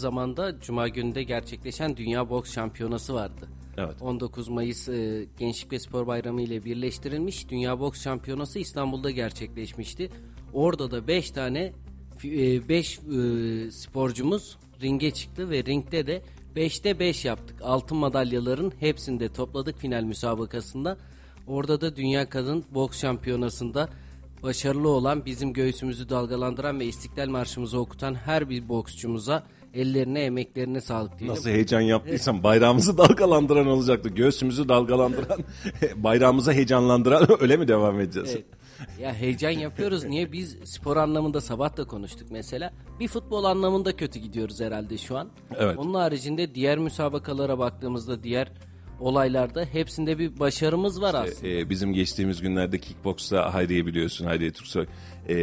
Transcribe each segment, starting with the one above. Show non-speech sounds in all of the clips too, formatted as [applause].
zamanda Cuma günde gerçekleşen Dünya Boks Şampiyonası vardı. Evet. 19 Mayıs e, Gençlik ve Spor Bayramı ile birleştirilmiş Dünya Boks Şampiyonası İstanbul'da gerçekleşmişti. Orada da 5 tane 5 e, sporcumuz ringe çıktı ve ringde de 5'te 5 yaptık. Altın madalyaların hepsini de topladık final müsabakasında. Orada da Dünya Kadın Boks Şampiyonası'nda başarılı olan bizim göğsümüzü dalgalandıran ve İstiklal Marşımızı okutan her bir boksçumuza ellerine emeklerine sağlık diyelim. Nasıl heyecan yaptıysam bayrağımızı [laughs] dalgalandıran olacaktı. Göğsümüzü dalgalandıran, [laughs] bayrağımızı heyecanlandıran [laughs] öyle mi devam edeceğiz? Evet. Ya heyecan yapıyoruz. Niye biz spor anlamında sabah da konuştuk mesela. Bir futbol anlamında kötü gidiyoruz herhalde şu an. Evet. Onun haricinde diğer müsabakalara baktığımızda diğer olaylarda hepsinde bir başarımız var aslında. Ee, bizim geçtiğimiz günlerde kickboksta Hayriye biliyorsun Hayriye Türksoy e,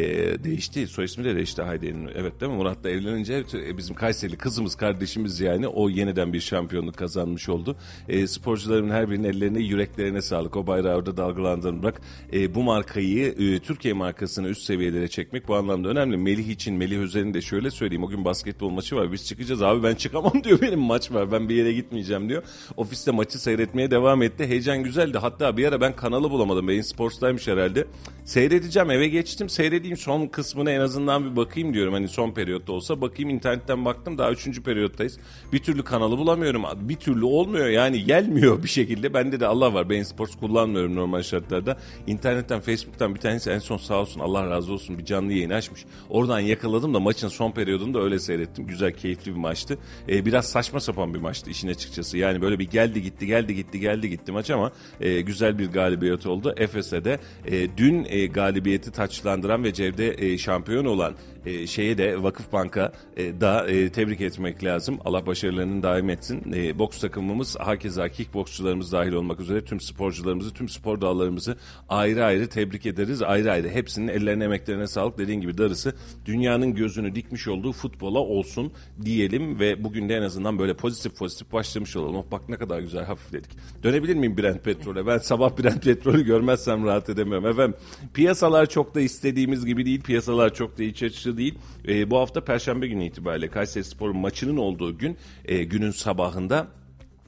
değişti. Soy ismi de değişti Hayriye'nin. Evet değil mi? Murat'la evlenince e, bizim Kayserili kızımız kardeşimiz yani o yeniden bir şampiyonluk kazanmış oldu. E, sporcuların her birinin ellerine yüreklerine sağlık. O bayrağı orada dalgalandırmak. E, bu markayı e, Türkiye markasını üst seviyelere çekmek bu anlamda önemli. Melih için Melih Özer'in de şöyle söyleyeyim. O gün basketbol maçı var. Biz çıkacağız abi ben çıkamam [laughs] diyor. Benim maç var. Ben bir yere gitmeyeceğim diyor. Ofiste maçı seyretmeye devam etti. Heyecan güzeldi. Hatta bir ara ben kanalı bulamadım. Beyin Sports'taymış herhalde. Seyredeceğim eve geçtim. Seyredeyim son kısmına en azından bir bakayım diyorum. Hani son periyotta olsa bakayım internetten baktım. Daha üçüncü periyottayız. Bir türlü kanalı bulamıyorum. Bir türlü olmuyor yani gelmiyor bir şekilde. Bende de Allah var. Beyin Sports kullanmıyorum normal şartlarda. İnternetten Facebook'tan bir tanesi en son sağ olsun Allah razı olsun bir canlı yayın açmış. Oradan yakaladım da maçın son periyodunu da öyle seyrettim. Güzel keyifli bir maçtı. Ee, biraz saçma sapan bir maçtı işin açıkçası. Yani böyle bir geldi gitti geldi gitti geldi gitti maç ama e, güzel bir galibiyet oldu. Efes'e de e, dün e, galibiyeti taçlandıran ve Cevde e, şampiyon olan e, şeye de Vakıf Bank'a e, da e, tebrik etmek lazım. Allah başarılarını daim etsin. E, boks takımımız hakeza kickboksçularımız dahil olmak üzere tüm sporcularımızı, tüm spor dallarımızı ayrı ayrı tebrik ederiz. Ayrı ayrı hepsinin ellerine emeklerine sağlık dediğin gibi darısı dünyanın gözünü dikmiş olduğu futbola olsun diyelim ve bugün de en azından böyle pozitif pozitif başlamış olalım. Oh, bak ne kadar güzel hafifledik. Dönebilir miyim Brent Petrol'e? Ben sabah Brent Petrol'ü görmezsem rahat edemiyorum. Efendim piyasalar çok da istediğimiz gibi değil. Piyasalar çok da iç açıcı değil. E, bu hafta Perşembe günü itibariyle Kayseri Spor maçının olduğu gün e, günün sabahında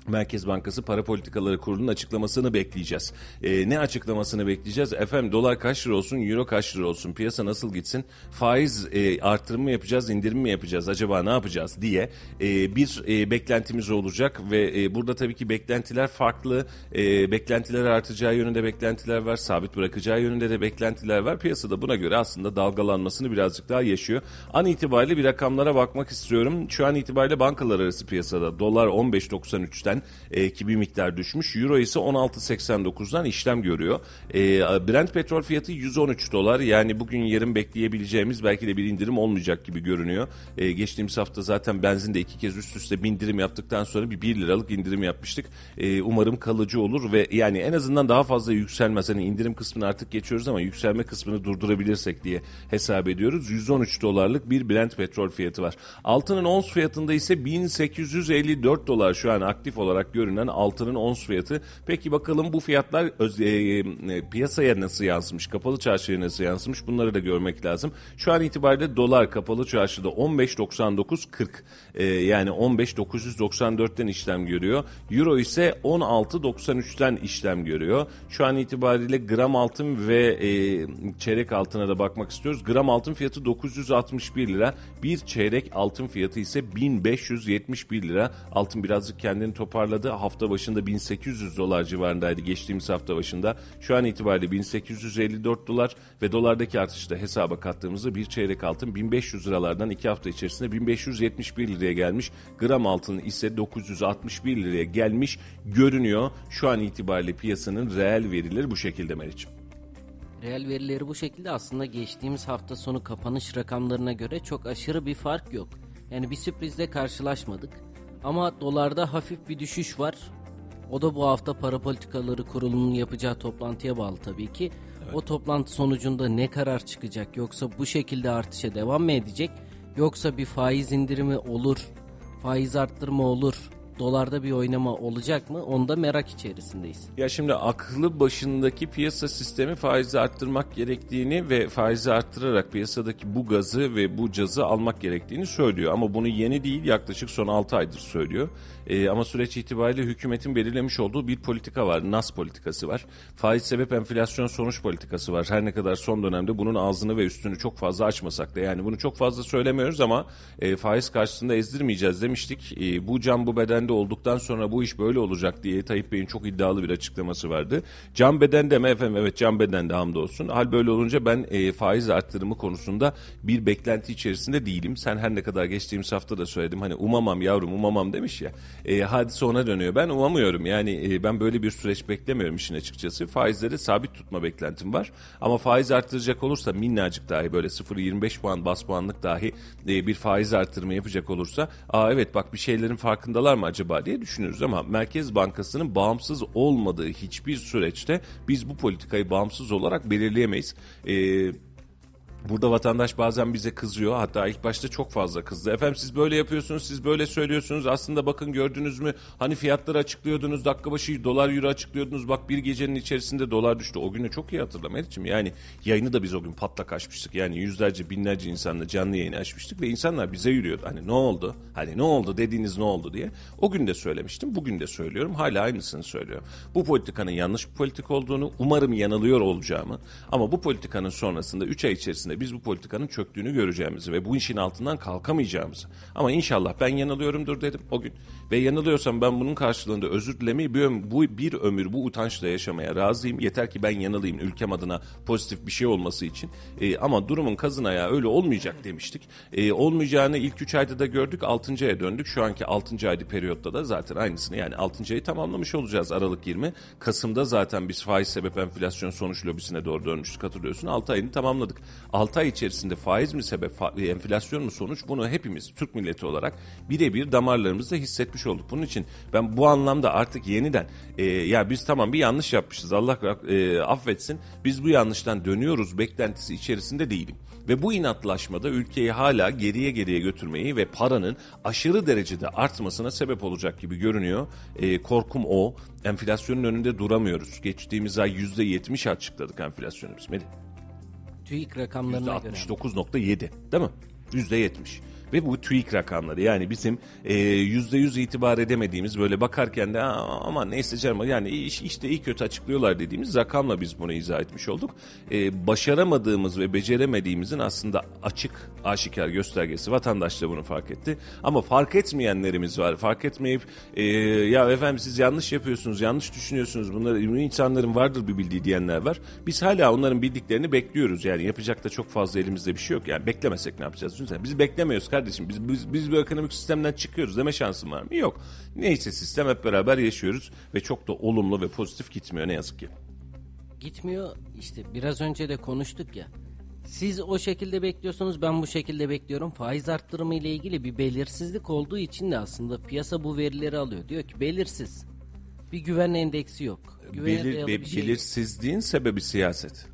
Merkez Bankası Para Politikaları Kurulu'nun açıklamasını bekleyeceğiz. E, ne açıklamasını bekleyeceğiz? Efendim dolar kaç lira olsun, euro kaç lira olsun, piyasa nasıl gitsin, faiz e, artırım mı yapacağız, indirim mi yapacağız, acaba ne yapacağız diye e, bir e, beklentimiz olacak ve e, burada tabii ki beklentiler farklı, e, beklentiler artacağı yönünde beklentiler var, sabit bırakacağı yönünde de beklentiler var. Piyasada buna göre aslında dalgalanmasını birazcık daha yaşıyor. An itibariyle bir rakamlara bakmak istiyorum. Şu an itibariyle bankalar arası piyasada dolar 15.93'ten e, ki bir miktar düşmüş. Euro ise 16.89'dan işlem görüyor. E, Brent petrol fiyatı 113 dolar. Yani bugün yarın bekleyebileceğimiz belki de bir indirim olmayacak gibi görünüyor. E, geçtiğimiz hafta zaten benzinde iki kez üst üste bir indirim yaptıktan sonra bir 1 liralık indirim yapmıştık. E, umarım kalıcı olur ve yani en azından daha fazla yükselmez. Hani indirim kısmını artık geçiyoruz ama yükselme kısmını durdurabilirsek diye hesap ediyoruz. 113 dolarlık bir Brent petrol fiyatı var. Altının ons fiyatında ise 1854 dolar şu an aktif olarak görünen altının ons fiyatı. Peki bakalım bu fiyatlar öz, e, e, piyasaya nasıl yansımış, kapalı çarşıya nasıl yansımış bunları da görmek lazım. Şu an itibariyle dolar kapalı çarşıda 15.99.40 e, yani 15.994'ten işlem görüyor. Euro ise 16.93'ten işlem görüyor. Şu an itibariyle gram altın ve e, çeyrek altına da bakmak istiyoruz. Gram altın fiyatı 961 lira. Bir çeyrek altın fiyatı ise 1571 lira. Altın birazcık kendini toparladı. Hafta başında 1800 dolar civarındaydı geçtiğimiz hafta başında. Şu an itibariyle 1854 dolar ve dolardaki artışı da hesaba kattığımızda bir çeyrek altın 1500 liralardan iki hafta içerisinde 1571 liraya gelmiş. Gram altın ise 961 liraya gelmiş görünüyor. Şu an itibariyle piyasanın reel verileri bu şekilde Meriç'im. Reel verileri bu şekilde aslında geçtiğimiz hafta sonu kapanış rakamlarına göre çok aşırı bir fark yok. Yani bir sürprizle karşılaşmadık. Ama dolarda hafif bir düşüş var. O da bu hafta para politikaları kurulunun yapacağı toplantıya bağlı tabii ki. Evet. O toplantı sonucunda ne karar çıkacak yoksa bu şekilde artışa devam mı edecek yoksa bir faiz indirimi olur, faiz arttırma olur dolarda bir oynama olacak mı? Onda merak içerisindeyiz. Ya şimdi aklı başındaki piyasa sistemi faizi arttırmak gerektiğini ve faizi arttırarak piyasadaki bu gazı ve bu cazı almak gerektiğini söylüyor. Ama bunu yeni değil yaklaşık son 6 aydır söylüyor. Ee, ama süreç itibariyle hükümetin belirlemiş olduğu bir politika var. NAS politikası var. Faiz sebep enflasyon sonuç politikası var. Her ne kadar son dönemde bunun ağzını ve üstünü çok fazla açmasak da yani bunu çok fazla söylemiyoruz ama e, faiz karşısında ezdirmeyeceğiz demiştik. E, bu can bu bedende olduktan sonra bu iş böyle olacak diye Tayyip Bey'in çok iddialı bir açıklaması vardı. Can bedende mi efendim? Evet can bedende hamdolsun. Hal böyle olunca ben e, faiz arttırımı konusunda bir beklenti içerisinde değilim. Sen her ne kadar geçtiğimiz hafta da söyledim hani umamam yavrum umamam demiş ya. E, hadise ona dönüyor. Ben umamıyorum yani e, ben böyle bir süreç beklemiyorum işin açıkçası. Faizleri sabit tutma beklentim var. Ama faiz arttıracak olursa minnacık dahi böyle 0.25 puan bas puanlık dahi e, bir faiz arttırma yapacak olursa aa evet bak bir şeylerin farkındalar mı acaba diye düşünürüz ama Merkez Bankası'nın bağımsız olmadığı hiçbir süreçte biz bu politikayı bağımsız olarak belirleyemeyiz. Eee Burada vatandaş bazen bize kızıyor. Hatta ilk başta çok fazla kızdı. Efendim siz böyle yapıyorsunuz, siz böyle söylüyorsunuz. Aslında bakın gördünüz mü? Hani fiyatları açıklıyordunuz, dakika başı dolar euro açıklıyordunuz. Bak bir gecenin içerisinde dolar düştü. O günü çok iyi hatırlam Meriç'im. Yani yayını da biz o gün patlak açmıştık. Yani yüzlerce, binlerce insanla canlı yayını açmıştık. Ve insanlar bize yürüyordu. Hani ne oldu? Hani ne oldu dediğiniz ne oldu diye. O gün de söylemiştim, bugün de söylüyorum. Hala aynısını söylüyorum. Bu politikanın yanlış bir politik olduğunu, umarım yanılıyor olacağımı. Ama bu politikanın sonrasında 3 ay içerisinde içerisinde biz bu politikanın çöktüğünü göreceğimizi ve bu işin altından kalkamayacağımızı. Ama inşallah ben yanılıyorumdur dedim o gün. Ve yanılıyorsam ben bunun karşılığında özür dilemeyi bir, bu, bir ömür bu utançla yaşamaya razıyım. Yeter ki ben yanılayım ülkem adına pozitif bir şey olması için. E, ama durumun kazın ayağı öyle olmayacak demiştik. E, olmayacağını ilk 3 ayda da gördük. 6. aya döndük. Şu anki 6. aydı periyotta da zaten aynısını yani 6. ayı tamamlamış olacağız Aralık 20. Kasım'da zaten biz faiz sebep enflasyon sonuç lobisine doğru dönmüştük hatırlıyorsun. 6 ayını tamamladık. 6 ay içerisinde faiz mi sebep, enflasyon mu sonuç bunu hepimiz Türk milleti olarak birebir damarlarımızda hissetmiş olduk. Bunun için ben bu anlamda artık yeniden e, ya biz tamam bir yanlış yapmışız Allah e, affetsin biz bu yanlıştan dönüyoruz beklentisi içerisinde değilim. Ve bu inatlaşmada ülkeyi hala geriye geriye götürmeyi ve paranın aşırı derecede artmasına sebep olacak gibi görünüyor. E, korkum o. Enflasyonun önünde duramıyoruz. Geçtiğimiz ay %70 açıkladık enflasyonumuz. Melih. TÜİK rakamlarına göre. %69.7 değil mi? %70. Ve bu TÜİK rakamları yani bizim e, yüzde yüz itibar edemediğimiz böyle bakarken de ama neyse canım yani iş, işte iyi kötü açıklıyorlar dediğimiz rakamla biz bunu izah etmiş olduk. E, başaramadığımız ve beceremediğimizin aslında açık aşikar göstergesi vatandaş da bunu fark etti. Ama fark etmeyenlerimiz var. Fark etmeyip e, ya efendim siz yanlış yapıyorsunuz, yanlış düşünüyorsunuz. Bunları insanların vardır bir bildiği diyenler var. Biz hala onların bildiklerini bekliyoruz. Yani yapacak da çok fazla elimizde bir şey yok. Yani beklemesek ne yapacağız? Biz beklemiyoruz kardeşim. Biz, biz, biz bu ekonomik sistemden çıkıyoruz deme şansım var mı? Yok. Neyse sistem hep beraber yaşıyoruz ve çok da olumlu ve pozitif gitmiyor ne yazık ki. Gitmiyor işte biraz önce de konuştuk ya. Siz o şekilde bekliyorsunuz ben bu şekilde bekliyorum. Faiz arttırımı ile ilgili bir belirsizlik olduğu için de aslında piyasa bu verileri alıyor. Diyor ki belirsiz. Bir güven endeksi yok. Belir, be, şey belirsizliğin yok. sebebi siyaset.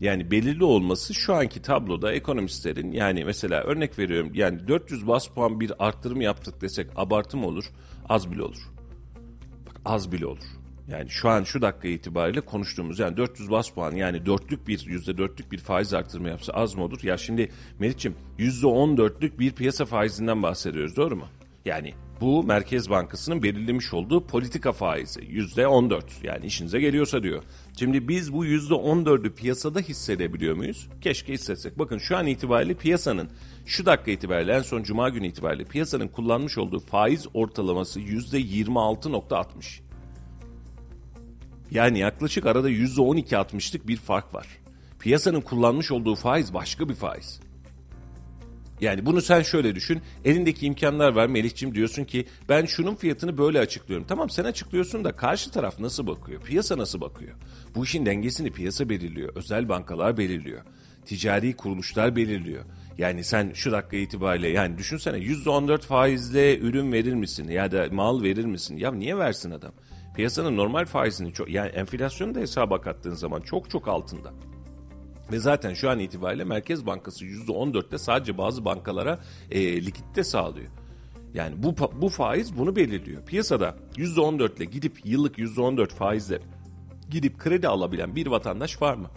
Yani belirli olması şu anki tabloda ekonomistlerin yani mesela örnek veriyorum yani 400 bas puan bir arttırım yaptık desek abartı mı olur? Az bile olur. Bak az bile olur. Yani şu an şu dakika itibariyle konuştuğumuz yani 400 bas puan yani dörtlük bir yüzde dörtlük bir faiz arttırma yapsa az mı olur? Ya şimdi Meriç'im yüzde on dörtlük bir piyasa faizinden bahsediyoruz doğru mu? Yani bu Merkez Bankası'nın belirlemiş olduğu politika faizi yüzde on dört yani işinize geliyorsa diyor. Şimdi biz bu yüzde on dördü piyasada hissedebiliyor muyuz? Keşke hissetsek. Bakın şu an itibariyle piyasanın şu dakika itibariyle en son cuma günü itibariyle piyasanın kullanmış olduğu faiz ortalaması yüzde yirmi altı nokta altmış. Yani yaklaşık arada yüzde on iki altmışlık bir fark var. Piyasanın kullanmış olduğu faiz başka bir faiz. Yani bunu sen şöyle düşün. Elindeki imkanlar var Melih'cim diyorsun ki ben şunun fiyatını böyle açıklıyorum. Tamam sen açıklıyorsun da karşı taraf nasıl bakıyor? Piyasa nasıl bakıyor? Bu işin dengesini piyasa belirliyor. Özel bankalar belirliyor. Ticari kuruluşlar belirliyor. Yani sen şu dakika itibariyle yani düşünsene %14 faizle ürün verir misin ya da mal verir misin? Ya niye versin adam? Piyasanın normal faizini çok yani enflasyonu da hesaba kattığın zaman çok çok altında. Ve zaten şu an itibariyle Merkez Bankası %14'te sadece bazı bankalara e, likitte sağlıyor. Yani bu bu faiz bunu belirliyor. Piyasada %14 ile gidip yıllık %14 faizle gidip kredi alabilen bir vatandaş var mı?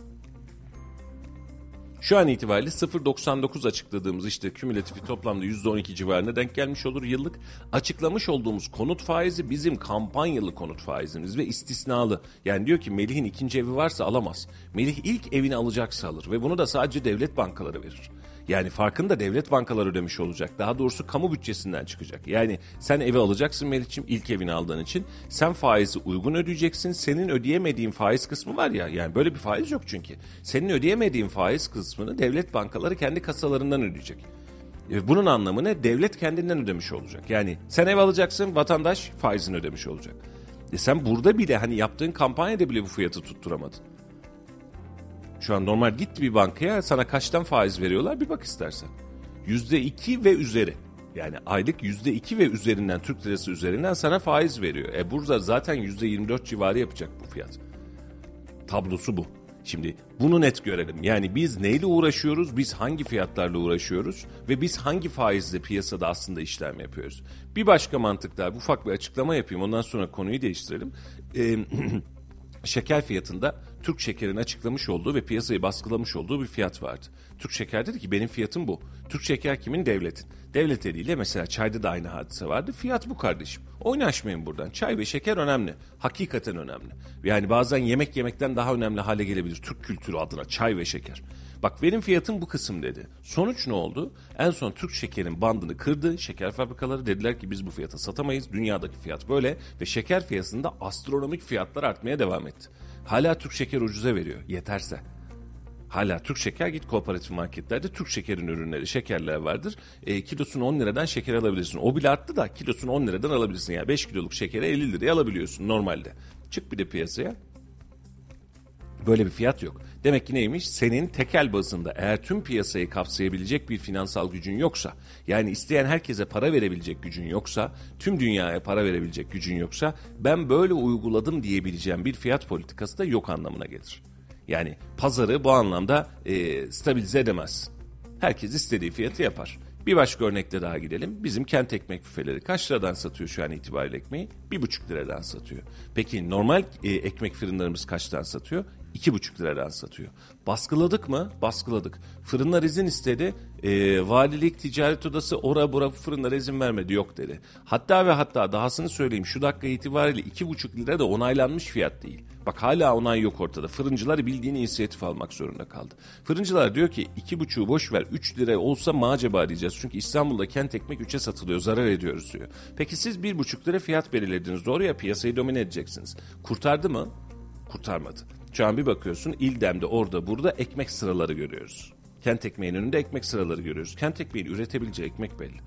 Şu an itibariyle 0.99 açıkladığımız işte kümülatifi toplamda %12 civarına denk gelmiş olur yıllık. Açıklamış olduğumuz konut faizi bizim kampanyalı konut faizimiz ve istisnalı. Yani diyor ki Melih'in ikinci evi varsa alamaz. Melih ilk evini alacaksa alır ve bunu da sadece devlet bankaları verir. Yani farkını da devlet bankaları ödemiş olacak. Daha doğrusu kamu bütçesinden çıkacak. Yani sen evi alacaksın Melih'ciğim ilk evini aldığın için. Sen faizi uygun ödeyeceksin. Senin ödeyemediğin faiz kısmı var ya. Yani böyle bir faiz yok çünkü. Senin ödeyemediğin faiz kısmını devlet bankaları kendi kasalarından ödeyecek. E, bunun anlamı ne? Devlet kendinden ödemiş olacak. Yani sen ev alacaksın, vatandaş faizini ödemiş olacak. E sen burada bile hani yaptığın kampanyada bile bu fiyatı tutturamadın. Şu an normal git bir bankaya sana kaçtan faiz veriyorlar bir bak istersen. Yüzde iki ve üzeri. Yani aylık yüzde iki ve üzerinden Türk lirası üzerinden sana faiz veriyor. E burada zaten yüzde yirmi dört civarı yapacak bu fiyat. Tablosu bu. Şimdi bunu net görelim. Yani biz neyle uğraşıyoruz, biz hangi fiyatlarla uğraşıyoruz ve biz hangi faizle piyasada aslında işlem yapıyoruz. Bir başka mantık daha, ufak bir açıklama yapayım ondan sonra konuyu değiştirelim. Ee, [clears throat] şeker fiyatında Türk Şeker'in açıklamış olduğu ve piyasayı baskılamış olduğu bir fiyat vardı. Türk Şeker dedi ki benim fiyatım bu. Türk Şeker kimin? Devletin. Devlet eliyle mesela çayda da aynı hadise vardı. Fiyat bu kardeşim. Oynaşmayın buradan. Çay ve şeker önemli. Hakikaten önemli. Yani bazen yemek yemekten daha önemli hale gelebilir. Türk kültürü adına çay ve şeker. Bak benim fiyatım bu kısım dedi. Sonuç ne oldu? En son Türk şekerin bandını kırdı. Şeker fabrikaları dediler ki biz bu fiyata satamayız. Dünyadaki fiyat böyle ve şeker fiyatında astronomik fiyatlar artmaya devam etti. Hala Türk şeker ucuza veriyor yeterse. Hala Türk şeker git kooperatif marketlerde Türk şekerin ürünleri, şekerler vardır. E, kilosunu 10 liradan şeker alabilirsin. O bile arttı da kilosunu 10 liradan alabilirsin. Yani 5 kiloluk şekeri 50 liraya alabiliyorsun normalde. Çık bir de piyasaya. Böyle bir fiyat yok. Demek ki neymiş? Senin tekel bazında eğer tüm piyasayı kapsayabilecek bir finansal gücün yoksa, yani isteyen herkese para verebilecek gücün yoksa, tüm dünyaya para verebilecek gücün yoksa, ben böyle uyguladım diyebileceğim bir fiyat politikası da yok anlamına gelir. Yani pazarı bu anlamda e, stabilize edemez. Herkes istediği fiyatı yapar. Bir başka örnekte daha gidelim. Bizim kent ekmek büfeleri kaç liradan satıyor şu an itibariyle ekmeği? Bir buçuk liradan satıyor. Peki normal e, ekmek fırınlarımız kaçtan satıyor? İki buçuk liradan satıyor. Baskıladık mı? Baskıladık. Fırınlar izin istedi. E, valilik ticaret odası ora bura fırınlar izin vermedi. Yok dedi. Hatta ve hatta dahasını söyleyeyim şu dakika itibariyle iki buçuk lira da onaylanmış fiyat değil. Bak hala onay yok ortada. Fırıncılar bildiğin inisiyatif almak zorunda kaldı. Fırıncılar diyor ki iki buçuğu boş ver 3 lira olsa mı diyeceğiz. Çünkü İstanbul'da kent ekmek 3'e satılıyor zarar ediyoruz diyor. Peki siz bir buçuk lira fiyat belirlediniz. Doğru ya piyasayı domine edeceksiniz. Kurtardı mı? Kurtarmadı. Şu an bir bakıyorsun İldem'de orada burada ekmek sıraları görüyoruz. Kent ekmeğinin önünde ekmek sıraları görüyoruz. Kent ekmeğin üretebileceği ekmek belli.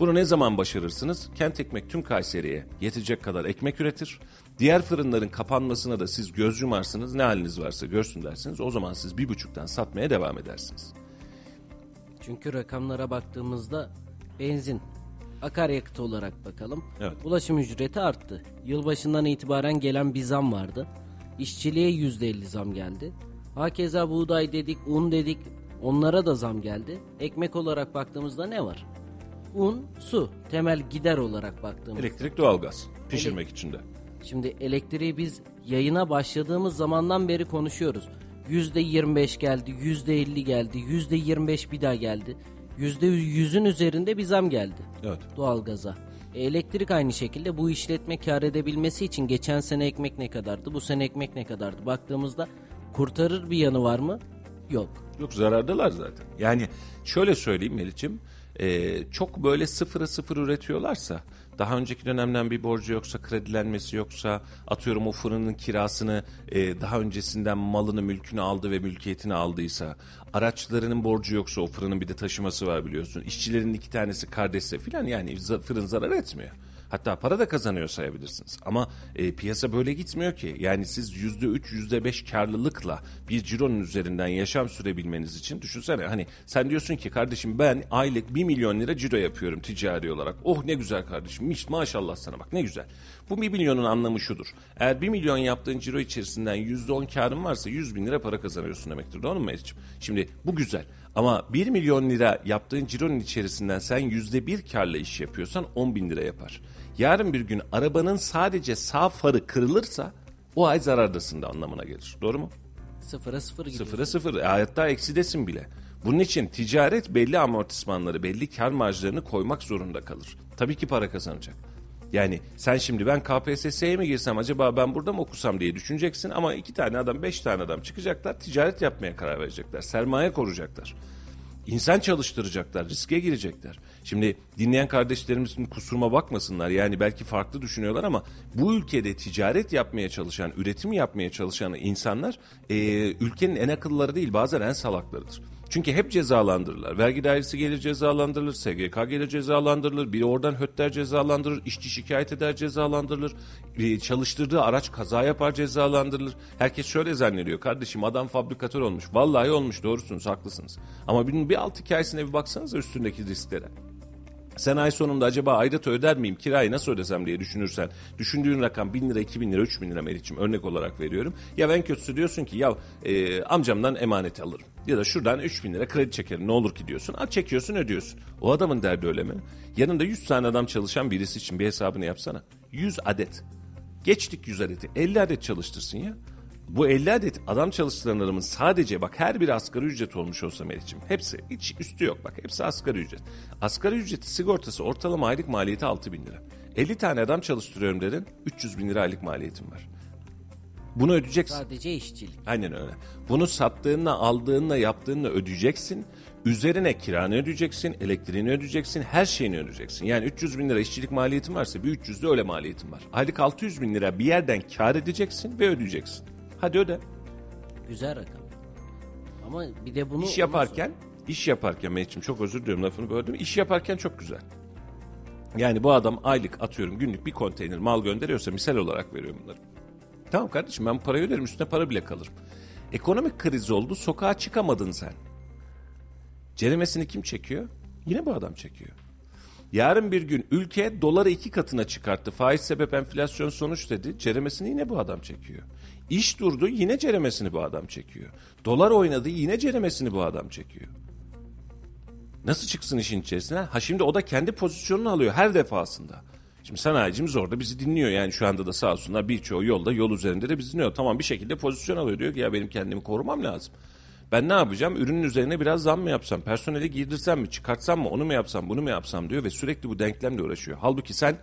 Bunu ne zaman başarırsınız? Kent ekmek tüm Kayseri'ye yetecek kadar ekmek üretir. Diğer fırınların kapanmasına da siz göz yumarsınız. Ne haliniz varsa görsün dersiniz. O zaman siz bir buçuktan satmaya devam edersiniz. Çünkü rakamlara baktığımızda benzin, akaryakıt olarak bakalım. Evet. Ulaşım ücreti arttı. Yılbaşından itibaren gelen bir zam vardı. İşçiliğe %50 zam geldi. Hakeza buğday dedik, un dedik. Onlara da zam geldi. Ekmek olarak baktığımızda ne var? Un, su. Temel gider olarak baktığımızda. Elektrik, doğalgaz. Pişirmek için de. Şimdi elektriği biz yayına başladığımız zamandan beri konuşuyoruz. %25 geldi, %50 geldi, %25 bir daha geldi. %100'ün üzerinde bir zam geldi. Evet. Doğalgaza. E, elektrik aynı şekilde bu işletme kar edebilmesi için geçen sene ekmek ne kadardı, bu sene ekmek ne kadardı baktığımızda kurtarır bir yanı var mı? Yok. Yok zarardalar zaten. Yani şöyle söyleyeyim Melih'ciğim. E, çok böyle sıfıra sıfır üretiyorlarsa daha önceki dönemden bir borcu yoksa kredilenmesi yoksa atıyorum o fırının kirasını e, daha öncesinden malını mülkünü aldı ve mülkiyetini aldıysa araçlarının borcu yoksa o fırının bir de taşıması var biliyorsun işçilerin iki tanesi kardeşse filan yani fırın zarar etmiyor. Hatta para da kazanıyor sayabilirsiniz. Ama e, piyasa böyle gitmiyor ki. Yani siz yüzde üç, yüzde beş karlılıkla bir cironun üzerinden yaşam sürebilmeniz için düşünsene. Hani sen diyorsun ki kardeşim ben aylık bir milyon lira ciro yapıyorum ticari olarak. Oh ne güzel kardeşim. Maşallah sana bak ne güzel. Bu bir milyonun anlamı şudur. Eğer bir milyon yaptığın ciro içerisinden yüzde on karın varsa yüz bin lira para kazanıyorsun demektir. Doğru mu Meriç'ciğim? Şimdi bu güzel. Ama 1 milyon lira yaptığın cironun içerisinden sen yüzde bir karla iş yapıyorsan 10 bin lira yapar. Yarın bir gün arabanın sadece sağ farı kırılırsa o ay zarardasın da anlamına gelir. Doğru mu? Sıfıra sıfır gidiyor. Sıfıra sıfır. E, hatta eksidesin bile. Bunun için ticaret belli amortismanları, belli kar marjlarını koymak zorunda kalır. Tabii ki para kazanacak. Yani sen şimdi ben KPSS'ye mi girsem acaba ben burada mı okusam diye düşüneceksin ama iki tane adam, beş tane adam çıkacaklar, ticaret yapmaya karar verecekler, sermaye koruyacaklar. İnsan çalıştıracaklar, riske girecekler. Şimdi dinleyen kardeşlerimizin kusuruma bakmasınlar. Yani belki farklı düşünüyorlar ama bu ülkede ticaret yapmaya çalışan, üretim yapmaya çalışan insanlar e, ülkenin en akılları değil bazen en salaklarıdır. Çünkü hep cezalandırırlar. Vergi dairesi gelir cezalandırılır, SGK gelir cezalandırılır, biri oradan hötter cezalandırır, işçi şikayet eder cezalandırılır, çalıştırdığı araç kaza yapar cezalandırılır. Herkes şöyle zannediyor, kardeşim adam fabrikatör olmuş. Vallahi olmuş, doğrusunuz, haklısınız. Ama bunun bir alt hikayesine bir baksanıza üstündeki risklere. Sen ay sonunda acaba aidatı öder miyim, kirayı nasıl ödesem diye düşünürsen, düşündüğün rakam 1000 lira, 2000 lira, 3000 lira Meriç'im örnek olarak veriyorum. Ya en kötüsü diyorsun ki ya e, amcamdan emanet alırım. Ya da şuradan 3000 lira kredi çekerim ne olur ki diyorsun. A, çekiyorsun ödüyorsun. O adamın derdi öyle mi? Yanında 100 tane adam çalışan birisi için bir hesabını yapsana. 100 adet. Geçtik 100 adeti. 50 adet çalıştırsın ya. Bu 50 adet adam çalıştıran adamın sadece bak her biri asgari ücret olmuş olsa Meriç'im. Hepsi hiç üstü yok bak hepsi asgari ücret. Asgari ücreti sigortası ortalama aylık maliyeti 6 bin lira. 50 tane adam çalıştırıyorum dedin 300 bin lira aylık maliyetim var. Bunu ödeyeceksin. Sadece işçilik. Aynen öyle. Bunu sattığınla, aldığınla, yaptığınla ödeyeceksin. Üzerine kiranı ödeyeceksin, elektriğini ödeyeceksin, her şeyini ödeyeceksin. Yani 300 bin lira işçilik maliyetin varsa bir 300 de öyle maliyetin var. Aylık 600 bin lira bir yerden kar edeceksin ve ödeyeceksin. Hadi öde. Güzel rakam. Ama bir de bunu... İş yaparken, iş yaparken Mehmetciğim çok özür diliyorum lafını böldüm. İş yaparken çok güzel. Yani bu adam aylık atıyorum günlük bir konteyner mal gönderiyorsa misal olarak veriyorum bunları. Tamam kardeşim ben parayı öderim üstüne para bile kalır. Ekonomik kriz oldu sokağa çıkamadın sen. Ceremesini kim çekiyor? Yine bu adam çekiyor. Yarın bir gün ülke doları iki katına çıkarttı. Faiz sebep enflasyon sonuç dedi. Ceremesini yine bu adam çekiyor. İş durdu yine ceremesini bu adam çekiyor. Dolar oynadı yine ceremesini bu adam çekiyor. Nasıl çıksın işin içerisine? Ha şimdi o da kendi pozisyonunu alıyor her defasında. Şimdi sanayicimiz orada bizi dinliyor yani şu anda da sağ olsunlar birçoğu yolda yol üzerinde de bizi dinliyor. Tamam bir şekilde pozisyon alıyor diyor ki ya benim kendimi korumam lazım. Ben ne yapacağım? Ürünün üzerine biraz zam mı yapsam? Personeli girdirsem mi? Çıkartsam mı? Onu mu yapsam? Bunu mu yapsam diyor ve sürekli bu denklemle uğraşıyor. Halbuki sen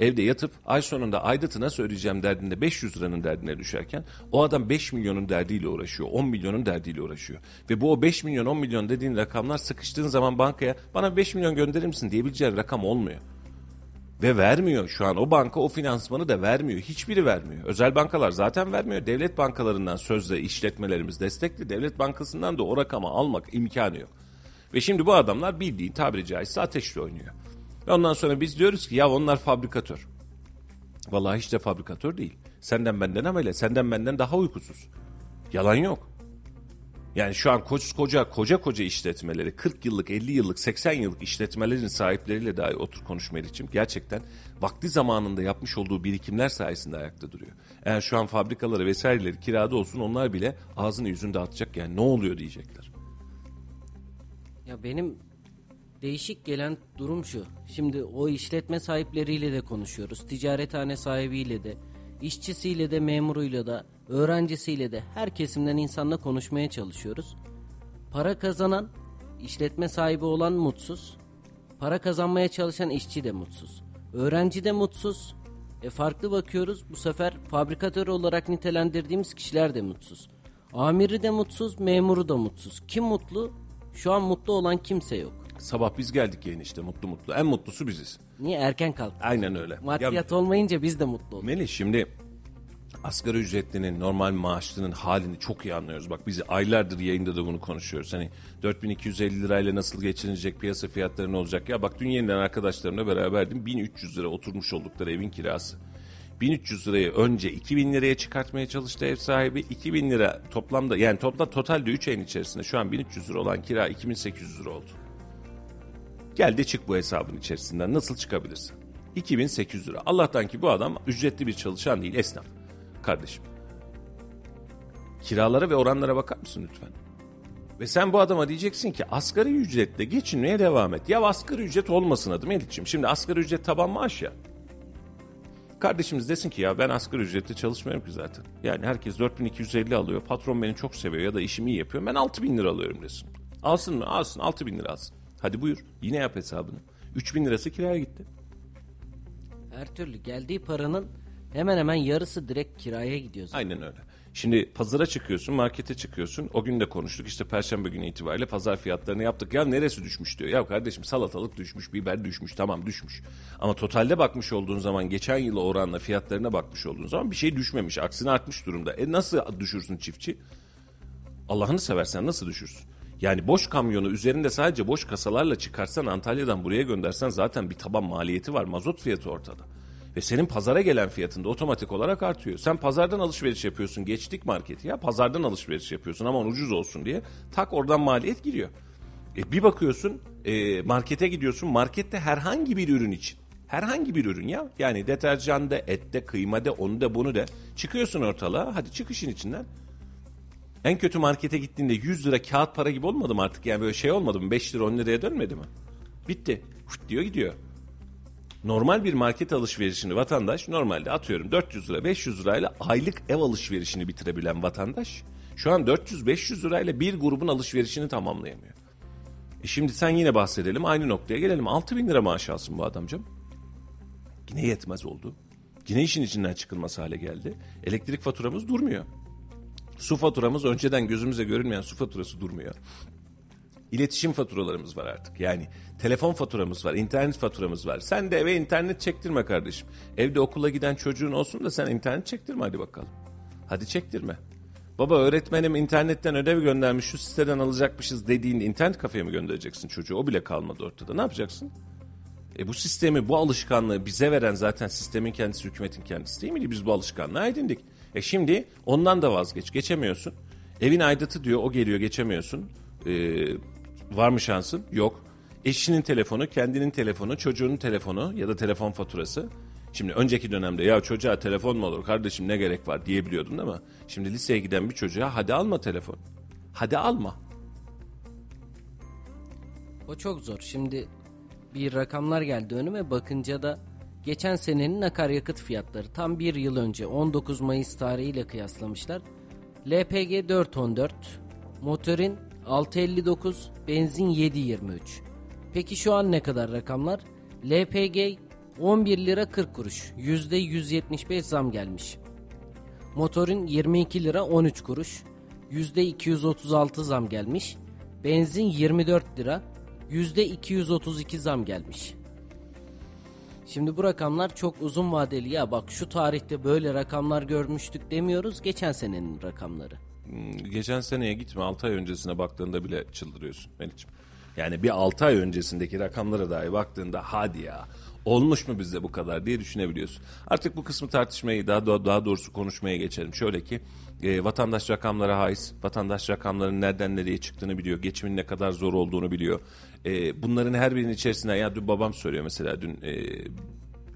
evde yatıp ay sonunda aidatı nasıl ödeyeceğim derdinde 500 liranın derdine düşerken o adam 5 milyonun derdiyle uğraşıyor. 10 milyonun derdiyle uğraşıyor. Ve bu o 5 milyon 10 milyon dediğin rakamlar sıkıştığın zaman bankaya bana 5 milyon gönderir misin diyebileceğin rakam olmuyor. Ve vermiyor şu an o banka o finansmanı da vermiyor. Hiçbiri vermiyor. Özel bankalar zaten vermiyor. Devlet bankalarından sözde işletmelerimiz destekli. Devlet bankasından da o rakamı almak imkanı yok. Ve şimdi bu adamlar bildiğin tabiri caizse ateşle oynuyor. Ve ondan sonra biz diyoruz ki ya onlar fabrikatör. Vallahi hiç de fabrikatör değil. Senden benden ama senden benden daha uykusuz. Yalan yok. Yani şu an koca koca koca işletmeleri 40 yıllık 50 yıllık 80 yıllık işletmelerin sahipleriyle dahi otur konuşmaya için gerçekten vakti zamanında yapmış olduğu birikimler sayesinde ayakta duruyor. Eğer şu an fabrikaları vesaireleri kirada olsun onlar bile ağzını yüzünü dağıtacak yani ne oluyor diyecekler. Ya benim değişik gelen durum şu. Şimdi o işletme sahipleriyle de konuşuyoruz. Ticarethane sahibiyle de, işçisiyle de, memuruyla da, öğrencisiyle de her kesimden insanla konuşmaya çalışıyoruz. Para kazanan, işletme sahibi olan mutsuz. Para kazanmaya çalışan işçi de mutsuz. Öğrenci de mutsuz. E farklı bakıyoruz. Bu sefer fabrikatör olarak nitelendirdiğimiz kişiler de mutsuz. Amiri de mutsuz, memuru da mutsuz. Kim mutlu? Şu an mutlu olan kimse yok. Sabah biz geldik yayın işte mutlu mutlu. En mutlusu biziz. Niye erken kalk? Aynen öyle. Maddiyat ya, olmayınca biz de mutlu olduk. Melih şimdi asgari ücretlinin, normal maaşlının halini çok iyi anlıyoruz. Bak biz aylardır yayında da bunu konuşuyoruz. Hani 4250 lirayla nasıl geçinilecek, piyasa fiyatları ne olacak? Ya bak dün yeniden arkadaşlarımla beraberdim. 1300 lira oturmuş oldukları evin kirası. 1300 lirayı önce 2000 liraya çıkartmaya çalıştı ev sahibi. 2000 lira toplamda yani toplam totalde 3 ayın içerisinde şu an 1300 lira olan kira 2800 lira oldu. Geldi çık bu hesabın içerisinden nasıl çıkabilirsin? 2800 lira. Allah'tan ki bu adam ücretli bir çalışan değil esnaf kardeşim. Kiralara ve oranlara bakar mısın lütfen? Ve sen bu adama diyeceksin ki asgari ücretle geçinmeye devam et. Ya asgari ücret olmasın adı Melih'ciğim. Şimdi asgari ücret taban maaş ya. Kardeşimiz desin ki ya ben asgari ücretle çalışmıyorum ki zaten. Yani herkes 4250 alıyor. Patron beni çok seviyor ya da işimi iyi yapıyor. Ben 6000 lira alıyorum desin. Alsın mı? Alsın. 6000 lira alsın. Hadi buyur. Yine yap hesabını. 3000 lirası kiraya gitti. Her türlü geldiği paranın hemen hemen yarısı direkt kiraya gidiyor zaten. Aynen öyle. Şimdi pazara çıkıyorsun, markete çıkıyorsun. O gün de konuştuk. İşte perşembe günü itibariyle pazar fiyatlarını yaptık. Ya neresi düşmüş diyor. Ya kardeşim salatalık düşmüş, biber düşmüş. Tamam düşmüş. Ama totalde bakmış olduğun zaman geçen yıla oranla fiyatlarına bakmış olduğun zaman bir şey düşmemiş. Aksine artmış durumda. E nasıl düşürsün çiftçi? Allah'ını seversen nasıl düşürsün? Yani boş kamyonu üzerinde sadece boş kasalarla çıkarsan Antalya'dan buraya göndersen zaten bir taban maliyeti var. Mazot fiyatı ortada. Ve senin pazara gelen fiyatında otomatik olarak artıyor. Sen pazardan alışveriş yapıyorsun. Geçtik marketi ya. Pazardan alışveriş yapıyorsun ama ucuz olsun diye. Tak oradan maliyet giriyor. E bir bakıyorsun e, markete gidiyorsun. Markette herhangi bir ürün için. Herhangi bir ürün ya. Yani deterjanda, ette, kıymada, onu da bunu da. Çıkıyorsun ortalığa. Hadi çık işin içinden. En kötü markete gittiğinde 100 lira kağıt para gibi olmadı mı artık? Yani böyle şey olmadı mı? 5 lira 10 liraya dönmedi mi? Bitti. Hüt diyor gidiyor. Normal bir market alışverişini vatandaş normalde atıyorum 400 lira 500 lirayla aylık ev alışverişini bitirebilen vatandaş şu an 400-500 lirayla bir grubun alışverişini tamamlayamıyor. E şimdi sen yine bahsedelim aynı noktaya gelelim. 6 bin lira maaş alsın bu adamcım. Yine yetmez oldu. Yine işin içinden çıkılmaz hale geldi. Elektrik faturamız durmuyor. Su faturamız önceden gözümüze görünmeyen su faturası durmuyor. İletişim faturalarımız var artık. Yani telefon faturamız var, internet faturamız var. Sen de eve internet çektirme kardeşim. Evde okula giden çocuğun olsun da sen internet çektirme hadi bakalım. Hadi çektirme. Baba öğretmenim internetten ödev göndermiş şu siteden alacakmışız dediğinde internet kafeye mi göndereceksin çocuğu? O bile kalmadı ortada. Ne yapacaksın? E bu sistemi, bu alışkanlığı bize veren zaten sistemin kendisi, hükümetin kendisi değil miydi? Biz bu alışkanlığı edindik. E şimdi ondan da vazgeç. Geçemiyorsun. Evin aidatı diyor, o geliyor geçemiyorsun. E, var mı şansın? Yok. Eşinin telefonu, kendinin telefonu, çocuğunun telefonu ya da telefon faturası. Şimdi önceki dönemde ya çocuğa telefon mu olur kardeşim ne gerek var diyebiliyordun mi? Şimdi liseye giden bir çocuğa hadi alma telefon. Hadi alma. O çok zor. Şimdi bir rakamlar geldi önüme bakınca da geçen senenin akaryakıt fiyatları tam bir yıl önce 19 Mayıs tarihiyle kıyaslamışlar. LPG 4.14, motorin 6.59, benzin 7.23. Peki şu an ne kadar rakamlar? LPG 11 lira 40 kuruş. %175 zam gelmiş. Motorin 22 lira 13 kuruş. %236 zam gelmiş. Benzin 24 lira. %232 zam gelmiş. Şimdi bu rakamlar çok uzun vadeli ya bak şu tarihte böyle rakamlar görmüştük demiyoruz geçen senenin rakamları. Hmm, Geçen seneye gitme 6 ay öncesine baktığında bile çıldırıyorsun Melih'ciğim. Yani bir 6 ay öncesindeki rakamlara dahi baktığında hadi ya olmuş mu bizde bu kadar diye düşünebiliyorsun. Artık bu kısmı tartışmayı daha daha doğrusu konuşmaya geçelim. Şöyle ki e, vatandaş rakamlara haiz. Vatandaş rakamların nereden nereye çıktığını biliyor. Geçimin ne kadar zor olduğunu biliyor. E, bunların her birinin içerisinde ya dün babam söylüyor mesela dün e,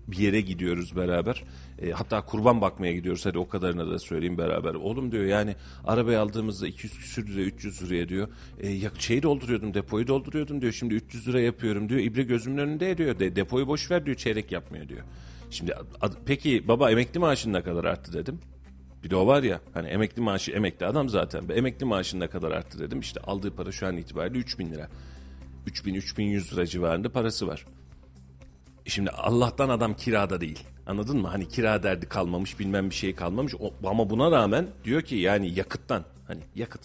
bir yere gidiyoruz beraber. E, hatta kurban bakmaya gidiyoruz. Hadi o kadarını da söyleyeyim beraber. Oğlum diyor yani arabayı aldığımızda 200 küsür lira 300 liraya diyor. E, ya, şeyi dolduruyordum depoyu dolduruyordum diyor. Şimdi 300 lira yapıyorum diyor. İbre gözümün önünde diyor. De, depoyu boş ver diyor çeyrek yapmıyor diyor. Şimdi ad- peki baba emekli maaşın ne kadar arttı dedim. Bir de o var ya hani emekli maaşı emekli adam zaten. Emekli maaşın ne kadar arttı dedim. İşte aldığı para şu an itibariyle 3000 lira. 3000-3100 lira civarında parası var. Şimdi Allah'tan adam kirada değil. Anladın mı? Hani kira derdi kalmamış bilmem bir şey kalmamış. O, ama buna rağmen diyor ki yani yakıttan hani yakıt.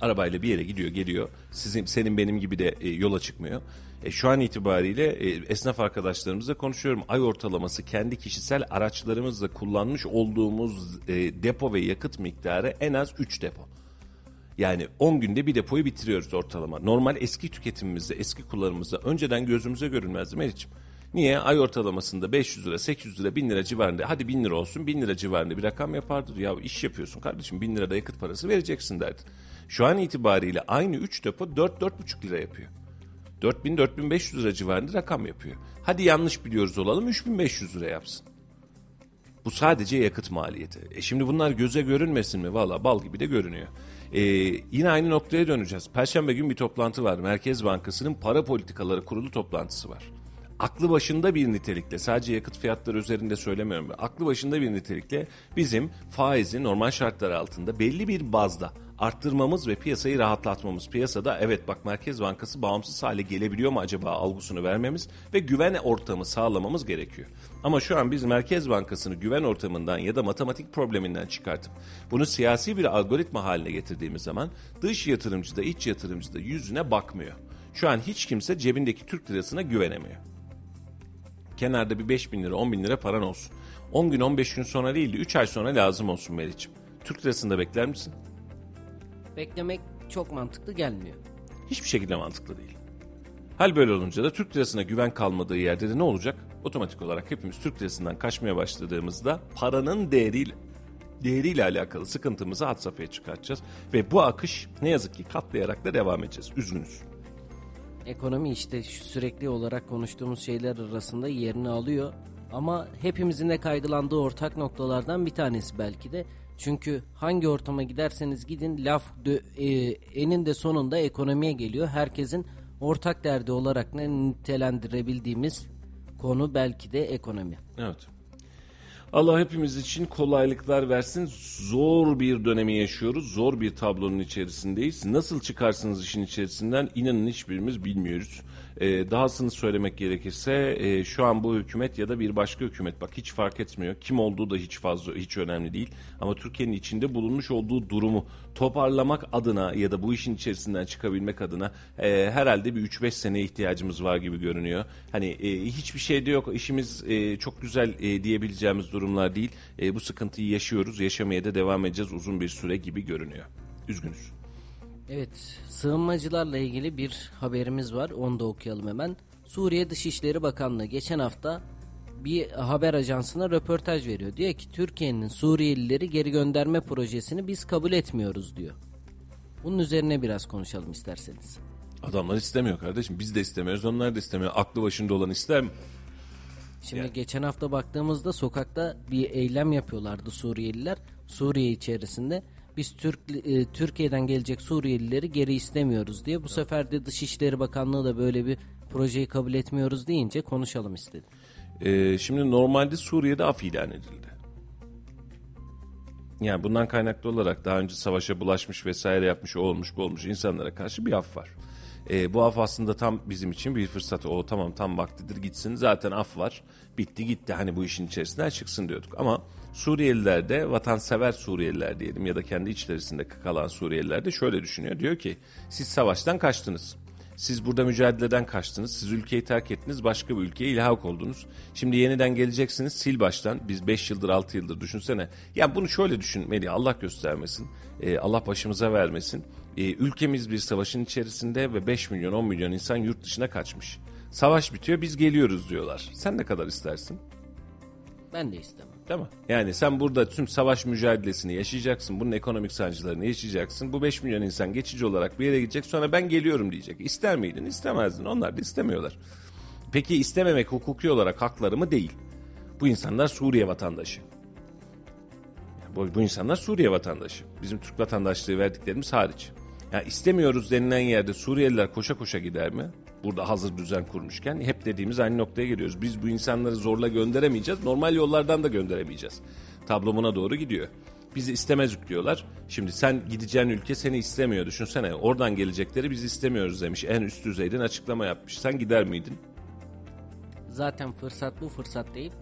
Arabayla bir yere gidiyor geliyor. Sizin senin benim gibi de e, yola çıkmıyor. E, şu an itibariyle e, esnaf arkadaşlarımızla konuşuyorum. Ay ortalaması kendi kişisel araçlarımızla kullanmış olduğumuz e, depo ve yakıt miktarı en az 3 depo. Yani 10 günde bir depoyu bitiriyoruz ortalama. Normal eski tüketimimizde, eski kullanımımızda önceden gözümüze görünmezdi Meriç'im. Niye? Ay ortalamasında 500 lira, 800 lira, 1000 lira civarında. Hadi 1000 lira olsun, 1000 lira civarında bir rakam yapardır. Ya iş yapıyorsun kardeşim 1000 lirada yakıt parası vereceksin derdin. Şu an itibariyle aynı 3 depo 4-4,5 lira yapıyor. 4000-4500 lira civarında rakam yapıyor. Hadi yanlış biliyoruz olalım 3500 lira yapsın. Bu sadece yakıt maliyeti. E şimdi bunlar göze görünmesin mi? Valla bal gibi de görünüyor. Ee, yine aynı noktaya döneceğiz. Perşembe gün bir toplantı var. Merkez Bankası'nın para politikaları kurulu toplantısı var. Aklı başında bir nitelikle sadece yakıt fiyatları üzerinde söylemiyorum. Aklı başında bir nitelikle bizim faizi normal şartlar altında belli bir bazda arttırmamız ve piyasayı rahatlatmamız. Piyasada evet bak Merkez Bankası bağımsız hale gelebiliyor mu acaba algısını vermemiz ve güven ortamı sağlamamız gerekiyor. Ama şu an biz Merkez Bankası'nı güven ortamından ya da matematik probleminden çıkartıp bunu siyasi bir algoritma haline getirdiğimiz zaman dış yatırımcı da iç yatırımcı da yüzüne bakmıyor. Şu an hiç kimse cebindeki Türk lirasına güvenemiyor. Kenarda bir 5 bin lira 10 bin lira paran olsun. 10 gün 15 gün sonra değil de 3 ay sonra lazım olsun Meriç'im. Türk lirasında bekler misin? Beklemek çok mantıklı gelmiyor. Hiçbir şekilde mantıklı değil. Hal böyle olunca da Türk lirasına güven kalmadığı yerde de ne olacak? Otomatik olarak hepimiz Türk lirasından kaçmaya başladığımızda paranın değeriyle değeriyle alakalı sıkıntımızı had safhaya çıkartacağız. Ve bu akış ne yazık ki katlayarak da devam edeceğiz. Üzgünüz. Ekonomi işte sürekli olarak konuştuğumuz şeyler arasında yerini alıyor. Ama hepimizin de kaygılandığı ortak noktalardan bir tanesi belki de. Çünkü hangi ortama giderseniz gidin laf dö, e, eninde sonunda ekonomiye geliyor. Herkesin ortak derdi olarak ne nitelendirebildiğimiz konu belki de ekonomi. Evet. Allah hepimiz için kolaylıklar versin. Zor bir dönemi yaşıyoruz. Zor bir tablonun içerisindeyiz. Nasıl çıkarsınız işin içerisinden inanın hiçbirimiz bilmiyoruz. E, dahasını söylemek gerekirse e, şu an bu hükümet ya da bir başka hükümet bak hiç fark etmiyor. Kim olduğu da hiç fazla hiç önemli değil. Ama Türkiye'nin içinde bulunmuş olduğu durumu toparlamak adına ya da bu işin içerisinden çıkabilmek adına e, herhalde bir 3-5 sene ihtiyacımız var gibi görünüyor. Hani e, hiçbir şey de yok. İşimiz e, çok güzel e, diyebileceğimiz durumlar değil. E, bu sıkıntıyı yaşıyoruz. Yaşamaya da devam edeceğiz uzun bir süre gibi görünüyor. Üzgünüz. Evet, sığınmacılarla ilgili bir haberimiz var. Onu da okuyalım hemen. Suriye Dışişleri Bakanlığı geçen hafta bir haber ajansına röportaj veriyor. Diyor ki Türkiye'nin Suriyelileri geri gönderme projesini biz kabul etmiyoruz diyor. Bunun üzerine biraz konuşalım isterseniz. Adamlar istemiyor kardeşim. Biz de istemiyoruz. Onlar da istemiyor. Aklı başında olan ister mi? Şimdi yani. geçen hafta baktığımızda sokakta bir eylem yapıyorlardı Suriyeliler. Suriye içerisinde biz Türk e, Türkiye'den gelecek Suriyelileri geri istemiyoruz diye. Bu evet. sefer de Dışişleri Bakanlığı da böyle bir projeyi kabul etmiyoruz deyince konuşalım istedim. Ee, şimdi normalde Suriye'de af ilan edildi. Yani bundan kaynaklı olarak daha önce savaşa bulaşmış vesaire yapmış, o olmuş, bu olmuş insanlara karşı bir af var. E, bu af aslında tam bizim için bir fırsat. O tamam tam vaktidir gitsin. Zaten af var. Bitti gitti. Hani bu işin içerisinden çıksın diyorduk. Ama Suriyeliler de vatansever Suriyeliler diyelim ya da kendi içerisinde kalan Suriyeliler de şöyle düşünüyor. Diyor ki siz savaştan kaçtınız. Siz burada mücadeleden kaçtınız. Siz ülkeyi terk ettiniz. Başka bir ülkeye ilhak oldunuz. Şimdi yeniden geleceksiniz. Sil baştan. Biz 5 yıldır 6 yıldır düşünsene. Yani bunu şöyle düşünmeli. Allah göstermesin. Ee, Allah başımıza vermesin. Ee, ülkemiz bir savaşın içerisinde ve 5 milyon 10 milyon insan yurt dışına kaçmış. Savaş bitiyor biz geliyoruz diyorlar. Sen ne kadar istersin? Ben de istemem. Değil mi? Yani sen burada tüm savaş mücadelesini yaşayacaksın. Bunun ekonomik sancılarını yaşayacaksın. Bu 5 milyon insan geçici olarak bir yere gidecek. Sonra ben geliyorum diyecek. İster miydin? İstemezdin. Onlar da istemiyorlar. Peki istememek hukuki olarak hakları mı? Değil. Bu insanlar Suriye vatandaşı. Bu, bu insanlar Suriye vatandaşı. Bizim Türk vatandaşlığı verdiklerimiz hariç. Yani istemiyoruz denilen yerde Suriyeliler koşa koşa gider mi? Burada hazır düzen kurmuşken hep dediğimiz aynı noktaya geliyoruz. Biz bu insanları zorla gönderemeyeceğiz. Normal yollardan da gönderemeyeceğiz. Tablomuna doğru gidiyor. Bizi istemez diyorlar. Şimdi sen gideceğin ülke seni istemiyor. Düşünsene oradan gelecekleri biz istemiyoruz demiş. En üst düzeyden açıklama yapmış. Sen gider miydin? Zaten fırsat bu fırsat deyip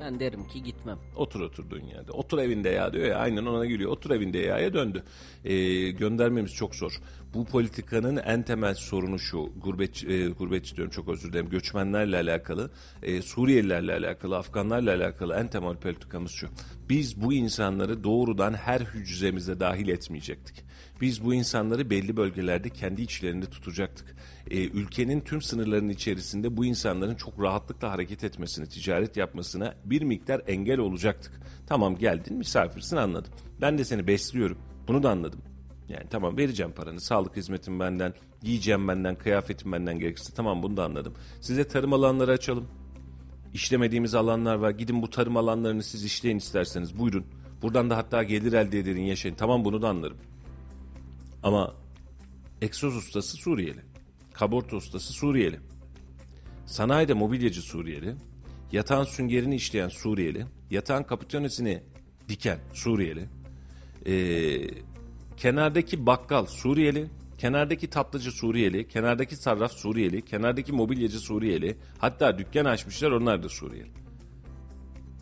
ben derim ki gitmem. Otur oturduğun yerde. Otur evinde ya diyor ya aynen ona gülüyor. Otur evinde ya'ya döndü. Ee, göndermemiz çok zor. Bu politikanın en temel sorunu şu. Gurbet, e, gurbetçi diyorum çok özür dilerim. Göçmenlerle alakalı, e, Suriyelilerle alakalı, Afganlarla alakalı en temel politikamız şu. Biz bu insanları doğrudan her hücremize dahil etmeyecektik. Biz bu insanları belli bölgelerde kendi içlerinde tutacaktık. Ee, ülkenin tüm sınırlarının içerisinde bu insanların çok rahatlıkla hareket etmesine, ticaret yapmasına bir miktar engel olacaktık. Tamam geldin misafirsin anladım. Ben de seni besliyorum. Bunu da anladım. Yani tamam vereceğim paranı, sağlık hizmetim benden, yiyeceğim benden, kıyafetim benden gerekirse tamam bunu da anladım. Size tarım alanları açalım. İşlemediğimiz alanlar var. Gidin bu tarım alanlarını siz işleyin isterseniz buyurun. Buradan da hatta gelir elde edin yaşayın. Tamam bunu da anlarım. Ama egzoz ustası Suriyeli. Kaborta ustası Suriyeli. Sanayide mobilyacı Suriyeli. Yatağın süngerini işleyen Suriyeli. Yatağın kapitonesini diken Suriyeli. Ee, kenardaki bakkal Suriyeli. Kenardaki tatlıcı Suriyeli, kenardaki sarraf Suriyeli, kenardaki mobilyacı Suriyeli, hatta dükkan açmışlar onlar da Suriyeli.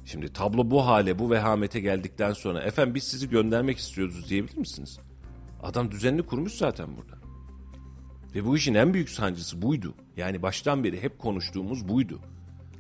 Şimdi tablo bu hale, bu vehamete geldikten sonra efendim biz sizi göndermek istiyoruz diyebilir misiniz? Adam düzenli kurmuş zaten burada. Ve bu işin en büyük sancısı buydu. Yani baştan beri hep konuştuğumuz buydu.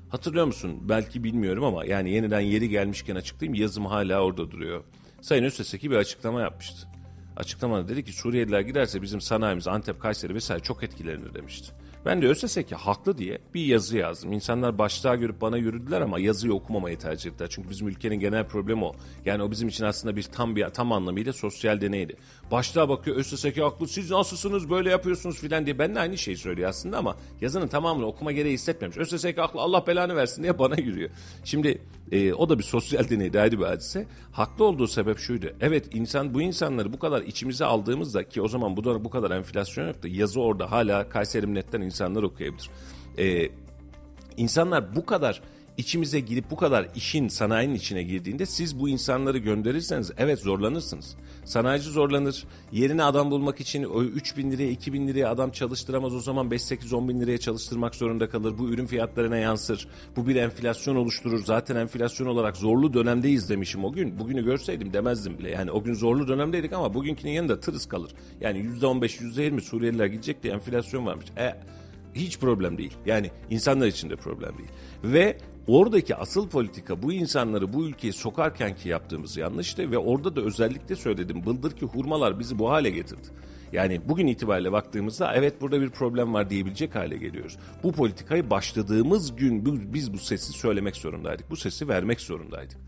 Hatırlıyor musun? Belki bilmiyorum ama yani yeniden yeri gelmişken açıklayayım yazım hala orada duruyor. Sayın Özteseki bir açıklama yapmıştı. Açıklamada dedi ki Suriyeliler giderse bizim sanayimiz Antep, Kayseri vesaire çok etkilenir demişti. Ben de ÖSSK haklı diye bir yazı yazdım. İnsanlar başlığa görüp bana yürüdüler ama yazıyı okumamayı tercih ettiler. Çünkü bizim ülkenin genel problemi o. Yani o bizim için aslında bir tam bir tam anlamıyla sosyal deneydi. Başlığa bakıyor ÖSSK haklı siz nasılsınız böyle yapıyorsunuz filan diye. Ben de aynı şeyi söylüyor aslında ama yazının tamamını okuma gereği hissetmemiş. ÖSSK haklı Allah belanı versin diye bana yürüyor. Şimdi e, o da bir sosyal [laughs] deneydi ayrı bir hadise. Haklı olduğu sebep şuydu. Evet insan bu insanları bu kadar içimize aldığımızda ki o zaman bu, bu kadar enflasyon yoktu. Yazı orada hala Kayseri Millet'ten insanlar okuyabilir. Ee, insanlar bu kadar içimize girip bu kadar işin sanayinin içine girdiğinde siz bu insanları gönderirseniz evet zorlanırsınız. Sanayici zorlanır. Yerine adam bulmak için o 3 bin liraya 2 bin liraya adam çalıştıramaz. O zaman 5 8 10 bin liraya çalıştırmak zorunda kalır. Bu ürün fiyatlarına yansır. Bu bir enflasyon oluşturur. Zaten enflasyon olarak zorlu dönemdeyiz demişim o gün. Bugünü görseydim demezdim bile. Yani o gün zorlu dönemdeydik ama bugünkünün yanında tırıs kalır. Yani %15 %20 Suriyeliler gidecek diye enflasyon varmış. E hiç problem değil. Yani insanlar için de problem değil. Ve oradaki asıl politika bu insanları bu ülkeye sokarken ki yaptığımız yanlıştı ve orada da özellikle söyledim. Bıldır ki hurmalar bizi bu hale getirdi. Yani bugün itibariyle baktığımızda evet burada bir problem var diyebilecek hale geliyoruz. Bu politikayı başladığımız gün biz bu sesi söylemek zorundaydık. Bu sesi vermek zorundaydık.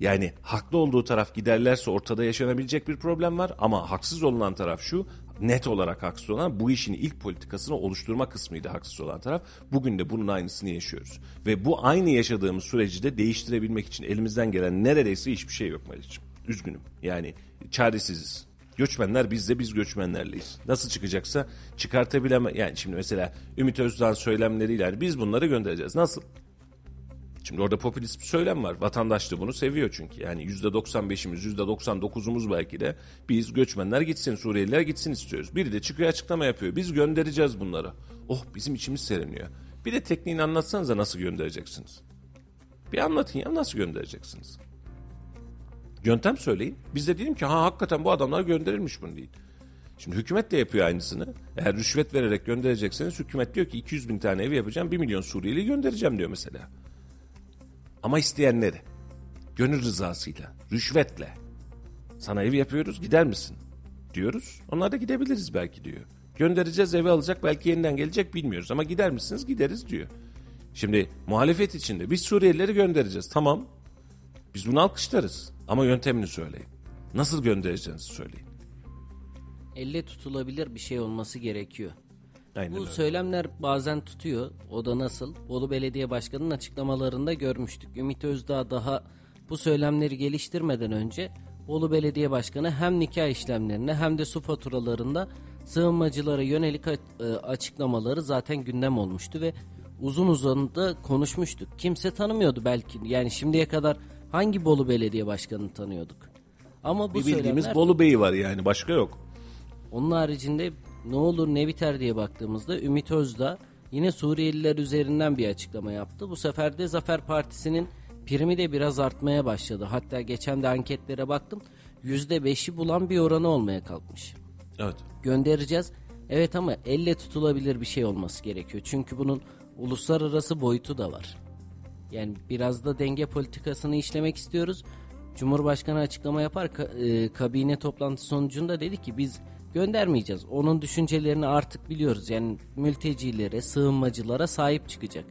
Yani haklı olduğu taraf giderlerse ortada yaşanabilecek bir problem var ama haksız olunan taraf şu net olarak haksız olan bu işin ilk politikasını oluşturma kısmıydı haksız olan taraf. Bugün de bunun aynısını yaşıyoruz. Ve bu aynı yaşadığımız süreci de değiştirebilmek için elimizden gelen neredeyse hiçbir şey yok Melih'ciğim. Üzgünüm. Yani çaresiziz. Göçmenler biz de biz göçmenlerleyiz. Nasıl çıkacaksa çıkartabileme yani şimdi mesela Ümit Özdağ söylemleriyle yani biz bunları göndereceğiz. Nasıl? Şimdi orada popülist bir söylem var. Vatandaş da bunu seviyor çünkü. Yani %95'imiz, %99'umuz belki de biz göçmenler gitsin, Suriyeliler gitsin istiyoruz. Biri de çıkıyor açıklama yapıyor. Biz göndereceğiz bunları. Oh bizim içimiz seriniyor. Bir de tekniğini anlatsanıza nasıl göndereceksiniz. Bir anlatın ya nasıl göndereceksiniz. Yöntem söyleyin. Biz de diyelim ki ha hakikaten bu adamlar gönderilmiş bunu değil. Şimdi hükümet de yapıyor aynısını. Eğer rüşvet vererek gönderecekseniz hükümet diyor ki 200 bin tane ev yapacağım 1 milyon Suriyeli göndereceğim diyor mesela. Ama isteyenleri. Gönül rızasıyla, rüşvetle. Sana ev yapıyoruz gider misin? Diyoruz. Onlar da gidebiliriz belki diyor. Göndereceğiz eve alacak belki yeniden gelecek bilmiyoruz ama gider misiniz gideriz diyor. Şimdi muhalefet içinde biz Suriyelileri göndereceğiz tamam. Biz bunu alkışlarız ama yöntemini söyleyin. Nasıl göndereceğinizi söyleyin. Elle tutulabilir bir şey olması gerekiyor. Aynen Bu öyle. söylemler bazen tutuyor. O da nasıl? Bolu Belediye Başkanı'nın açıklamalarında görmüştük. Ümit Özdağ daha bu söylemleri geliştirmeden önce Bolu Belediye Başkanı hem nikah işlemlerine hem de su faturalarında sığınmacılara yönelik e, açıklamaları zaten gündem olmuştu ve uzun uzun da konuşmuştuk. Kimse tanımıyordu belki. Yani şimdiye kadar hangi Bolu Belediye Başkanı'nı tanıyorduk? Ama bu Bir bildiğimiz söylemler Bolu Bey'i var yani başka yok. onun haricinde ne olur ne biter diye baktığımızda Ümit Özdağ yine Suriyeliler üzerinden bir açıklama yaptı. Bu sefer de Zafer Partisi'nin primi de biraz artmaya başladı. Hatta geçen de anketlere baktım. %5'i bulan bir oranı olmaya kalkmış. Evet. Göndereceğiz. Evet ama elle tutulabilir bir şey olması gerekiyor. Çünkü bunun uluslararası boyutu da var. Yani biraz da denge politikasını işlemek istiyoruz. Cumhurbaşkanı açıklama yapar e, kabine toplantısı sonucunda dedi ki biz göndermeyeceğiz. Onun düşüncelerini artık biliyoruz. Yani mültecilere, sığınmacılara sahip çıkacak.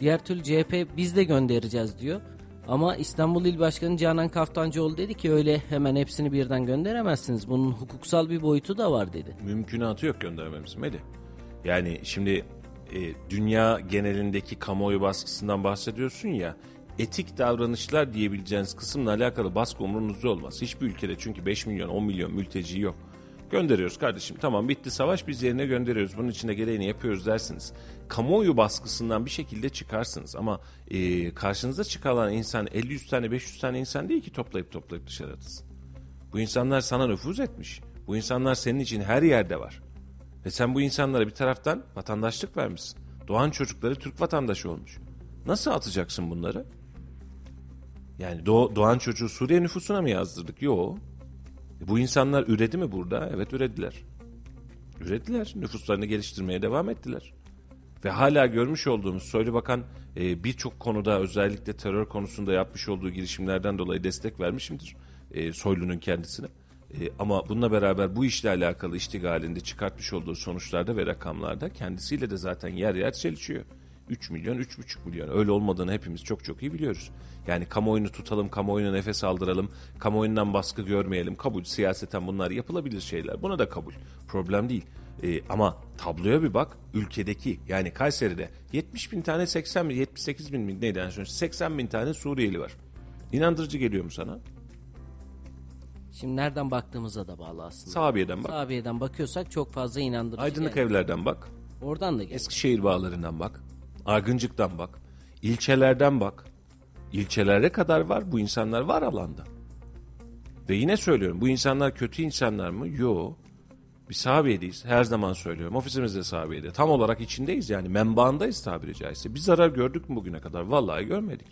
Diğer türlü CHP biz de göndereceğiz diyor. Ama İstanbul İl Başkanı Canan Kaftancıoğlu dedi ki öyle hemen hepsini birden gönderemezsiniz. Bunun hukuksal bir boyutu da var dedi. Mümkünatı yok göndermemiz Melih. Yani şimdi e, dünya genelindeki kamuoyu baskısından bahsediyorsun ya etik davranışlar diyebileceğiniz kısımla alakalı baskı umurunuzda olmaz. Hiçbir ülkede çünkü 5 milyon 10 milyon mülteci yok. Gönderiyoruz kardeşim. Tamam bitti savaş biz yerine gönderiyoruz. Bunun için de gereğini yapıyoruz dersiniz. Kamuoyu baskısından bir şekilde çıkarsınız. Ama e, karşınıza çıkan insan 50-100 tane 500 tane insan değil ki toplayıp toplayıp dışarı atırsın. Bu insanlar sana nüfuz etmiş. Bu insanlar senin için her yerde var. Ve sen bu insanlara bir taraftan vatandaşlık vermişsin. Doğan çocukları Türk vatandaşı olmuş. Nasıl atacaksın bunları? Yani doğ, doğan çocuğu Suriye nüfusuna mı yazdırdık? Yok. E bu insanlar üredi mi burada? Evet ürediler. Ürediler. Nüfuslarını geliştirmeye devam ettiler. Ve hala görmüş olduğumuz Soylu Bakan e, birçok konuda özellikle terör konusunda yapmış olduğu girişimlerden dolayı destek vermişimdir. E, Soylu'nun kendisine. E, ama bununla beraber bu işle alakalı iştigalinde çıkartmış olduğu sonuçlarda ve rakamlarda kendisiyle de zaten yer yer çelişiyor. 3 milyon, 3,5 milyon. Öyle olmadığını hepimiz çok çok iyi biliyoruz. Yani kamuoyunu tutalım, kamuoyuna nefes aldıralım, kamuoyundan baskı görmeyelim. Kabul, siyaseten bunlar yapılabilir şeyler. Buna da kabul. Problem değil. Ee, ama tabloya bir bak. Ülkedeki yani Kayseri'de 70 bin tane 80 bin, 78 bin mi neydi en son? 80 bin tane Suriyeli var. İnandırıcı geliyor mu sana? Şimdi nereden baktığımıza da bağlı aslında. Sahabiye'den bak. Sahabiye'den bakıyorsak çok fazla inandırıcı Aydınlık gelmiyor. evlerden bak. Oradan da gel. Eskişehir bağlarından bak. Argıncık'tan bak. ilçelerden bak. İlçelere kadar var. Bu insanlar var alanda. Ve yine söylüyorum bu insanlar kötü insanlar mı? Yo. Biz sahabedeyiz. Her zaman söylüyorum. Ofisimizde sahabeyde. Tam olarak içindeyiz yani. Menbaındayız tabiri caizse. Bir zarar gördük mü bugüne kadar? Vallahi görmedik.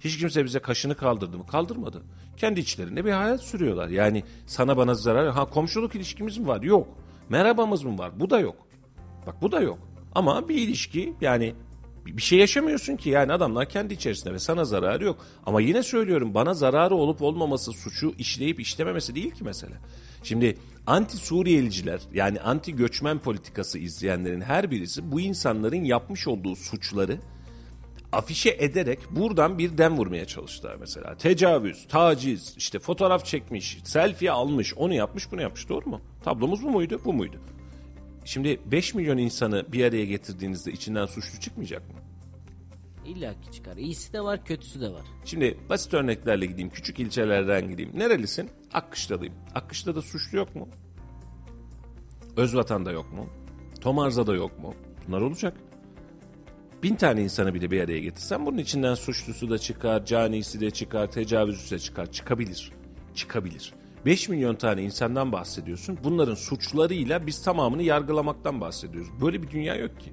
Hiç kimse bize kaşını kaldırdı mı? Kaldırmadı. Kendi içlerinde bir hayat sürüyorlar. Yani sana bana zarar... Ha komşuluk ilişkimiz mi var? Yok. Merhabamız mı var? Bu da yok. Bak bu da yok. Ama bir ilişki yani bir şey yaşamıyorsun ki yani adamlar kendi içerisinde ve sana zararı yok. Ama yine söylüyorum bana zararı olup olmaması suçu işleyip işlememesi değil ki mesele. Şimdi anti Suriyeliciler yani anti göçmen politikası izleyenlerin her birisi bu insanların yapmış olduğu suçları afişe ederek buradan bir dem vurmaya çalıştılar mesela. Tecavüz, taciz, işte fotoğraf çekmiş, selfie almış, onu yapmış, bunu yapmış. Doğru mu? Tablomuz bu muydu? Bu muydu? Şimdi 5 milyon insanı bir araya getirdiğinizde içinden suçlu çıkmayacak mı? İlla ki çıkar. İyisi de var, kötüsü de var. Şimdi basit örneklerle gideyim. Küçük ilçelerden gideyim. Nerelisin? Akkışla'dayım. Akkışla'da suçlu yok mu? Özvatan'da yok mu? Tomarza'da yok mu? Bunlar olacak. Bin tane insanı bile bir araya getirsen bunun içinden suçlusu da çıkar, canisi de çıkar, tecavüzcüsü de çıkar. Çıkabilir. Çıkabilir. 5 milyon tane insandan bahsediyorsun. Bunların suçlarıyla biz tamamını yargılamaktan bahsediyoruz. Böyle bir dünya yok ki.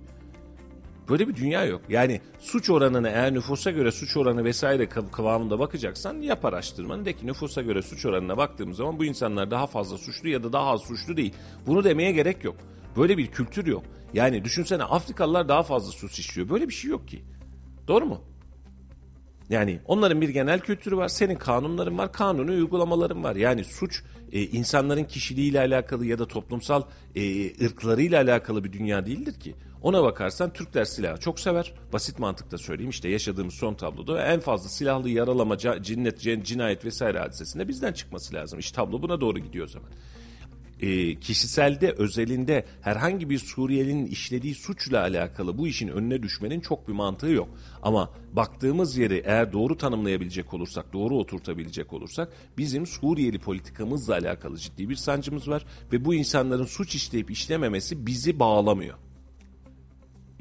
Böyle bir dünya yok. Yani suç oranına eğer nüfusa göre suç oranı vesaire kıv- kıvamında bakacaksan yap araştırmanı de ki nüfusa göre suç oranına baktığımız zaman bu insanlar daha fazla suçlu ya da daha az suçlu değil. Bunu demeye gerek yok. Böyle bir kültür yok. Yani düşünsene Afrikalılar daha fazla suç işliyor. Böyle bir şey yok ki. Doğru mu? Yani onların bir genel kültürü var, senin kanunların var, kanuni uygulamaların var. Yani suç e, insanların kişiliğiyle alakalı ya da toplumsal e, ırklarıyla alakalı bir dünya değildir ki. Ona bakarsan Türkler silahı çok sever. Basit mantıkta söyleyeyim işte yaşadığımız son tabloda en fazla silahlı yaralama, cinnet, cin- cinayet vesaire hadisesinde bizden çıkması lazım. İşte tablo buna doğru gidiyor o zaman e, kişiselde özelinde herhangi bir Suriyelinin işlediği suçla alakalı bu işin önüne düşmenin çok bir mantığı yok. Ama baktığımız yeri eğer doğru tanımlayabilecek olursak, doğru oturtabilecek olursak bizim Suriyeli politikamızla alakalı ciddi bir sancımız var ve bu insanların suç işleyip işlememesi bizi bağlamıyor.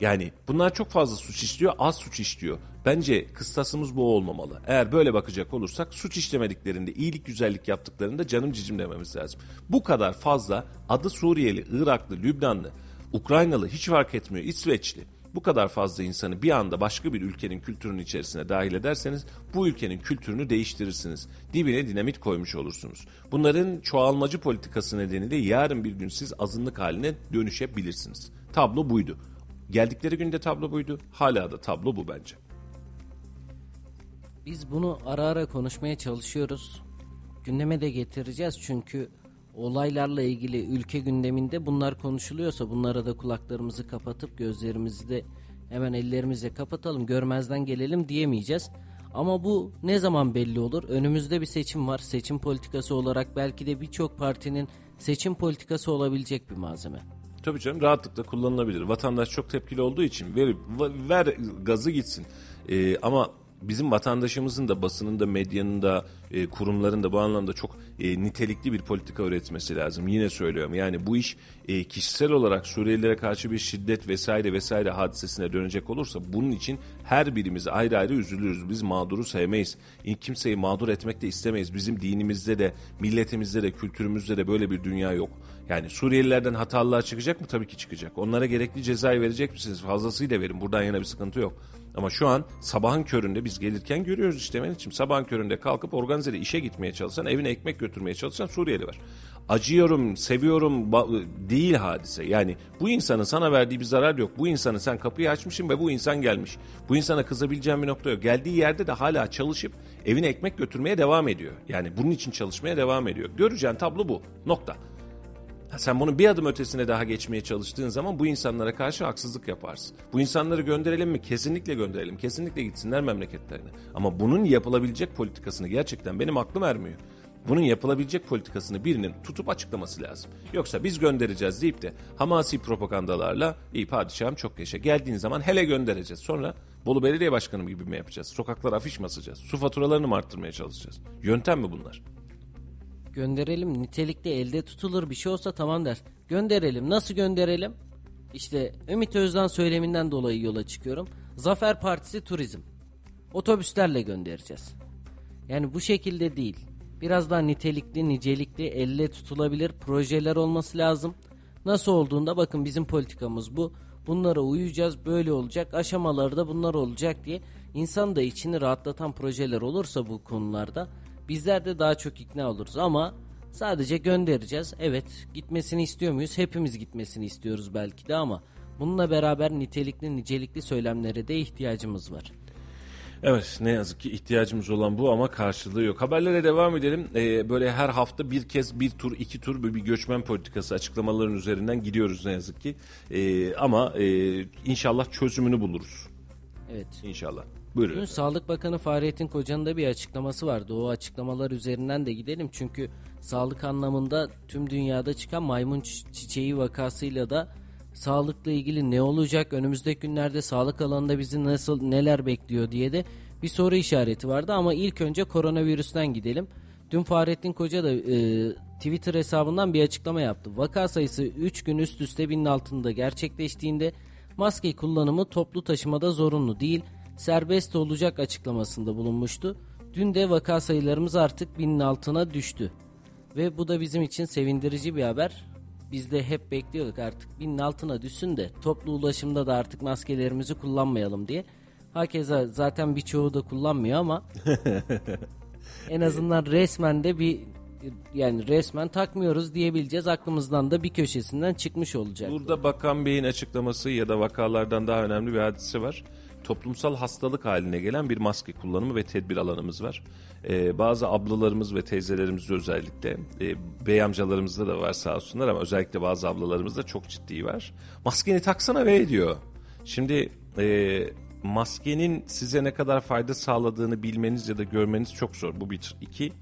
Yani bunlar çok fazla suç işliyor, az suç işliyor. Bence kıstasımız bu olmamalı. Eğer böyle bakacak olursak suç işlemediklerinde, iyilik güzellik yaptıklarında canım cicim dememiz lazım. Bu kadar fazla adı Suriyeli, Iraklı, Lübnanlı, Ukraynalı hiç fark etmiyor, İsveçli. Bu kadar fazla insanı bir anda başka bir ülkenin kültürünün içerisine dahil ederseniz bu ülkenin kültürünü değiştirirsiniz. Dibine dinamit koymuş olursunuz. Bunların çoğalmacı politikası nedeniyle yarın bir gün siz azınlık haline dönüşebilirsiniz. Tablo buydu. Geldikleri günde tablo buydu. Hala da tablo bu bence. Biz bunu ara ara konuşmaya çalışıyoruz. Gündeme de getireceğiz çünkü olaylarla ilgili ülke gündeminde bunlar konuşuluyorsa bunlara da kulaklarımızı kapatıp gözlerimizi de hemen ellerimizle kapatalım görmezden gelelim diyemeyeceğiz. Ama bu ne zaman belli olur? Önümüzde bir seçim var. Seçim politikası olarak belki de birçok partinin seçim politikası olabilecek bir malzeme. Tabii canım rahatlıkla kullanılabilir. Vatandaş çok tepkili olduğu için ver, ver gazı gitsin. Ee, ama bizim vatandaşımızın da basının da medyanın da e, kurumların da bu anlamda çok e, nitelikli bir politika üretmesi lazım. Yine söylüyorum yani bu iş e, kişisel olarak Suriyelilere karşı bir şiddet vesaire vesaire hadisesine dönecek olursa bunun için her birimiz ayrı ayrı üzülürüz. Biz mağduru sevmeyiz. Kimseyi mağdur etmek de istemeyiz. Bizim dinimizde de, milletimizde de, kültürümüzde de böyle bir dünya yok. Yani Suriyelilerden hatalılar çıkacak mı? Tabii ki çıkacak. Onlara gerekli cezayı verecek misiniz? Fazlasıyla verin. Buradan yana bir sıkıntı yok. Ama şu an sabahın köründe biz gelirken görüyoruz işte Melih'ciğim. Sabahın köründe kalkıp organizede işe gitmeye çalışan, evine ekmek götürmeye çalışan Suriyeli var. Acıyorum, seviyorum değil hadise. Yani bu insanın sana verdiği bir zarar yok. Bu insanı sen kapıyı açmışsın ve bu insan gelmiş. Bu insana kızabileceğin bir nokta yok. Geldiği yerde de hala çalışıp evine ekmek götürmeye devam ediyor. Yani bunun için çalışmaya devam ediyor. Göreceğin tablo bu. Nokta. Sen bunu bir adım ötesine daha geçmeye çalıştığın zaman bu insanlara karşı haksızlık yaparsın. Bu insanları gönderelim mi? Kesinlikle gönderelim. Kesinlikle gitsinler memleketlerine. Ama bunun yapılabilecek politikasını gerçekten benim aklım ermiyor. Bunun yapılabilecek politikasını birinin tutup açıklaması lazım. Yoksa biz göndereceğiz deyip de hamasi propagandalarla iyi padişahım çok yaşa. Geldiğin zaman hele göndereceğiz. Sonra Bolu Belediye Başkanı gibi mi yapacağız? Sokaklara afiş mi asacağız? Su faturalarını mı arttırmaya çalışacağız? Yöntem mi bunlar? Gönderelim nitelikte elde tutulur bir şey olsa tamam der. Gönderelim nasıl gönderelim? İşte Ümit Özdağ söyleminden dolayı yola çıkıyorum. Zafer Partisi Turizm. Otobüslerle göndereceğiz. Yani bu şekilde değil. Biraz daha nitelikli, nicelikli, elle tutulabilir projeler olması lazım. Nasıl olduğunda bakın bizim politikamız bu. Bunlara uyuyacağız, böyle olacak, aşamaları da bunlar olacak diye insan da içini rahatlatan projeler olursa bu konularda bizler de daha çok ikna oluruz ama sadece göndereceğiz. Evet, gitmesini istiyor muyuz? Hepimiz gitmesini istiyoruz belki de ama bununla beraber nitelikli, nicelikli söylemlere de ihtiyacımız var. Evet ne yazık ki ihtiyacımız olan bu ama karşılığı yok. Haberlere devam edelim. Ee, böyle her hafta bir kez bir tur iki tur bir, göçmen politikası açıklamaların üzerinden gidiyoruz ne yazık ki. Ee, ama e, inşallah çözümünü buluruz. Evet. İnşallah. Buyurun. Dün Sağlık Bakanı Fahrettin Koca'nın da bir açıklaması vardı. O açıklamalar üzerinden de gidelim. Çünkü sağlık anlamında tüm dünyada çıkan maymun çiçeği vakasıyla da sağlıkla ilgili ne olacak, önümüzdeki günlerde sağlık alanında bizi nasıl neler bekliyor diye de bir soru işareti vardı ama ilk önce koronavirüsten gidelim. Dün Fahrettin Koca da e, Twitter hesabından bir açıklama yaptı. Vaka sayısı 3 gün üst üste binin altında gerçekleştiğinde maske kullanımı toplu taşımada zorunlu değil, serbest olacak açıklamasında bulunmuştu. Dün de vaka sayılarımız artık binin altına düştü. Ve bu da bizim için sevindirici bir haber biz de hep bekliyorduk artık binin altına düşsün de toplu ulaşımda da artık maskelerimizi kullanmayalım diye. Hakeza zaten birçoğu da kullanmıyor ama [laughs] en azından resmen de bir yani resmen takmıyoruz diyebileceğiz. Aklımızdan da bir köşesinden çıkmış olacak. Burada Bakan Bey'in açıklaması ya da vakalardan daha önemli bir hadise var toplumsal hastalık haline gelen bir maske kullanımı ve tedbir alanımız var. Ee, bazı ablalarımız ve teyzelerimizde özellikle, e, bey amcalarımızda da var sağ olsunlar ama özellikle bazı ablalarımızda çok ciddi var. Maskeni taksana ve diyor. Şimdi e, maskenin size ne kadar fayda sağladığını bilmeniz ya da görmeniz çok zor. Bu bir. iki,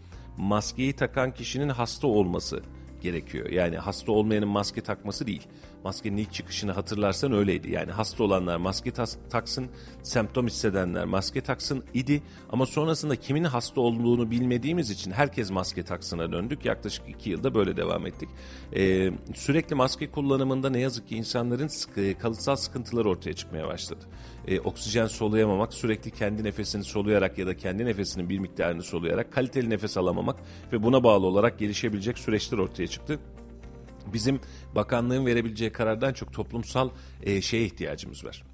maskeyi takan kişinin hasta olması gerekiyor. Yani hasta olmayanın maske takması değil. Maskenin ilk çıkışını hatırlarsan öyleydi. Yani hasta olanlar maske tas- taksın, semptom hissedenler maske taksın idi. Ama sonrasında kimin hasta olduğunu bilmediğimiz için herkes maske taksına döndük. Yaklaşık iki yılda böyle devam ettik. Ee, sürekli maske kullanımında ne yazık ki insanların sıkı, kalıtsal sıkıntılar ortaya çıkmaya başladı. Ee, oksijen soluyamamak, sürekli kendi nefesini soluyarak ya da kendi nefesinin bir miktarını soluyarak kaliteli nefes alamamak ve buna bağlı olarak gelişebilecek süreçler ortaya çıktı bizim bakanlığın verebileceği karardan çok toplumsal e, şeye ihtiyacımız var.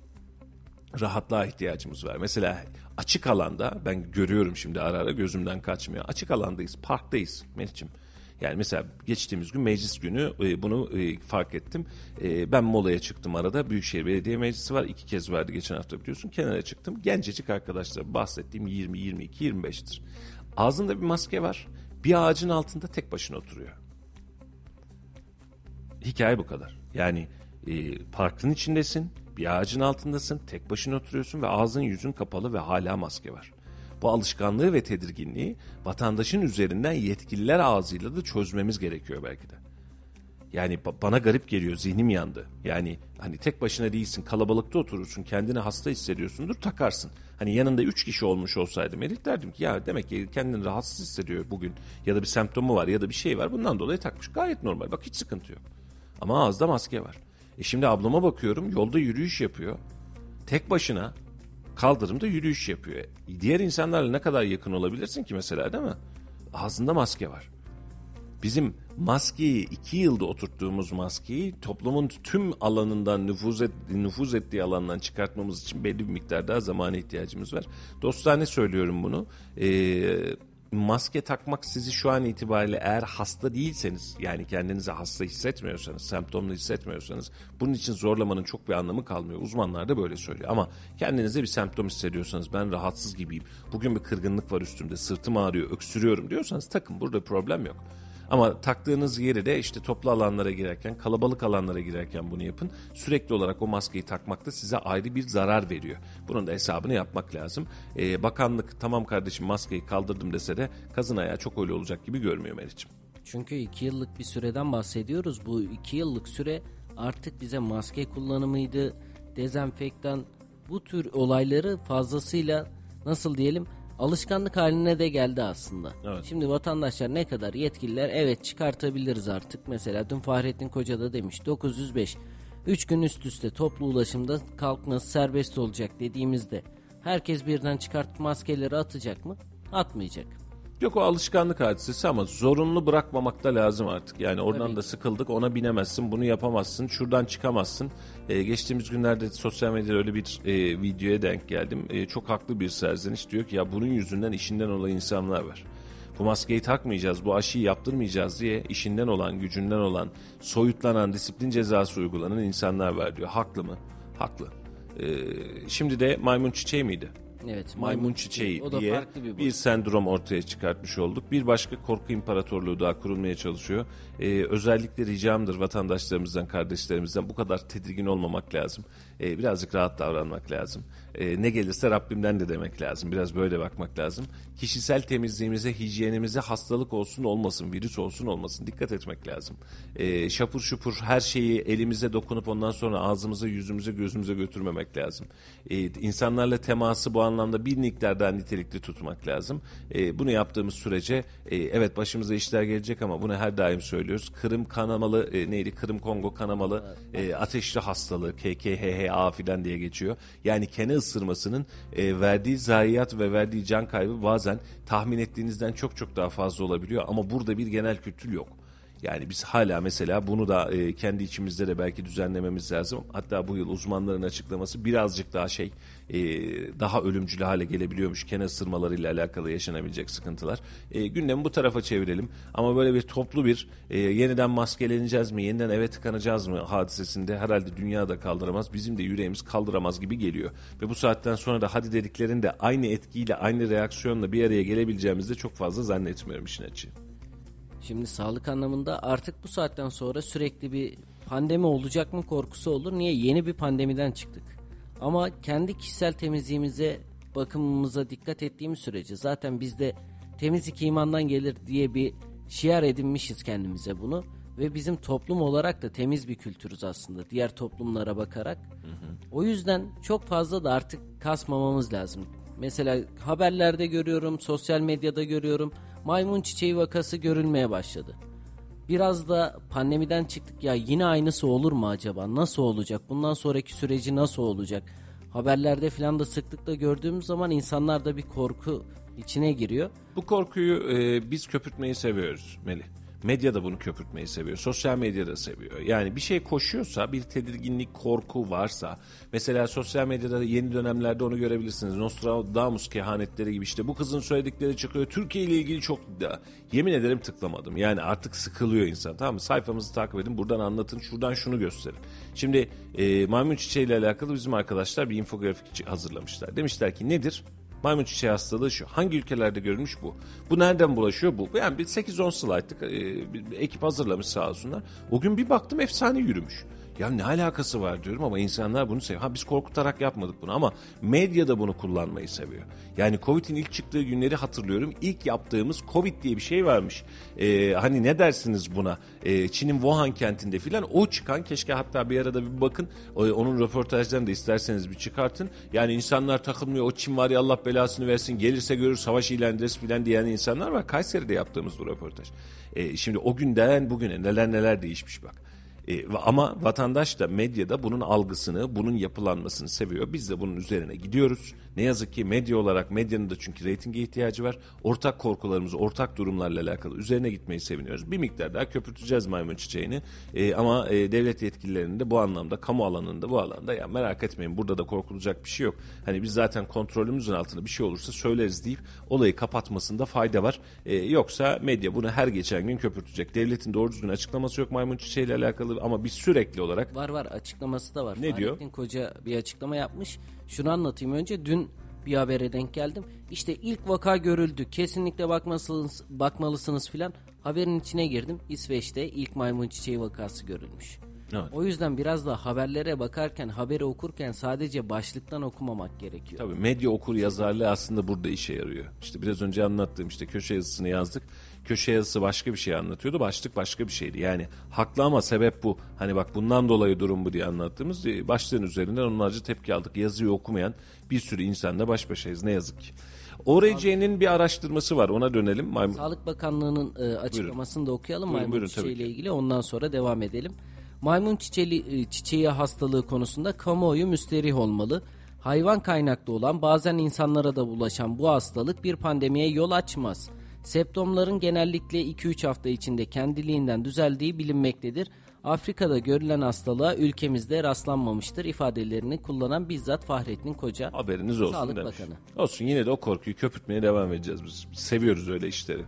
Rahatlığa ihtiyacımız var. Mesela açık alanda ben görüyorum şimdi ara ara gözümden kaçmıyor. Açık alandayız, parktayız Melih'ciğim. Yani mesela geçtiğimiz gün meclis günü e, bunu e, fark ettim. E, ben molaya çıktım arada. Büyükşehir Belediye Meclisi var. iki kez verdi geçen hafta biliyorsun. Kenara çıktım. Gencecik arkadaşlar bahsettiğim 20, 22, 25'tir. Ağzında bir maske var. Bir ağacın altında tek başına oturuyor. Hikaye bu kadar. Yani e, parkın içindesin, bir ağacın altındasın, tek başına oturuyorsun ve ağzın yüzün kapalı ve hala maske var. Bu alışkanlığı ve tedirginliği vatandaşın üzerinden yetkililer ağzıyla da çözmemiz gerekiyor belki de. Yani bana garip geliyor zihnim yandı. Yani hani tek başına değilsin kalabalıkta oturursun kendini hasta hissediyorsundur takarsın. Hani yanında üç kişi olmuş olsaydı Melih derdim ki ya demek ki kendini rahatsız hissediyor bugün ya da bir semptomu var ya da bir şey var bundan dolayı takmış. Gayet normal bak hiç sıkıntı yok. Ama ağızda maske var. E şimdi ablama bakıyorum yolda yürüyüş yapıyor. Tek başına kaldırımda yürüyüş yapıyor. E, diğer insanlarla ne kadar yakın olabilirsin ki mesela değil mi? Ağzında maske var. Bizim maskeyi iki yılda oturttuğumuz maskeyi toplumun tüm alanından nüfuz, et, nüfuz ettiği alandan çıkartmamız için belli bir miktar daha zamana ihtiyacımız var. Dostane söylüyorum bunu. Ee, maske takmak sizi şu an itibariyle eğer hasta değilseniz yani kendinizi hasta hissetmiyorsanız, semptomlu hissetmiyorsanız bunun için zorlamanın çok bir anlamı kalmıyor. Uzmanlar da böyle söylüyor ama kendinize bir semptom hissediyorsanız ben rahatsız gibiyim, bugün bir kırgınlık var üstümde, sırtım ağrıyor, öksürüyorum diyorsanız takın burada problem yok. Ama taktığınız yeri de işte toplu alanlara girerken, kalabalık alanlara girerken bunu yapın. Sürekli olarak o maskeyi takmakta size ayrı bir zarar veriyor. Bunun da hesabını yapmak lazım. Ee, bakanlık tamam kardeşim maskeyi kaldırdım dese de kazın ayağı çok öyle olacak gibi görmüyor Meriç'im. Çünkü iki yıllık bir süreden bahsediyoruz. Bu iki yıllık süre artık bize maske kullanımıydı, dezenfektan bu tür olayları fazlasıyla nasıl diyelim alışkanlık haline de geldi aslında. Evet. Şimdi vatandaşlar ne kadar yetkililer evet çıkartabiliriz artık. Mesela dün Fahrettin Koca da demiş 905 3 gün üst üste toplu ulaşımda kalkması serbest olacak dediğimizde herkes birden çıkartıp maskeleri atacak mı? Atmayacak. Yok o alışkanlık hadisesi ama zorunlu bırakmamak da lazım artık. Yani oradan Tabii da sıkıldık ona binemezsin bunu yapamazsın şuradan çıkamazsın. Ee, geçtiğimiz günlerde sosyal medyada öyle bir e, videoya denk geldim. E, çok haklı bir serzeniş diyor ki ya bunun yüzünden işinden olan insanlar var. Bu maskeyi takmayacağız, bu aşıyı yaptırmayacağız diye işinden olan, gücünden olan, soyutlanan, disiplin cezası uygulanan insanlar var diyor. Haklı mı? Haklı. Ee, şimdi de maymun çiçeği miydi? Evet, maymun, maymun çiçeği da diye bir, bir sendrom ortaya çıkartmış olduk. Bir başka korku imparatorluğu daha kurulmaya çalışıyor. Ee, özellikle ricamdır vatandaşlarımızdan, kardeşlerimizden bu kadar tedirgin olmamak lazım. Ee, birazcık rahat davranmak lazım. Ee, ne gelirse Rabbimden de demek lazım. Biraz böyle bakmak lazım. Kişisel temizliğimize, hijyenimize hastalık olsun olmasın, virüs olsun olmasın dikkat etmek lazım. Ee, şapur şupur her şeyi elimize dokunup ondan sonra ağzımıza, yüzümüze, gözümüze götürmemek lazım. Ee, insanlarla teması bu anlamda bir miktar daha nitelikli tutmak lazım. E, bunu yaptığımız sürece e, evet başımıza işler gelecek ama bunu her daim söylüyoruz. Kırım kanamalı e, neydi? Kırım Kongo kanamalı e, ateşli hastalığı KKHHA filan diye geçiyor. Yani kene ısırmasının e, verdiği zayiat ve verdiği can kaybı bazen tahmin ettiğinizden çok çok daha fazla olabiliyor ama burada bir genel kültür yok. Yani biz hala mesela bunu da e, kendi içimizde de belki düzenlememiz lazım. Hatta bu yıl uzmanların açıklaması birazcık daha şey e, daha ölümcül hale gelebiliyormuş. Kene ısırmalarıyla alakalı yaşanabilecek sıkıntılar. E, gündemi bu tarafa çevirelim. Ama böyle bir toplu bir e, yeniden maskeleneceğiz mi, yeniden eve tıkanacağız mı hadisesinde herhalde dünya da kaldıramaz. Bizim de yüreğimiz kaldıramaz gibi geliyor. Ve bu saatten sonra da hadi dediklerinde aynı etkiyle, aynı reaksiyonla bir araya gelebileceğimizi de çok fazla zannetmiyorum işin açığı. Şimdi sağlık anlamında artık bu saatten sonra sürekli bir pandemi olacak mı korkusu olur. Niye? Yeni bir pandemiden çıktık. Ama kendi kişisel temizliğimize, bakımımıza dikkat ettiğimiz sürece zaten bizde temizlik imandan gelir diye bir şiar edinmişiz kendimize bunu. Ve bizim toplum olarak da temiz bir kültürüz aslında diğer toplumlara bakarak. Hı hı. O yüzden çok fazla da artık kasmamamız lazım. Mesela haberlerde görüyorum, sosyal medyada görüyorum maymun çiçeği vakası görülmeye başladı. Biraz da pandemiden çıktık ya yine aynısı olur mu acaba? Nasıl olacak? Bundan sonraki süreci nasıl olacak? Haberlerde falan da sıklıkla gördüğümüz zaman insanlar da bir korku içine giriyor. Bu korkuyu e, biz köpürtmeyi seviyoruz Melih. Medya da bunu köpürtmeyi seviyor. Sosyal medya da seviyor. Yani bir şey koşuyorsa, bir tedirginlik, korku varsa, mesela sosyal medyada yeni dönemlerde onu görebilirsiniz. Nostradamus kehanetleri gibi işte bu kızın söyledikleri çıkıyor. Türkiye ile ilgili çok da yemin ederim tıklamadım. Yani artık sıkılıyor insan. Tamam mı? Sayfamızı takip edin. Buradan anlatın. Şuradan şunu gösterin. Şimdi e, maymun çiçeği ile alakalı bizim arkadaşlar bir infografik hazırlamışlar. Demişler ki nedir? Maymun çiçeği hastalığı şu. Hangi ülkelerde görülmüş bu? Bu nereden bulaşıyor bu? Yani bir 8-10 slaytlık e, bir ekip hazırlamış sağ olsunlar. O gün bir baktım efsane yürümüş. Ya ne alakası var diyorum ama insanlar bunu seviyor. Ha biz korkutarak yapmadık bunu ama medya da bunu kullanmayı seviyor. Yani Covid'in ilk çıktığı günleri hatırlıyorum. İlk yaptığımız Covid diye bir şey varmış. Ee, hani ne dersiniz buna? Ee, Çin'in Wuhan kentinde filan o çıkan keşke hatta bir arada bir bakın. Onun röportajlarını da isterseniz bir çıkartın. Yani insanlar takılmıyor. O Çin var ya Allah belasını versin. Gelirse görür savaş ilan ederiz filan diyen insanlar var. Kayseri'de yaptığımız bu röportaj. Ee, şimdi o günden bugüne neler neler değişmiş bak. E, ama vatandaş da medyada bunun algısını, bunun yapılanmasını seviyor. Biz de bunun üzerine gidiyoruz. Ne yazık ki medya olarak medyanın da çünkü reytinge ihtiyacı var. Ortak korkularımız, ortak durumlarla alakalı üzerine gitmeyi seviniyoruz. Bir miktar daha köpürteceğiz maymun çiçeğini. E, ama e, devlet yetkililerinin de bu anlamda, kamu alanında bu alanda ya merak etmeyin burada da korkulacak bir şey yok. Hani biz zaten kontrolümüzün altında bir şey olursa söyleriz deyip olayı kapatmasında fayda var. E, yoksa medya bunu her geçen gün köpürtecek. Devletin doğru düzgün açıklaması yok maymun çiçeğiyle alakalı ama biz sürekli olarak... Var var açıklaması da var. Ne Fahrettin diyor? Koca bir açıklama yapmış. Şunu anlatayım önce. Dün bir habere denk geldim. İşte ilk vaka görüldü. Kesinlikle bakmalısınız, bakmalısınız filan. Haberin içine girdim. İsveç'te ilk maymun çiçeği vakası görülmüş. Evet. O yüzden biraz da haberlere bakarken, haberi okurken sadece başlıktan okumamak gerekiyor. Tabii medya okur yazarlığı aslında burada işe yarıyor. İşte biraz önce anlattığım işte köşe yazısını yazdık. Köşe yazısı başka bir şey anlatıyordu. Başlık başka bir şeydi. Yani haklı ama sebep bu. Hani bak bundan dolayı durum bu diye anlattığımız e, başlığın üzerinden onlarca tepki aldık. Yazıyı okumayan bir sürü insanla baş başayız ne yazık ki. ORC'nin bir araştırması var ona dönelim. Maymun... Sağlık Bakanlığı'nın e, açıklamasını da okuyalım Buyurun, maymun buyurun, tabii çiçeğiyle ilgili ondan sonra devam edelim. Maymun çiçeği, e, çiçeği hastalığı konusunda kamuoyu müsterih olmalı. Hayvan kaynaklı olan bazen insanlara da bulaşan bu hastalık bir pandemiye yol açmaz. Septomların genellikle 2-3 hafta içinde kendiliğinden düzeldiği bilinmektedir. Afrika'da görülen hastalığa ülkemizde rastlanmamıştır ifadelerini kullanan bizzat Fahrettin Koca. Haberiniz olsun Sağlık demiş. Bakanı. Olsun yine de o korkuyu köpürtmeye devam edeceğiz biz. Seviyoruz öyle işleri.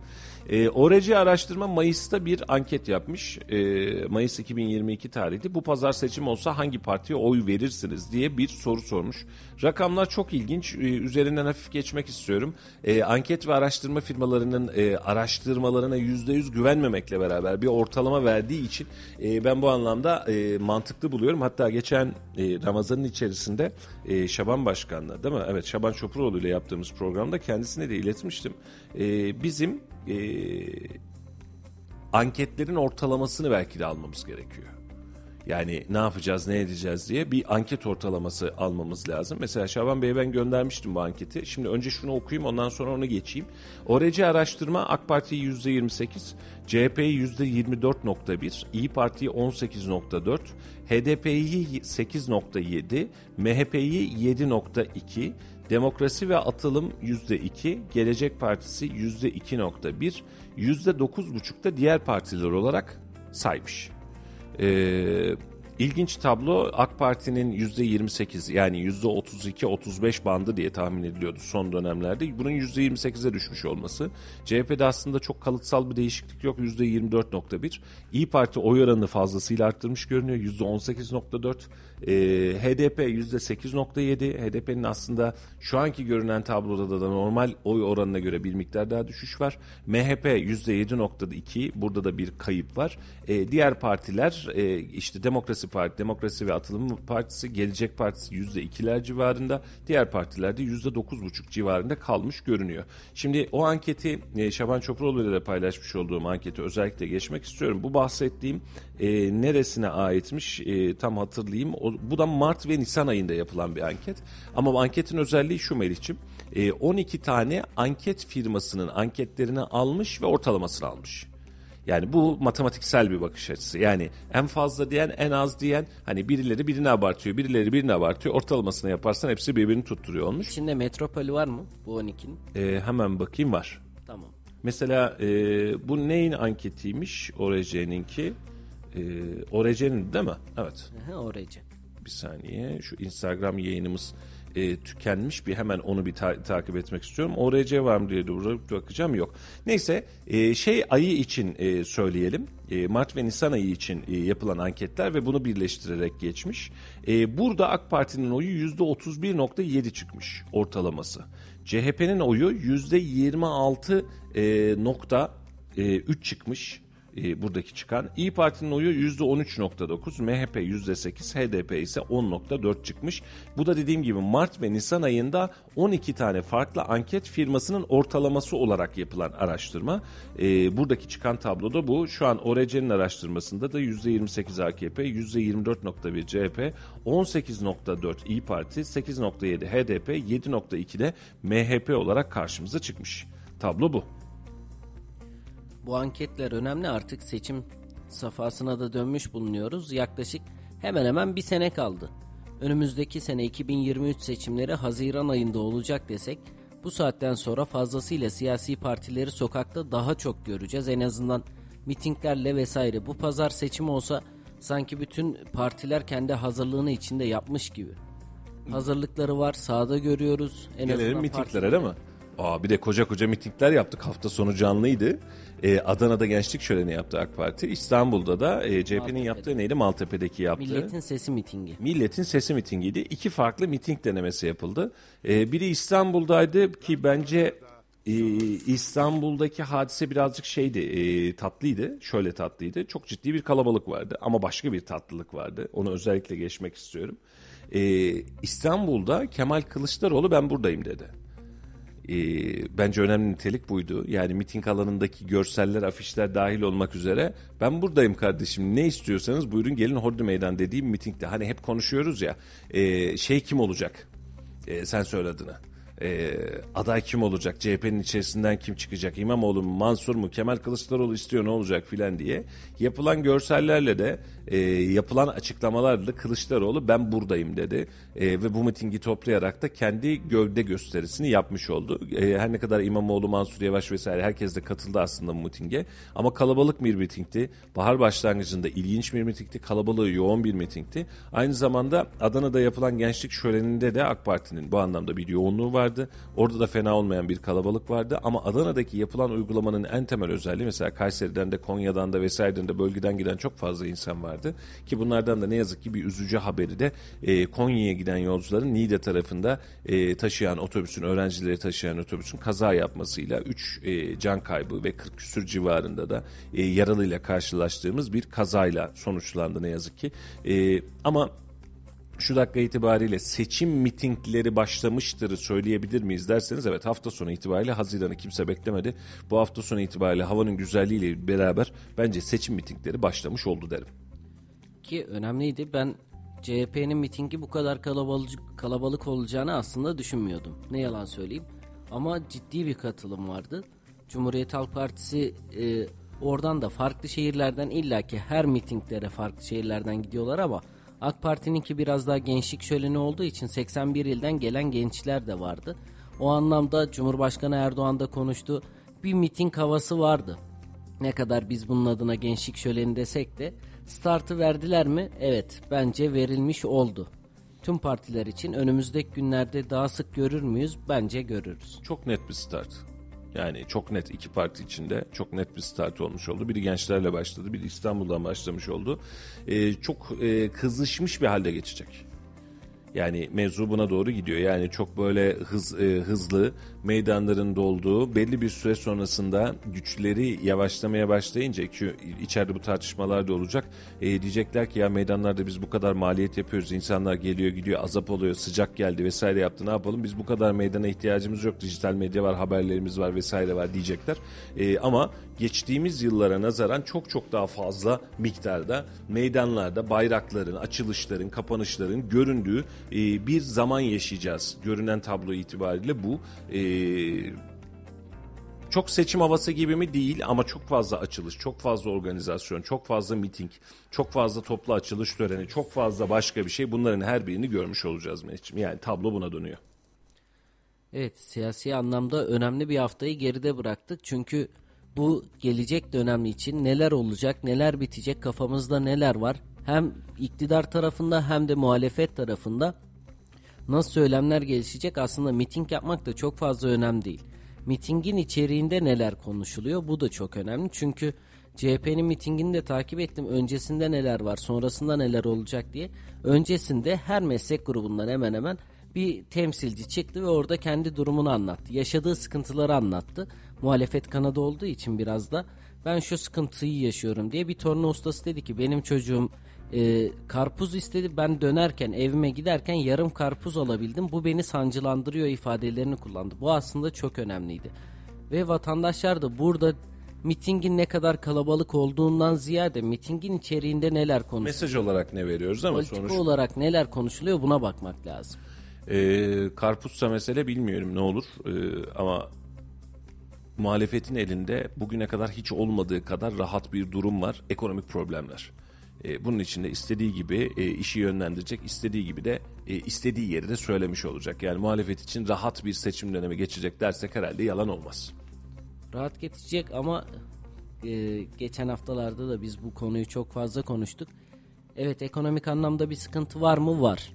E, ORC araştırma Mayıs'ta bir anket yapmış. E, Mayıs 2022 tarihli. Bu pazar seçim olsa hangi partiye oy verirsiniz diye bir soru sormuş. Rakamlar çok ilginç. E, üzerinden hafif geçmek istiyorum. E, anket ve araştırma firmalarının e, araştırmalarına %100 güvenmemekle beraber bir ortalama verdiği için e, ben bu anlamda e, mantıklı buluyorum. Hatta geçen e, Ramazan'ın içerisinde e, Şaban Başkan'la değil mi? Evet Şaban Çopuroğlu ile yaptığımız programda kendisine de iletmiştim. E, bizim e, anketlerin ortalamasını belki de almamız gerekiyor. Yani ne yapacağız, ne edeceğiz diye bir anket ortalaması almamız lazım. Mesela Şaban Bey'e ben göndermiştim bu anketi. Şimdi önce şunu okuyayım ondan sonra onu geçeyim. ORC araştırma AK Parti'yi %28, CHP'yi %24.1, İyi Parti'yi 18.4, HDP'yi 8.7, MHP'yi 7.2, Demokrasi ve Atılım %2, Gelecek Partisi %2.1, %9.5'da diğer partiler olarak saymış. Ee, ilginç tablo AK Parti'nin %28 yani %32-35 bandı diye tahmin ediliyordu son dönemlerde. Bunun %28'e düşmüş olması. CHP'de aslında çok kalıtsal bir değişiklik yok. %24.1. İyi Parti oy oranını fazlasıyla arttırmış görünüyor. %18.4. Ee, HDP %8.7. HDP'nin aslında şu anki görünen tabloda da normal oy oranına göre bir miktar daha düşüş var. MHP %7.2. Burada da bir kayıp var. Ee, diğer partiler e, işte Demokrasi Parti, Demokrasi ve Atılım Partisi, Gelecek Partisi %2'ler civarında. Diğer partilerde %9.5 civarında kalmış görünüyor. Şimdi o anketi e, Şaban Çopuroğlu ile de paylaşmış olduğum anketi özellikle geçmek istiyorum. Bu bahsettiğim e, neresine aitmiş e, tam hatırlayayım. O, bu da Mart ve Nisan ayında yapılan bir anket. Ama bu anketin özelliği şu Melih'ciğim. E, 12 tane anket firmasının anketlerini almış ve ortalamasını almış. Yani bu matematiksel bir bakış açısı. Yani en fazla diyen en az diyen hani birileri birini abartıyor, birileri birini abartıyor. Ortalamasını yaparsan hepsi birbirini tutturuyor olmuş. İçinde metropoli var mı bu 12'nin? E, hemen bakayım var. Tamam. Mesela e, bu neyin anketiymiş? ORC'ninki. E, ORC'nin değil mi? Evet. ORC. Bir saniye. Şu Instagram yayınımız e, tükenmiş. Bir hemen onu bir ta- takip etmek istiyorum. ORC var mı diye uğrayıp bakacağım. Yok. Neyse e, şey ayı için e, söyleyelim. E, Mart ve Nisan ayı için e, yapılan anketler ve bunu birleştirerek geçmiş. E, burada AK Parti'nin oyu %31.7 çıkmış ortalaması. CHP'nin oyu %26.3 çıkmış. E, buradaki çıkan. İyi Parti'nin oyu %13.9, MHP %8, HDP ise 10.4 çıkmış. Bu da dediğim gibi Mart ve Nisan ayında 12 tane farklı anket firmasının ortalaması olarak yapılan araştırma. E, buradaki çıkan tablo da bu. Şu an ORC'nin araştırmasında da %28 AKP, %24.1 CHP, 18.4 İyi Parti, 8.7 HDP, 7.2 de MHP olarak karşımıza çıkmış. Tablo bu. Bu anketler önemli artık seçim safhasına da dönmüş bulunuyoruz. Yaklaşık hemen hemen bir sene kaldı. Önümüzdeki sene 2023 seçimleri Haziran ayında olacak desek bu saatten sonra fazlasıyla siyasi partileri sokakta daha çok göreceğiz. En azından mitinglerle vesaire. Bu pazar seçim olsa sanki bütün partiler kendi hazırlığını içinde yapmış gibi. Hazırlıkları var, sahada görüyoruz. En Gelelim mitinglere değil mi? Aa, bir de koca koca mitingler yaptık. Hafta sonu canlıydı. Ee, Adana'da gençlik şöleni yaptı AK Parti. İstanbul'da da e, CHP'nin yaptığı neydi? Maltepe'deki yaptığı. Milletin Sesi mitingi. Milletin Sesi mitingiydi. İki farklı miting denemesi yapıldı. Ee, biri İstanbul'daydı ki bence e, İstanbul'daki hadise birazcık şeydi, e, tatlıydı. Şöyle tatlıydı. Çok ciddi bir kalabalık vardı ama başka bir tatlılık vardı. Onu özellikle geçmek istiyorum. E, İstanbul'da Kemal Kılıçdaroğlu ben buradayım dedi e, bence önemli nitelik buydu. Yani miting alanındaki görseller, afişler dahil olmak üzere ben buradayım kardeşim ne istiyorsanız buyurun gelin Hordi Meydan dediğim mitingde. Hani hep konuşuyoruz ya e, şey kim olacak? E, sen söyle adını e, aday kim olacak, CHP'nin içerisinden kim çıkacak, İmamoğlu mu, Mansur mu, Kemal Kılıçdaroğlu istiyor ne olacak filan diye yapılan görsellerle de e, yapılan açıklamalarla Kılıçdaroğlu ben buradayım dedi e, ve bu mitingi toplayarak da kendi gövde gösterisini yapmış oldu. E, her ne kadar İmamoğlu, Mansur Yavaş vesaire herkes de katıldı aslında bu mitinge ama kalabalık bir mitingdi. Bahar başlangıcında ilginç bir mitingdi, kalabalığı yoğun bir mitingdi. Aynı zamanda Adana'da yapılan gençlik şöleninde de AK Parti'nin bu anlamda bir yoğunluğu var vardı. Orada da fena olmayan bir kalabalık vardı. Ama Adana'daki yapılan uygulamanın en temel özelliği mesela Kayseri'den de Konya'dan da vesaireden de bölgeden giden çok fazla insan vardı. Ki bunlardan da ne yazık ki bir üzücü haberi de e, Konya'ya giden yolcuların Niğde tarafında e, taşıyan otobüsün, öğrencileri taşıyan otobüsün kaza yapmasıyla 3 e, can kaybı ve 40 küsür civarında da e, yaralıyla karşılaştığımız bir kazayla sonuçlandı ne yazık ki. E, ama şu dakika itibariyle seçim mitingleri başlamıştır söyleyebilir miyiz derseniz evet hafta sonu itibariyle Haziran'ı kimse beklemedi. Bu hafta sonu itibariyle havanın güzelliğiyle beraber bence seçim mitingleri başlamış oldu derim. Ki önemliydi ben CHP'nin mitingi bu kadar kalabalık, kalabalık olacağını aslında düşünmüyordum. Ne yalan söyleyeyim. Ama ciddi bir katılım vardı. Cumhuriyet Halk Partisi e, oradan da farklı şehirlerden illaki her mitinglere farklı şehirlerden gidiyorlar ama AK Parti'ninki biraz daha gençlik şöleni olduğu için 81 ilden gelen gençler de vardı. O anlamda Cumhurbaşkanı Erdoğan da konuştu. Bir miting havası vardı. Ne kadar biz bunun adına gençlik şöleni desek de startı verdiler mi? Evet bence verilmiş oldu. Tüm partiler için önümüzdeki günlerde daha sık görür müyüz? Bence görürüz. Çok net bir start. Yani çok net iki parti içinde çok net bir start olmuş oldu. Biri gençlerle başladı, biri İstanbul'dan başlamış oldu. Ee, çok e, kızışmış bir halde geçecek. Yani mevzu buna doğru gidiyor. Yani çok böyle hız, e, hızlı meydanların dolduğu belli bir süre sonrasında güçleri yavaşlamaya başlayınca ki içeride bu tartışmalar da olacak. E, diyecekler ki ya meydanlarda biz bu kadar maliyet yapıyoruz. insanlar geliyor gidiyor azap oluyor sıcak geldi vesaire yaptı ne yapalım biz bu kadar meydana ihtiyacımız yok. Dijital medya var haberlerimiz var vesaire var diyecekler. E, ama geçtiğimiz yıllara nazaran çok çok daha fazla miktarda meydanlarda bayrakların, açılışların, kapanışların göründüğü e, bir zaman yaşayacağız. Görünen tablo itibariyle bu. E, çok seçim havası gibi mi değil ama çok fazla açılış, çok fazla organizasyon, çok fazla miting, çok fazla toplu açılış töreni, çok fazla başka bir şey. Bunların her birini görmüş olacağız Mehmetciğim. Yani tablo buna dönüyor. Evet siyasi anlamda önemli bir haftayı geride bıraktık. Çünkü bu gelecek dönem için neler olacak, neler bitecek, kafamızda neler var hem iktidar tarafında hem de muhalefet tarafında nasıl söylemler gelişecek aslında miting yapmak da çok fazla önemli değil. Mitingin içeriğinde neler konuşuluyor bu da çok önemli çünkü CHP'nin mitingini de takip ettim. Öncesinde neler var, sonrasında neler olacak diye. Öncesinde her meslek grubundan hemen hemen bir temsilci çıktı ve orada kendi durumunu anlattı. Yaşadığı sıkıntıları anlattı. Muhalefet kanadı olduğu için biraz da ben şu sıkıntıyı yaşıyorum diye bir torna ustası dedi ki benim çocuğum e, karpuz istedi ben dönerken evime giderken yarım karpuz alabildim bu beni sancılandırıyor ifadelerini kullandı. Bu aslında çok önemliydi. Ve vatandaşlar da burada mitingin ne kadar kalabalık olduğundan ziyade mitingin içeriğinde neler konuşuluyor. Mesaj olarak ne veriyoruz ama Politika sonuç... olarak neler konuşuluyor buna bakmak lazım. Ee, karpuzsa mesele bilmiyorum ne olur ee, ama muhalefetin elinde bugüne kadar hiç olmadığı kadar rahat bir durum var. Ekonomik problemler. Ee, bunun için de istediği gibi e, işi yönlendirecek, istediği gibi de e, istediği yeri de söylemiş olacak. Yani muhalefet için rahat bir seçim dönemi geçecek dersek herhalde yalan olmaz. Rahat geçecek ama e, geçen haftalarda da biz bu konuyu çok fazla konuştuk. Evet ekonomik anlamda bir sıkıntı var mı? Var.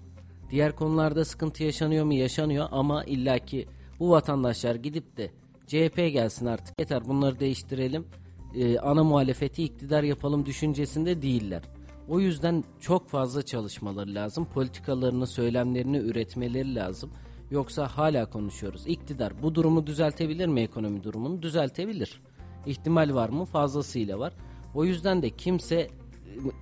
Diğer konularda sıkıntı yaşanıyor mu? Yaşanıyor ama illaki bu vatandaşlar gidip de CHP gelsin artık yeter bunları değiştirelim. E, ana muhalefeti iktidar yapalım düşüncesinde değiller. O yüzden çok fazla çalışmaları lazım. Politikalarını, söylemlerini üretmeleri lazım. Yoksa hala konuşuyoruz. İktidar bu durumu düzeltebilir mi ekonomi durumunu? Düzeltebilir. İhtimal var mı? Fazlasıyla var. O yüzden de kimse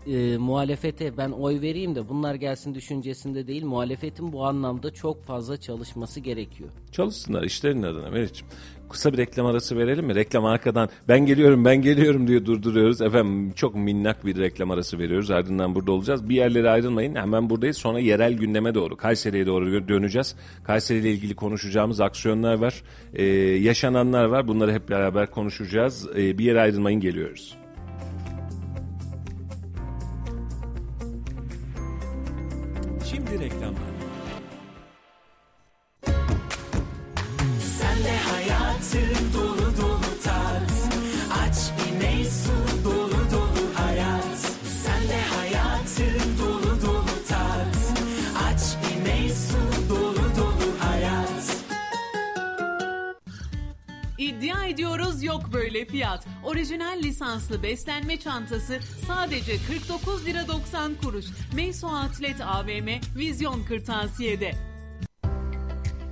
e, muhalefete ben oy vereyim de bunlar gelsin düşüncesinde değil. Muhalefetin bu anlamda çok fazla çalışması gerekiyor. Çalışsınlar işlerin adına Meriç'im. Kısa bir reklam arası verelim mi? Reklam arkadan ben geliyorum ben geliyorum diye durduruyoruz. Efendim çok minnak bir reklam arası veriyoruz. Ardından burada olacağız. Bir yerlere ayrılmayın. Hemen buradayız. Sonra yerel gündeme doğru Kayseri'ye doğru döneceğiz. Kayseri ile ilgili konuşacağımız aksiyonlar var. Ee, yaşananlar var. Bunları hep beraber konuşacağız. Ee, bir yere ayrılmayın geliyoruz. Şimdi reklamlar. Sen de hayatı meysu meysu ediyoruz yok böyle fiyat. Orijinal lisanslı beslenme çantası sadece 49 lira 90 kuruş. Meyso Outlet AVM Vizyon Kırtasiye'de.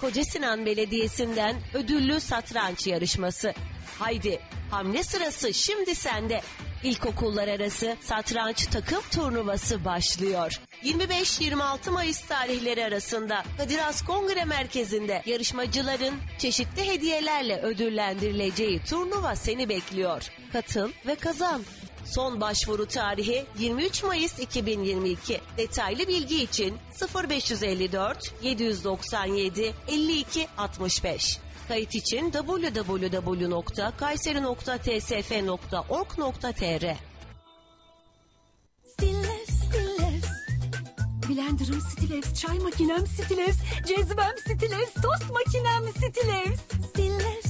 Koca Sinan Belediyesi'nden ödüllü satranç yarışması. Haydi hamle sırası şimdi sende. İlkokullar arası satranç takım turnuvası başlıyor. 25-26 Mayıs tarihleri arasında Kadir Has Kongre Merkezi'nde yarışmacıların çeşitli hediyelerle ödüllendirileceği turnuva seni bekliyor. Katıl ve kazan. Son başvuru tarihi 23 Mayıs 2022. Detaylı bilgi için 0554 797 52 65. Kayıt için www.kayseri.tsf.org.tr. Blender'ım Stillers, çay makinem Stillers, cezvem Stillers, tost makinem Stillers. Stillers,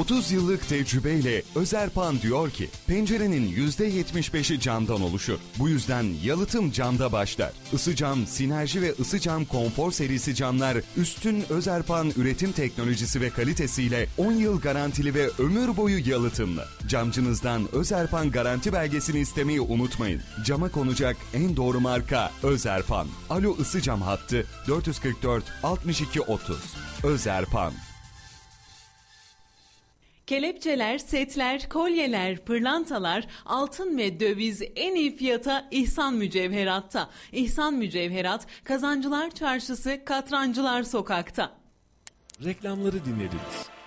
30 yıllık tecrübeyle Özerpan diyor ki pencerenin %75'i camdan oluşur. Bu yüzden yalıtım camda başlar. Isı cam, sinerji ve ısı cam konfor serisi camlar üstün Özerpan üretim teknolojisi ve kalitesiyle 10 yıl garantili ve ömür boyu yalıtımlı. Camcınızdan Özerpan garanti belgesini istemeyi unutmayın. Cama konacak en doğru marka Özerpan. Alo ısı cam hattı 444 62 30. Özerpan. Kelepçeler, setler, kolyeler, pırlantalar, altın ve döviz en iyi fiyata İhsan Mücevherat'ta. İhsan Mücevherat, Kazancılar Çarşısı, Katrancılar Sokak'ta. Reklamları dinlediniz.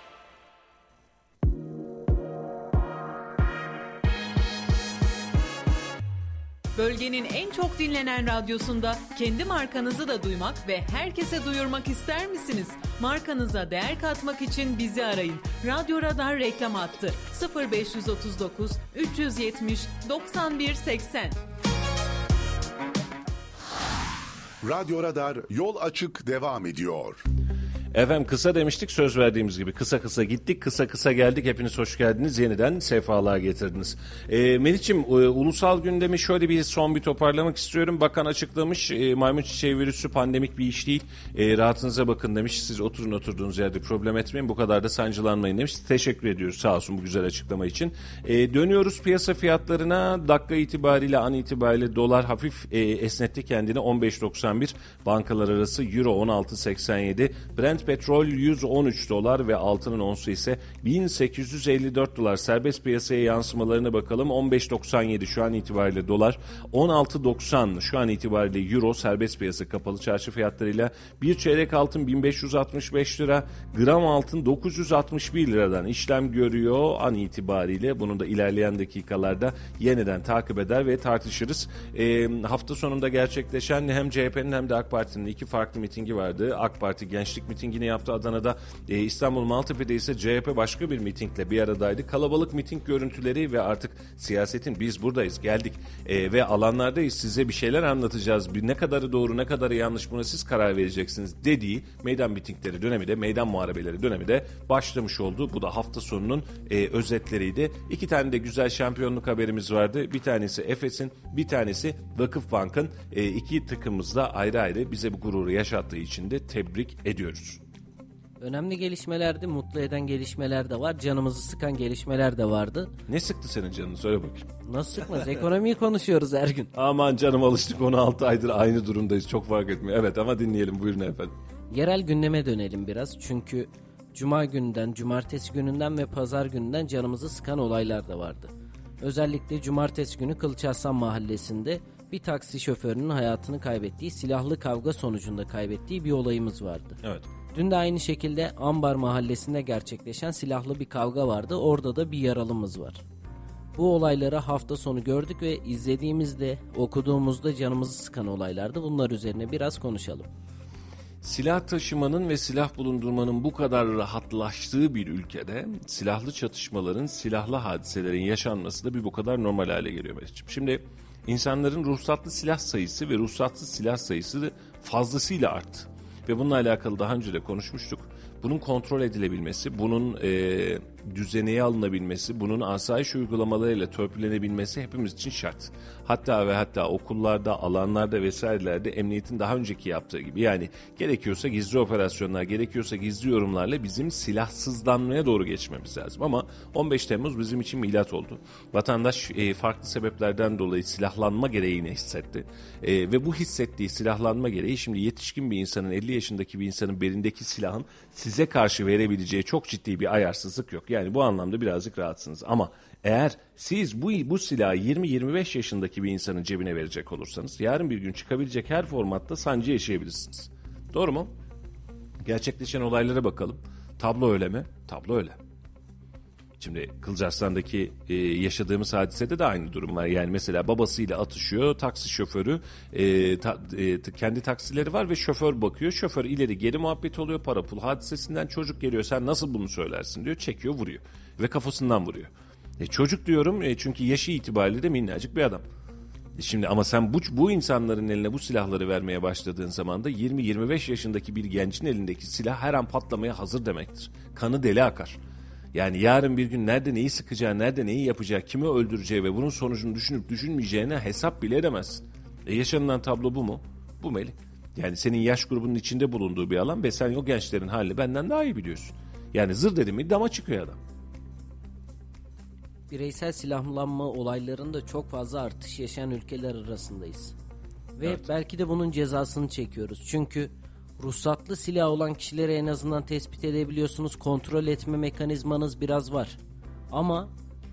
Bölgenin en çok dinlenen radyosunda kendi markanızı da duymak ve herkese duyurmak ister misiniz? Markanıza değer katmak için bizi arayın. Radyo Radar reklam attı. 0539 370 91 80. Radyo Radar yol açık devam ediyor. Efendim kısa demiştik söz verdiğimiz gibi. Kısa kısa gittik kısa kısa geldik. Hepiniz hoş geldiniz. Yeniden sefalığa getirdiniz. E, Melih'ciğim e, ulusal gündemi şöyle bir son bir toparlamak istiyorum. Bakan açıklamış e, maymun çiçeği virüsü pandemik bir iş değil. E, rahatınıza bakın demiş. Siz oturun oturduğunuz yerde problem etmeyin. Bu kadar da sancılanmayın demiş. Teşekkür ediyoruz. Sağ olsun bu güzel açıklama için. E, dönüyoruz piyasa fiyatlarına. Dakika itibariyle an itibariyle dolar hafif e, esnetti kendini. 15.91 bankalar arası euro 16.87 Brent petrol 113 dolar ve altının onsu ise 1854 dolar. Serbest piyasaya yansımalarına bakalım. 15.97 şu an itibariyle dolar. 16.90 şu an itibariyle euro. Serbest piyasa kapalı çarşı fiyatlarıyla bir çeyrek altın 1565 lira gram altın 961 liradan işlem görüyor an itibariyle. Bunu da ilerleyen dakikalarda yeniden takip eder ve tartışırız. E, hafta sonunda gerçekleşen hem CHP'nin hem de AK Parti'nin iki farklı mitingi vardı. AK Parti gençlik mitingini yaptı Adana'da. E, İstanbul Maltepe'de ise CHP başka bir mitingle bir aradaydı. Kalabalık miting görüntüleri ve artık siyasetin biz buradayız geldik e, ve alanlardayız size bir şeyler anlatacağız. Bir ne kadarı doğru ne kadarı yanlış buna siz karar vereceksiniz dediği meydan mitingleri dönemi de meydan muharebeleri dönemi de başlamış oldu. Bu da hafta sonunun e, özetleriydi. İki tane de güzel şampiyonluk haberimiz vardı. Bir tanesi Efes'in bir tanesi Vakıfbank'ın e, iki takımımızda ayrı ayrı bize bu gururu yaşattığı için de tebrik ediyoruz. Önemli gelişmelerdi, mutlu eden gelişmeler de var, canımızı sıkan gelişmeler de vardı. Ne sıktı senin canını söyle bakayım. Nasıl sıkmaz? Ekonomiyi konuşuyoruz her gün. [laughs] Aman canım alıştık 16 aydır aynı durumdayız çok fark etmiyor. Evet ama dinleyelim buyurun efendim. Yerel gündeme dönelim biraz çünkü Cuma günden, Cumartesi gününden ve Pazar gününden canımızı sıkan olaylar da vardı. Özellikle Cumartesi günü Kılıçarslan Mahallesi'nde bir taksi şoförünün hayatını kaybettiği, silahlı kavga sonucunda kaybettiği bir olayımız vardı. Evet. Dün de aynı şekilde Ambar Mahallesi'nde gerçekleşen silahlı bir kavga vardı. Orada da bir yaralımız var. Bu olayları hafta sonu gördük ve izlediğimizde, okuduğumuzda canımızı sıkan olaylardı. Bunlar üzerine biraz konuşalım. Silah taşımanın ve silah bulundurmanın bu kadar rahatlaştığı bir ülkede silahlı çatışmaların, silahlı hadiselerin yaşanması da bir bu kadar normal hale geliyor. Şimdi insanların ruhsatlı silah sayısı ve ruhsatsız silah sayısı fazlasıyla arttı. Ve bununla alakalı daha önce de konuşmuştuk. Bunun kontrol edilebilmesi, bunun e, düzeneye alınabilmesi, bunun asayiş uygulamalarıyla törpülenebilmesi hepimiz için şart. Hatta ve hatta okullarda, alanlarda vesairelerde emniyetin daha önceki yaptığı gibi yani gerekiyorsa gizli operasyonlar, gerekiyorsa gizli yorumlarla bizim silahsızlanmaya doğru geçmemiz lazım. Ama 15 Temmuz bizim için milat oldu. Vatandaş e, farklı sebeplerden dolayı silahlanma gereğini hissetti. E, ve bu hissettiği silahlanma gereği şimdi yetişkin bir insanın, 50 yaşındaki bir insanın belindeki silahın size karşı verebileceği çok ciddi bir ayarsızlık yok. Yani bu anlamda birazcık rahatsınız. Ama eğer siz bu, bu silahı 20-25 yaşındaki bir insanın cebine verecek olursanız yarın bir gün çıkabilecek her formatta sancı yaşayabilirsiniz. Doğru mu? Gerçekleşen olaylara bakalım. Tablo öyle mi? Tablo öyle. Şimdi Kılcarslan'daki e, yaşadığımız hadisede de aynı durum var. Yani mesela babasıyla atışıyor, taksi şoförü e, ta, e, kendi taksileri var ve şoför bakıyor. Şoför ileri geri muhabbet oluyor para pul hadisesinden çocuk geliyor sen nasıl bunu söylersin diyor çekiyor vuruyor ve kafasından vuruyor. E, çocuk diyorum e, çünkü yaşı itibariyle de minnacık bir adam. E, Şimdi ama sen bu, bu insanların eline bu silahları vermeye başladığın zaman da 20-25 yaşındaki bir gencin elindeki silah her an patlamaya hazır demektir. Kanı deli akar. Yani yarın bir gün nerede neyi sıkacağı, nerede neyi yapacağı, kimi öldüreceği ve bunun sonucunu düşünüp düşünmeyeceğine hesap bile edemezsin. E yaşanılan tablo bu mu? Bu Melih. Yani senin yaş grubunun içinde bulunduğu bir alan ve sen o gençlerin halini benden daha iyi biliyorsun. Yani zır dedim mi dama çıkıyor adam. Bireysel silahlanma olaylarında çok fazla artış yaşayan ülkeler arasındayız. Ve Evet. belki de bunun cezasını çekiyoruz. Çünkü ruhsatlı silah olan kişileri en azından tespit edebiliyorsunuz. Kontrol etme mekanizmanız biraz var. Ama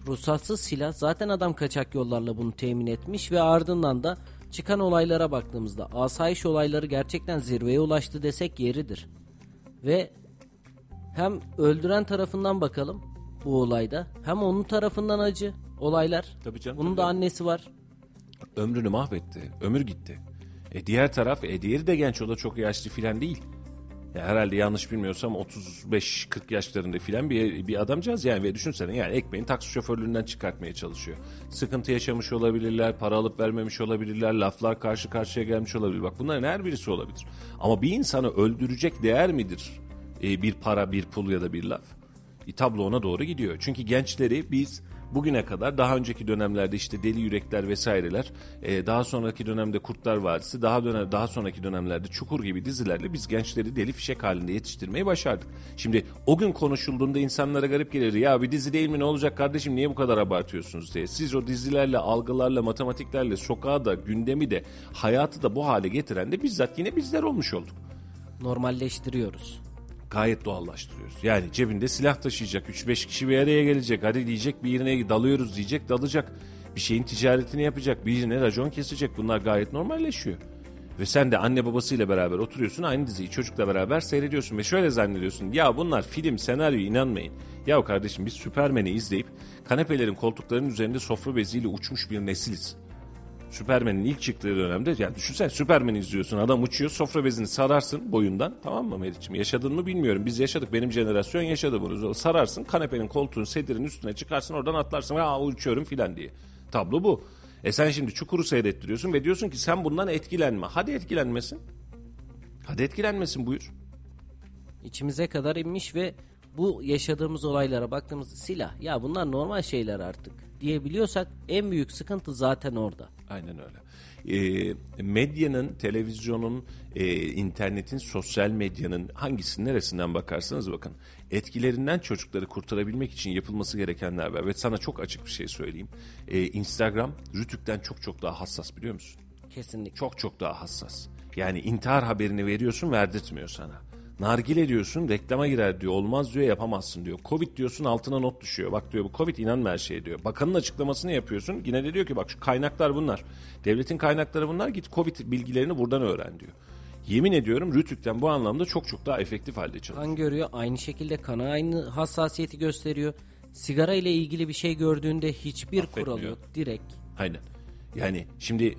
ruhsatsız silah zaten adam kaçak yollarla bunu temin etmiş ve ardından da çıkan olaylara baktığımızda asayiş olayları gerçekten zirveye ulaştı desek yeridir. Ve hem öldüren tarafından bakalım bu olayda hem onun tarafından acı olaylar. Tabii canım, Bunun tabii. da annesi var. Ömrünü mahvetti. Ömür gitti. E diğer taraf, e diğeri de genç o da çok yaşlı filan değil. Ya herhalde yanlış bilmiyorsam 35-40 yaşlarında filan bir, bir adamcağız yani ve düşünsene yani ekmeğin taksi şoförlüğünden çıkartmaya çalışıyor. Sıkıntı yaşamış olabilirler, para alıp vermemiş olabilirler, laflar karşı karşıya gelmiş olabilir. Bak bunların her birisi olabilir. Ama bir insanı öldürecek değer midir? e, bir para, bir pul ya da bir laf. E, tablo ona doğru gidiyor. Çünkü gençleri biz bugüne kadar daha önceki dönemlerde işte Deli Yürekler vesaireler, e, daha sonraki dönemde Kurtlar Vadisi, daha dönem daha sonraki dönemlerde Çukur gibi dizilerle biz gençleri deli fişek halinde yetiştirmeyi başardık. Şimdi o gün konuşulduğunda insanlara garip gelir. Ya bir dizi değil mi ne olacak kardeşim niye bu kadar abartıyorsunuz diye. Siz o dizilerle, algılarla, matematiklerle sokağı da, gündemi de, hayatı da bu hale getiren de bizzat yine bizler olmuş olduk Normalleştiriyoruz. Gayet doğallaştırıyoruz. Yani cebinde silah taşıyacak, 3-5 kişi bir araya gelecek, hadi diyecek bir yerine dalıyoruz diyecek, dalacak. Bir şeyin ticaretini yapacak, birine racon kesecek. Bunlar gayet normalleşiyor. Ve sen de anne babasıyla beraber oturuyorsun, aynı diziyi çocukla beraber seyrediyorsun ve şöyle zannediyorsun. Ya bunlar film, senaryo inanmayın. Ya kardeşim biz Süpermen'i izleyip kanepelerin koltukların üzerinde sofra beziyle uçmuş bir nesiliz. Süpermen'in ilk çıktığı dönemde yani düşünsene Süpermen'i izliyorsun adam uçuyor sofra bezini sararsın boyundan. Tamam mı Meriç'im? Yaşadın mı bilmiyorum. Biz yaşadık benim jenerasyon yaşadı bunu. Sararsın kanepenin koltuğun sedirin üstüne çıkarsın oradan atlarsın. Ha uçuyorum filan diye. Tablo bu. E sen şimdi Çukur'u seyrettiriyorsun ve diyorsun ki sen bundan etkilenme. Hadi etkilenmesin. Hadi etkilenmesin buyur. İçimize kadar inmiş ve bu yaşadığımız olaylara baktığımızda silah ya bunlar normal şeyler artık. diyebiliyorsak en büyük sıkıntı zaten orada. Aynen öyle. Ee, medyanın, televizyonun, e, internetin, sosyal medyanın hangisinin neresinden bakarsanız bakın etkilerinden çocukları kurtarabilmek için yapılması gerekenler var. Ve sana çok açık bir şey söyleyeyim. Ee, Instagram Rütük'ten çok çok daha hassas biliyor musun? Kesinlikle. Çok çok daha hassas. Yani intihar haberini veriyorsun verdirtmiyor sana. Nargile diyorsun reklama girer diyor. Olmaz diyor yapamazsın diyor. Covid diyorsun altına not düşüyor. Bak diyor bu Covid inanma her şeye diyor. Bakanın açıklamasını yapıyorsun. Yine de diyor ki bak şu kaynaklar bunlar. Devletin kaynakları bunlar. Git Covid bilgilerini buradan öğren diyor. Yemin ediyorum Rütük'ten bu anlamda çok çok daha efektif halde çalışıyor. Kan görüyor aynı şekilde kana aynı hassasiyeti gösteriyor. Sigara ile ilgili bir şey gördüğünde hiçbir kural yok. Direkt. Aynen. Yani şimdi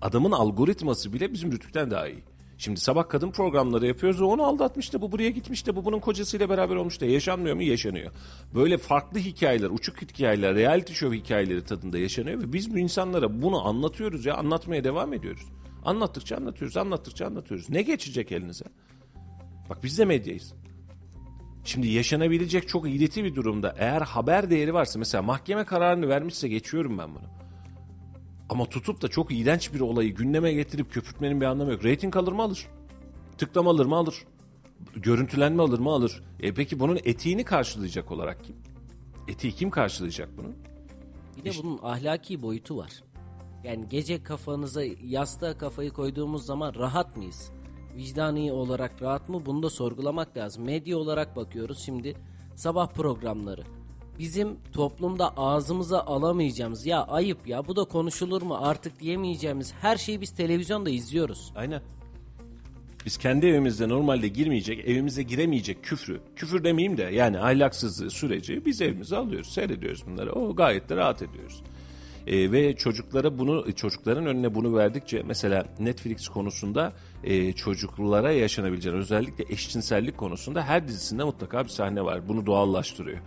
adamın algoritması bile bizim Rütük'ten daha iyi. Şimdi sabah kadın programları yapıyoruz. Onu aldatmış da bu buraya gitmiş de bu bunun kocasıyla beraber olmuş da yaşanmıyor mu? Yaşanıyor. Böyle farklı hikayeler, uçuk hikayeler, reality show hikayeleri tadında yaşanıyor ve biz bu insanlara bunu anlatıyoruz ya anlatmaya devam ediyoruz. Anlattıkça anlatıyoruz, anlattıkça anlatıyoruz. Ne geçecek elinize? Bak biz de medyayız. Şimdi yaşanabilecek çok iğreti bir durumda eğer haber değeri varsa mesela mahkeme kararını vermişse geçiyorum ben bunu. Ama tutup da çok iğrenç bir olayı gündeme getirip köpürtmenin bir anlamı yok. Rating alır mı alır. Tıklama alır mı alır. Görüntülenme alır mı alır. E peki bunun etiğini karşılayacak olarak kim? Etiği kim karşılayacak bunun? Bir de bunun ahlaki boyutu var. Yani gece kafanıza yastığa kafayı koyduğumuz zaman rahat mıyız? Vicdani olarak rahat mı? Bunu da sorgulamak lazım. Medya olarak bakıyoruz şimdi sabah programları. Bizim toplumda ağzımıza alamayacağımız ya ayıp ya bu da konuşulur mu artık diyemeyeceğimiz her şeyi biz televizyonda izliyoruz. Aynen. Biz kendi evimizde normalde girmeyecek, evimize giremeyecek küfrü, küfür demeyeyim de yani ahlaksızlığı süreci biz evimize alıyoruz, seyrediyoruz bunları. O gayet de rahat ediyoruz. Ee, ve çocuklara bunu, çocukların önüne bunu verdikçe mesela Netflix konusunda e, çocuklara yaşanabileceğin özellikle eşcinsellik konusunda her dizisinde mutlaka bir sahne var. Bunu doğallaştırıyor.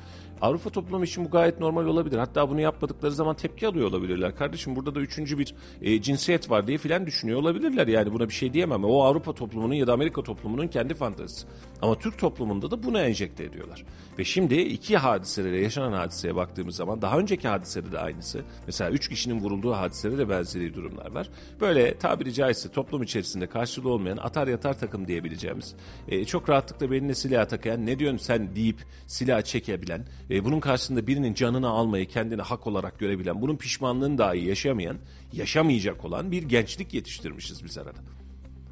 Avrupa toplumu için bu gayet normal olabilir. Hatta bunu yapmadıkları zaman tepki alıyor olabilirler. Kardeşim burada da üçüncü bir e, cinsiyet var diye filan düşünüyor olabilirler. Yani buna bir şey diyemem. O Avrupa toplumunun ya da Amerika toplumunun kendi fantezisi. Ama Türk toplumunda da bunu enjekte ediyorlar. Ve şimdi iki hadiselere yaşanan hadiseye baktığımız zaman daha önceki hadisede de aynısı. Mesela üç kişinin vurulduğu hadisede de benzeri durumlar var. Böyle tabiri caizse toplum içerisinde karşılığı olmayan atar yatar takım diyebileceğimiz e, çok rahatlıkla beline silah takayan ne diyorsun sen deyip silah çekebilen e, bunun karşısında birinin canını almayı kendine hak olarak görebilen bunun pişmanlığını dahi yaşamayan yaşamayacak olan bir gençlik yetiştirmişiz biz arada.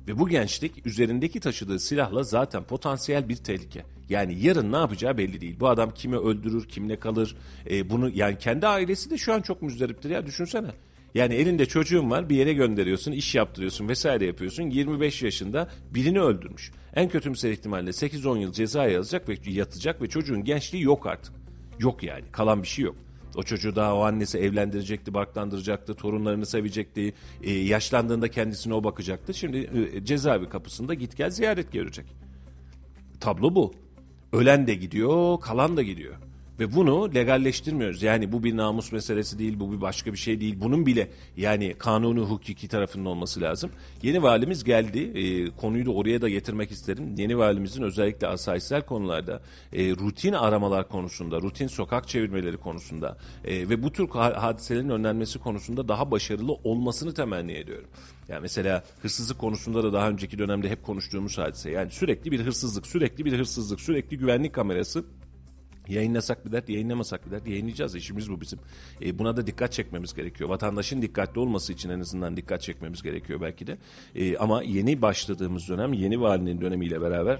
Ve bu gençlik üzerindeki taşıdığı silahla zaten potansiyel bir tehlike. Yani yarın ne yapacağı belli değil. Bu adam kimi öldürür, kimle kalır. E, bunu yani kendi ailesi de şu an çok müzdariptir ya düşünsene. Yani elinde çocuğun var bir yere gönderiyorsun, iş yaptırıyorsun vesaire yapıyorsun. 25 yaşında birini öldürmüş. En kötümser ihtimalle 8-10 yıl ceza yazacak ve yatacak ve çocuğun gençliği yok artık. Yok yani kalan bir şey yok. O çocuğu daha o annesi evlendirecekti, barklandıracaktı, torunlarını sevecekti. E, yaşlandığında kendisine o bakacaktı. Şimdi e, cezaevi kapısında git gel ziyaret görecek. Tablo bu. Ölen de gidiyor, kalan da gidiyor. Ve bunu legalleştirmiyoruz. Yani bu bir namus meselesi değil, bu bir başka bir şey değil. Bunun bile yani kanunu hukuki tarafının olması lazım. Yeni valimiz geldi. E, konuyu da oraya da getirmek isterim. Yeni valimizin özellikle asayişsel konularda e, rutin aramalar konusunda, rutin sokak çevirmeleri konusunda e, ve bu tür ha- hadiselerin önlenmesi konusunda daha başarılı olmasını temenni ediyorum. Yani mesela hırsızlık konusunda da daha önceki dönemde hep konuştuğumuz hadise. Yani sürekli bir hırsızlık, sürekli bir hırsızlık, sürekli güvenlik kamerası Yayınlasak bir dert, yayınlamasak bir dert. Yayınlayacağız. İşimiz bu bizim. E, buna da dikkat çekmemiz gerekiyor. Vatandaşın dikkatli olması için en azından dikkat çekmemiz gerekiyor belki de. E, ama yeni başladığımız dönem, yeni valinin dönemiyle beraber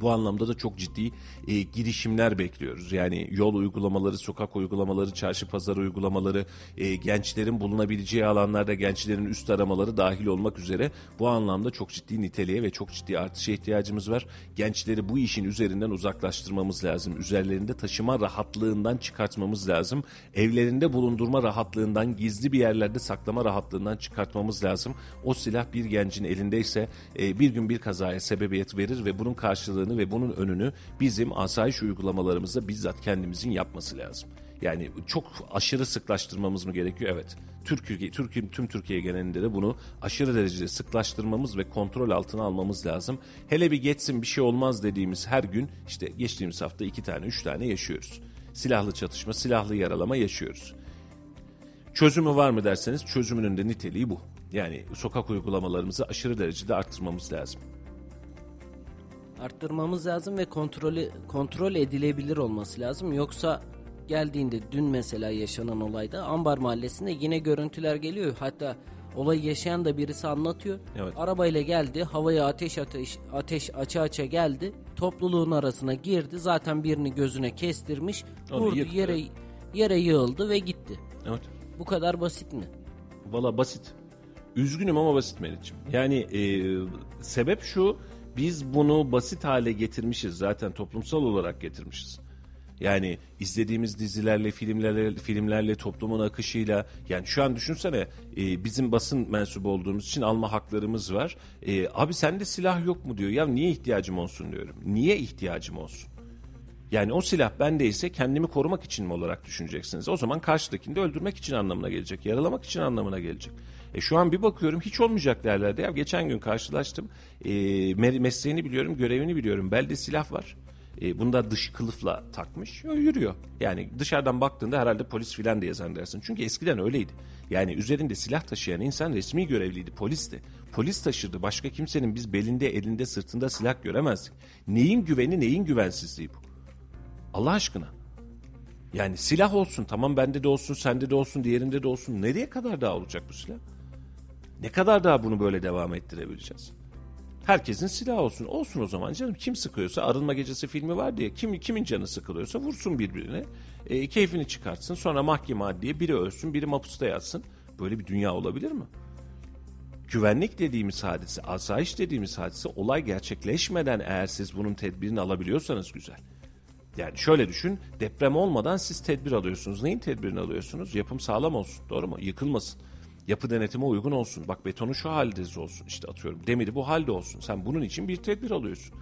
bu anlamda da çok ciddi e, girişimler bekliyoruz. Yani yol uygulamaları, sokak uygulamaları, çarşı pazar uygulamaları, e, gençlerin bulunabileceği alanlarda gençlerin üst aramaları dahil olmak üzere bu anlamda çok ciddi niteliğe ve çok ciddi artışa ihtiyacımız var. Gençleri bu işin üzerinden uzaklaştırmamız lazım. Üzerlerinde taşıma rahatlığından çıkartmamız lazım. Evlerinde bulundurma rahatlığından, gizli bir yerlerde saklama rahatlığından çıkartmamız lazım. O silah bir gencin elindeyse e, bir gün bir kazaya sebebiyet verir ve bunun karşılığı ve bunun önünü bizim asayiş uygulamalarımızda bizzat kendimizin yapması lazım. Yani çok aşırı sıklaştırmamız mı gerekiyor? Evet. Türkiye, Türkiye, tüm Türkiye genelinde de bunu aşırı derecede sıklaştırmamız ve kontrol altına almamız lazım. Hele bir geçsin bir şey olmaz dediğimiz her gün işte geçtiğimiz hafta iki tane üç tane yaşıyoruz. Silahlı çatışma, silahlı yaralama yaşıyoruz. Çözümü var mı derseniz çözümünün de niteliği bu. Yani sokak uygulamalarımızı aşırı derecede arttırmamız lazım arttırmamız lazım ve kontrolü kontrol edilebilir olması lazım. Yoksa geldiğinde dün mesela yaşanan olayda Ambar Mahallesi'nde yine görüntüler geliyor. Hatta olayı yaşayan da birisi anlatıyor. Evet. Arabayla geldi, havaya ateş ateş ateş aça aça geldi. Topluluğun arasına girdi. Zaten birini gözüne kestirmiş. Onu vurdu yıktı. yere yere yığıldı ve gitti. Evet. Bu kadar basit mi? Valla basit. Üzgünüm ama basit Melih'ciğim. Yani e, sebep şu biz bunu basit hale getirmişiz zaten toplumsal olarak getirmişiz. Yani izlediğimiz dizilerle, filmlerle, filmlerle, toplumun akışıyla yani şu an düşünsene e, bizim basın mensubu olduğumuz için alma haklarımız var. E, abi sende silah yok mu diyor. Ya niye ihtiyacım olsun diyorum. Niye ihtiyacım olsun? Yani o silah bendeyse kendimi korumak için mi olarak düşüneceksiniz? O zaman karşıdakini de öldürmek için anlamına gelecek. Yaralamak için anlamına gelecek. E şu an bir bakıyorum hiç olmayacak derlerde. Ya geçen gün karşılaştım. E, mesleğini biliyorum, görevini biliyorum. Belde silah var. E, bunu da dış kılıfla takmış. Yürüyor. Yani dışarıdan baktığında herhalde polis filan diye zannedersin. Çünkü eskiden öyleydi. Yani üzerinde silah taşıyan insan resmi görevliydi, polisti. Polis taşırdı. Başka kimsenin biz belinde, elinde, sırtında silah göremezdik. Neyin güveni, neyin güvensizliği bu? Allah aşkına. Yani silah olsun tamam bende de olsun sende de olsun diğerinde de olsun. Nereye kadar daha olacak bu silah? Ne kadar daha bunu böyle devam ettirebileceğiz? Herkesin silahı olsun. Olsun o zaman canım. Kim sıkıyorsa Arınma Gecesi filmi var diye kim kimin canı sıkılıyorsa vursun birbirine. E, keyfini çıkartsın. Sonra mahkeme adliye biri ölsün biri mapusta yatsın. Böyle bir dünya olabilir mi? Güvenlik dediğimiz hadise, asayiş dediğimiz hadise olay gerçekleşmeden eğer siz bunun tedbirini alabiliyorsanız güzel. Yani şöyle düşün, deprem olmadan siz tedbir alıyorsunuz. Neyin tedbirini alıyorsunuz? Yapım sağlam olsun, doğru mu? Yıkılmasın. Yapı denetime uygun olsun. Bak betonu şu halde olsun. İşte atıyorum demiri bu halde olsun. Sen bunun için bir tedbir alıyorsun.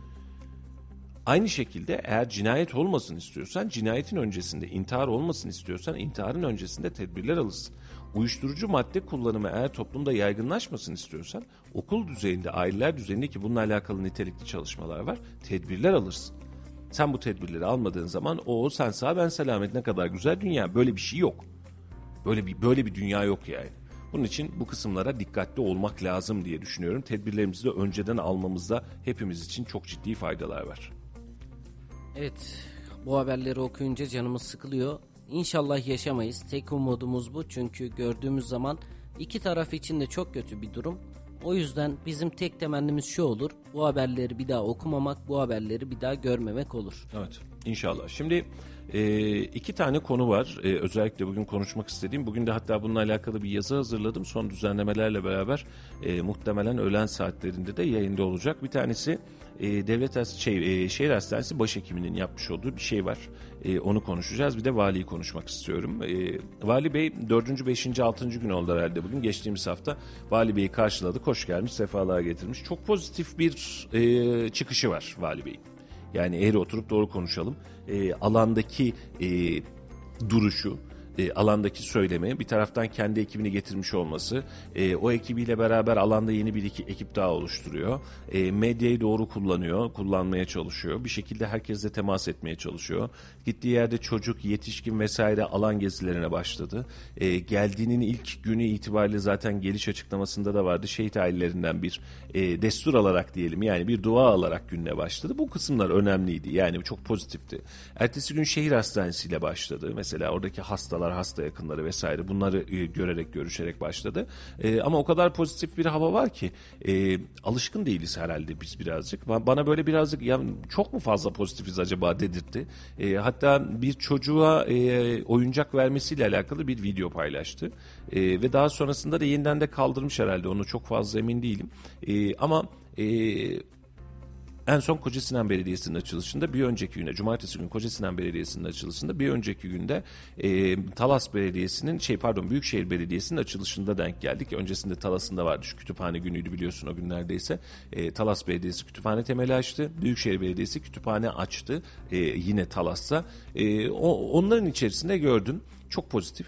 Aynı şekilde eğer cinayet olmasın istiyorsan cinayetin öncesinde intihar olmasın istiyorsan intiharın öncesinde tedbirler alırsın. Uyuşturucu madde kullanımı eğer toplumda yaygınlaşmasın istiyorsan okul düzeyinde, aileler düzeyinde ki bununla alakalı nitelikli çalışmalar var, tedbirler alırsın. Sen bu tedbirleri almadığın zaman o sen sağ ben selamet ne kadar güzel dünya. Böyle bir şey yok. Böyle bir böyle bir dünya yok yani. Bunun için bu kısımlara dikkatli olmak lazım diye düşünüyorum. Tedbirlerimizi de önceden almamızda hepimiz için çok ciddi faydalar var. Evet, bu haberleri okuyunca canımız sıkılıyor. İnşallah yaşamayız. Tek umudumuz bu çünkü gördüğümüz zaman iki taraf için de çok kötü bir durum. O yüzden bizim tek temennimiz şu olur. Bu haberleri bir daha okumamak, bu haberleri bir daha görmemek olur. Evet, inşallah. Şimdi e, iki tane konu var. E, özellikle bugün konuşmak istediğim. Bugün de hatta bununla alakalı bir yazı hazırladım. Son düzenlemelerle beraber e, muhtemelen öğlen saatlerinde de yayında olacak. Bir tanesi e, devlet has şey, e, şehir hastanesi başhekiminin yapmış olduğu bir şey var. E, onu konuşacağız. Bir de valiyi konuşmak istiyorum. E, Vali Bey 4. 5. 6. gün oldu herhalde bugün. Geçtiğimiz hafta Vali Bey'i karşıladık. Hoş gelmiş, sefalar getirmiş. Çok pozitif bir e, çıkışı var Vali Bey'in. Yani eğri oturup doğru konuşalım. E, alandaki e, duruşu, e, alandaki söylemi bir taraftan kendi ekibini getirmiş olması e, o ekibiyle beraber alanda yeni bir iki ekip daha oluşturuyor. E, medyayı doğru kullanıyor kullanmaya çalışıyor. Bir şekilde herkesle temas etmeye çalışıyor. Gittiği yerde çocuk yetişkin vesaire alan gezilerine başladı. E, geldiğinin ilk günü itibariyle zaten geliş açıklamasında da vardı. Şehit ailelerinden bir e, destur alarak diyelim yani bir dua alarak gününe başladı. Bu kısımlar önemliydi yani çok pozitifti. Ertesi gün şehir hastanesiyle başladı. Mesela oradaki hastalar hastalar, hasta yakınları vesaire bunları e, görerek, görüşerek başladı. E, ama o kadar pozitif bir hava var ki e, alışkın değiliz herhalde biz birazcık. Bana böyle birazcık ya çok mu fazla pozitifiz acaba dedirtti. Hatta bir çocuğa oyuncak vermesiyle alakalı bir video paylaştı. Ve daha sonrasında da yeniden de kaldırmış herhalde onu çok fazla emin değilim. Ama e, en son Koca Sinan Belediyesi'nin açılışında bir önceki günde Cumartesi günü Koca Sinan Belediyesi'nin açılışında bir önceki günde e, Talas Belediyesi'nin şey pardon Büyükşehir Belediyesi'nin açılışında denk geldik. Öncesinde Talas'ında vardı şu kütüphane günüydü biliyorsun o günlerdeyse. E, Talas Belediyesi kütüphane temeli açtı. Büyükşehir Belediyesi kütüphane açtı. E, yine Talas'ta. E, o, onların içerisinde gördüm. Çok pozitif.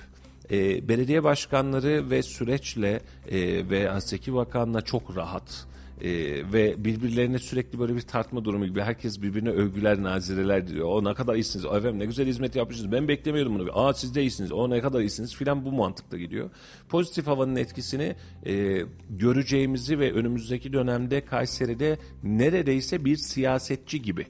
E, belediye başkanları ve süreçle e, ve Haseki Bakan'la çok rahat e, ve birbirlerine sürekli böyle bir tartma durumu gibi herkes birbirine övgüler nazireler diyor. O ne kadar iyisiniz. Efendim ne güzel hizmet yapmışsınız. Ben beklemiyordum bunu. Aa siz de iyisiniz. O ne kadar iyisiniz filan bu mantıkla gidiyor. Pozitif havanın etkisini e, göreceğimizi ve önümüzdeki dönemde Kayseri'de neredeyse bir siyasetçi gibi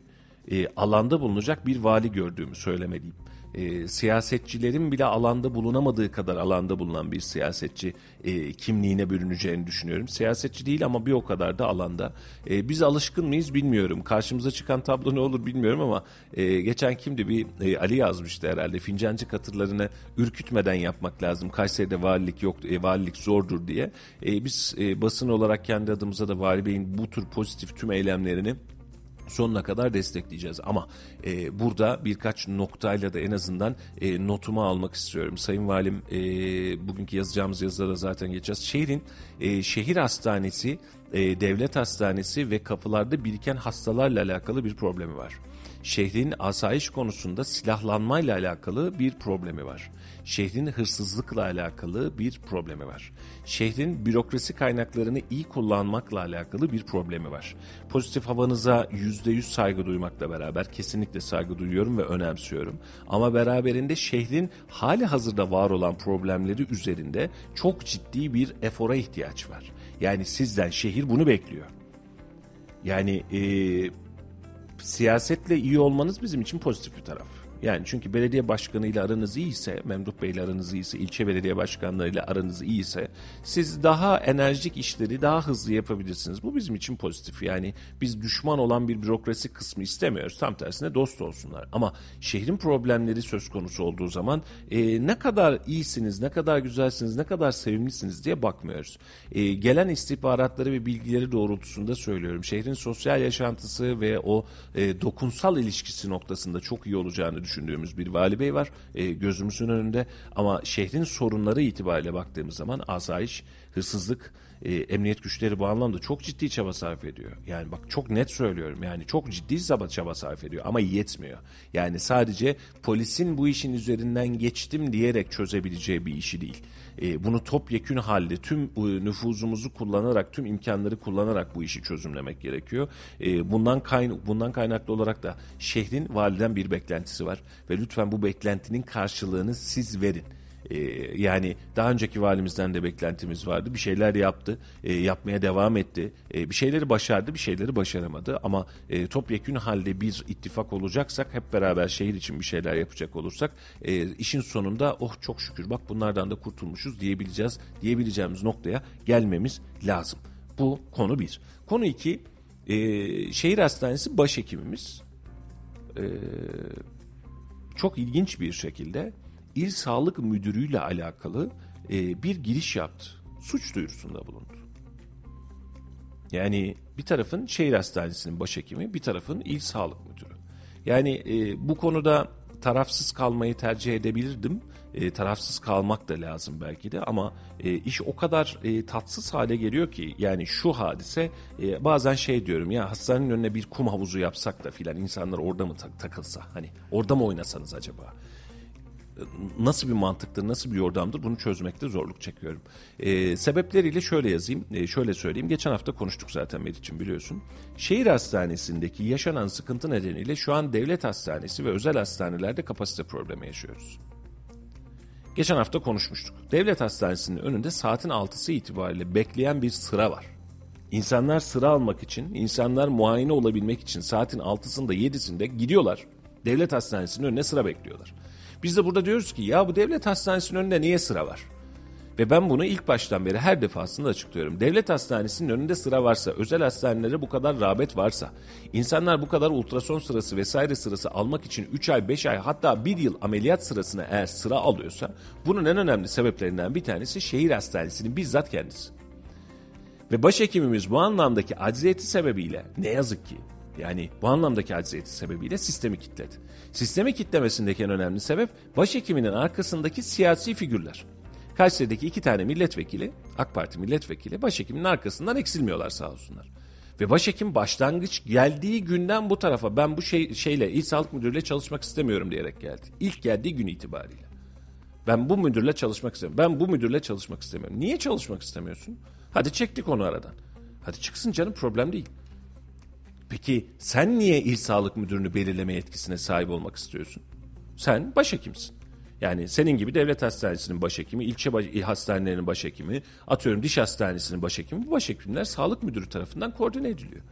e, alanda bulunacak bir vali gördüğümü söylemeliyim e, siyasetçilerin bile alanda bulunamadığı kadar alanda bulunan bir siyasetçi e, kimliğine bürüneceğini düşünüyorum. Siyasetçi değil ama bir o kadar da alanda. E, biz alışkın mıyız bilmiyorum. Karşımıza çıkan tablo ne olur bilmiyorum ama e, geçen kimdi bir e, Ali yazmıştı herhalde. Fincancı katırlarını ürkütmeden yapmak lazım. Kayseri'de valilik yok, e, valilik zordur diye. E, biz e, basın olarak kendi adımıza da Vali Bey'in bu tür pozitif tüm eylemlerini sonuna kadar destekleyeceğiz. Ama e, burada birkaç noktayla da en azından e, notumu almak istiyorum. Sayın Valim e, bugünkü yazacağımız yazıda da zaten geçeceğiz. Şehrin e, şehir hastanesi, e, devlet hastanesi ve kapılarda biriken hastalarla alakalı bir problemi var. Şehrin asayiş konusunda silahlanmayla alakalı bir problemi var şehrin hırsızlıkla alakalı bir problemi var. Şehrin bürokrasi kaynaklarını iyi kullanmakla alakalı bir problemi var. Pozitif havanıza %100 saygı duymakla beraber kesinlikle saygı duyuyorum ve önemsiyorum. Ama beraberinde şehrin hali hazırda var olan problemleri üzerinde çok ciddi bir efora ihtiyaç var. Yani sizden şehir bunu bekliyor. Yani e, siyasetle iyi olmanız bizim için pozitif bir taraf. Yani çünkü belediye başkanıyla aranız iyiyse, Memduh Bey'le aranız iyiyse, ilçe belediye başkanlarıyla aranız iyiyse siz daha enerjik işleri daha hızlı yapabilirsiniz. Bu bizim için pozitif. Yani biz düşman olan bir bürokrasi kısmı istemiyoruz. Tam tersine dost olsunlar. Ama şehrin problemleri söz konusu olduğu zaman e, ne kadar iyisiniz, ne kadar güzelsiniz, ne kadar sevimlisiniz diye bakmıyoruz. E, gelen istihbaratları ve bilgileri doğrultusunda söylüyorum. Şehrin sosyal yaşantısı ve o e, dokunsal ilişkisi noktasında çok iyi olacağını düşünüyorum düşündüğümüz bir vali bey var e, gözümüzün önünde ama şehrin sorunları itibariyle baktığımız zaman asayiş, hırsızlık, e, emniyet güçleri bu anlamda çok ciddi çaba sarf ediyor. Yani bak çok net söylüyorum yani çok ciddi çaba, çaba sarf ediyor ama yetmiyor. Yani sadece polisin bu işin üzerinden geçtim diyerek çözebileceği bir işi değil e, bunu topyekün halde tüm nüfuzumuzu kullanarak tüm imkanları kullanarak bu işi çözümlemek gerekiyor. E, bundan kayn bundan kaynaklı olarak da şehrin validen bir beklentisi var ve lütfen bu beklentinin karşılığını siz verin. E, yani daha önceki valimizden de beklentimiz vardı. Bir şeyler yaptı, e, yapmaya devam etti. E, bir şeyleri başardı, bir şeyleri başaramadı. Ama e, topyekün halde bir ittifak olacaksak, hep beraber şehir için bir şeyler yapacak olursak, e, işin sonunda oh çok şükür bak bunlardan da kurtulmuşuz diyebileceğiz, diyebileceğimiz noktaya gelmemiz lazım. Bu konu bir. Konu iki, e, şehir hastanesi başhekimimiz e, çok ilginç bir şekilde İl Sağlık Müdürü ile alakalı e, bir giriş yaptı. Suç duyurusunda bulundu. Yani bir tarafın şehir hastanesinin başhekimi, bir tarafın il sağlık müdürü. Yani e, bu konuda tarafsız kalmayı tercih edebilirdim. e, tarafsız kalmak da lazım belki de ama e, iş o kadar e, tatsız hale geliyor ki yani şu hadise e, bazen şey diyorum ya hastanenin önüne bir kum havuzu yapsak da filan insanlar orada mı tak- takılsa hani orada mı oynasanız acaba? Nasıl bir mantıktır, nasıl bir yordamdır bunu çözmekte zorluk çekiyorum. Ee, sebepleriyle şöyle yazayım, e, şöyle söyleyeyim. Geçen hafta konuştuk zaten Meriç'im biliyorsun. Şehir hastanesindeki yaşanan sıkıntı nedeniyle şu an devlet hastanesi ve özel hastanelerde kapasite problemi yaşıyoruz. Geçen hafta konuşmuştuk. Devlet hastanesinin önünde saatin 6'sı itibariyle bekleyen bir sıra var. İnsanlar sıra almak için, insanlar muayene olabilmek için saatin 6'sında 7'sinde gidiyorlar. Devlet hastanesinin önüne sıra bekliyorlar. Biz de burada diyoruz ki ya bu devlet hastanesinin önünde niye sıra var? Ve ben bunu ilk baştan beri her defasında açıklıyorum. Devlet hastanesinin önünde sıra varsa, özel hastanelere bu kadar rağbet varsa, insanlar bu kadar ultrason sırası vesaire sırası almak için 3 ay, 5 ay hatta 1 yıl ameliyat sırasına eğer sıra alıyorsa, bunun en önemli sebeplerinden bir tanesi şehir hastanesinin bizzat kendisi. Ve başhekimimiz bu anlamdaki acziyeti sebebiyle ne yazık ki yani bu anlamdaki acziyeti sebebiyle sistemi kitledi. Sistemi kitlemesindeki en önemli sebep başhekiminin arkasındaki siyasi figürler. Kayseri'deki iki tane milletvekili, AK Parti milletvekili başhekiminin arkasından eksilmiyorlar sağ olsunlar. Ve başhekim başlangıç geldiği günden bu tarafa ben bu şey, şeyle İl Sağlık Müdürü'yle çalışmak istemiyorum diyerek geldi. İlk geldiği gün itibariyle. Ben bu müdürle çalışmak istemiyorum. Ben bu müdürle çalışmak istemiyorum. Niye çalışmak istemiyorsun? Hadi çektik onu aradan. Hadi çıksın canım problem değil. Peki sen niye il sağlık müdürünü belirleme yetkisine sahip olmak istiyorsun? Sen başhekimsin. Yani senin gibi devlet hastanesinin başhekimi, ilçe baş, il hastanelerinin başhekimi, atıyorum diş hastanesinin başhekimi, bu başhekimler sağlık müdürü tarafından koordine ediliyor.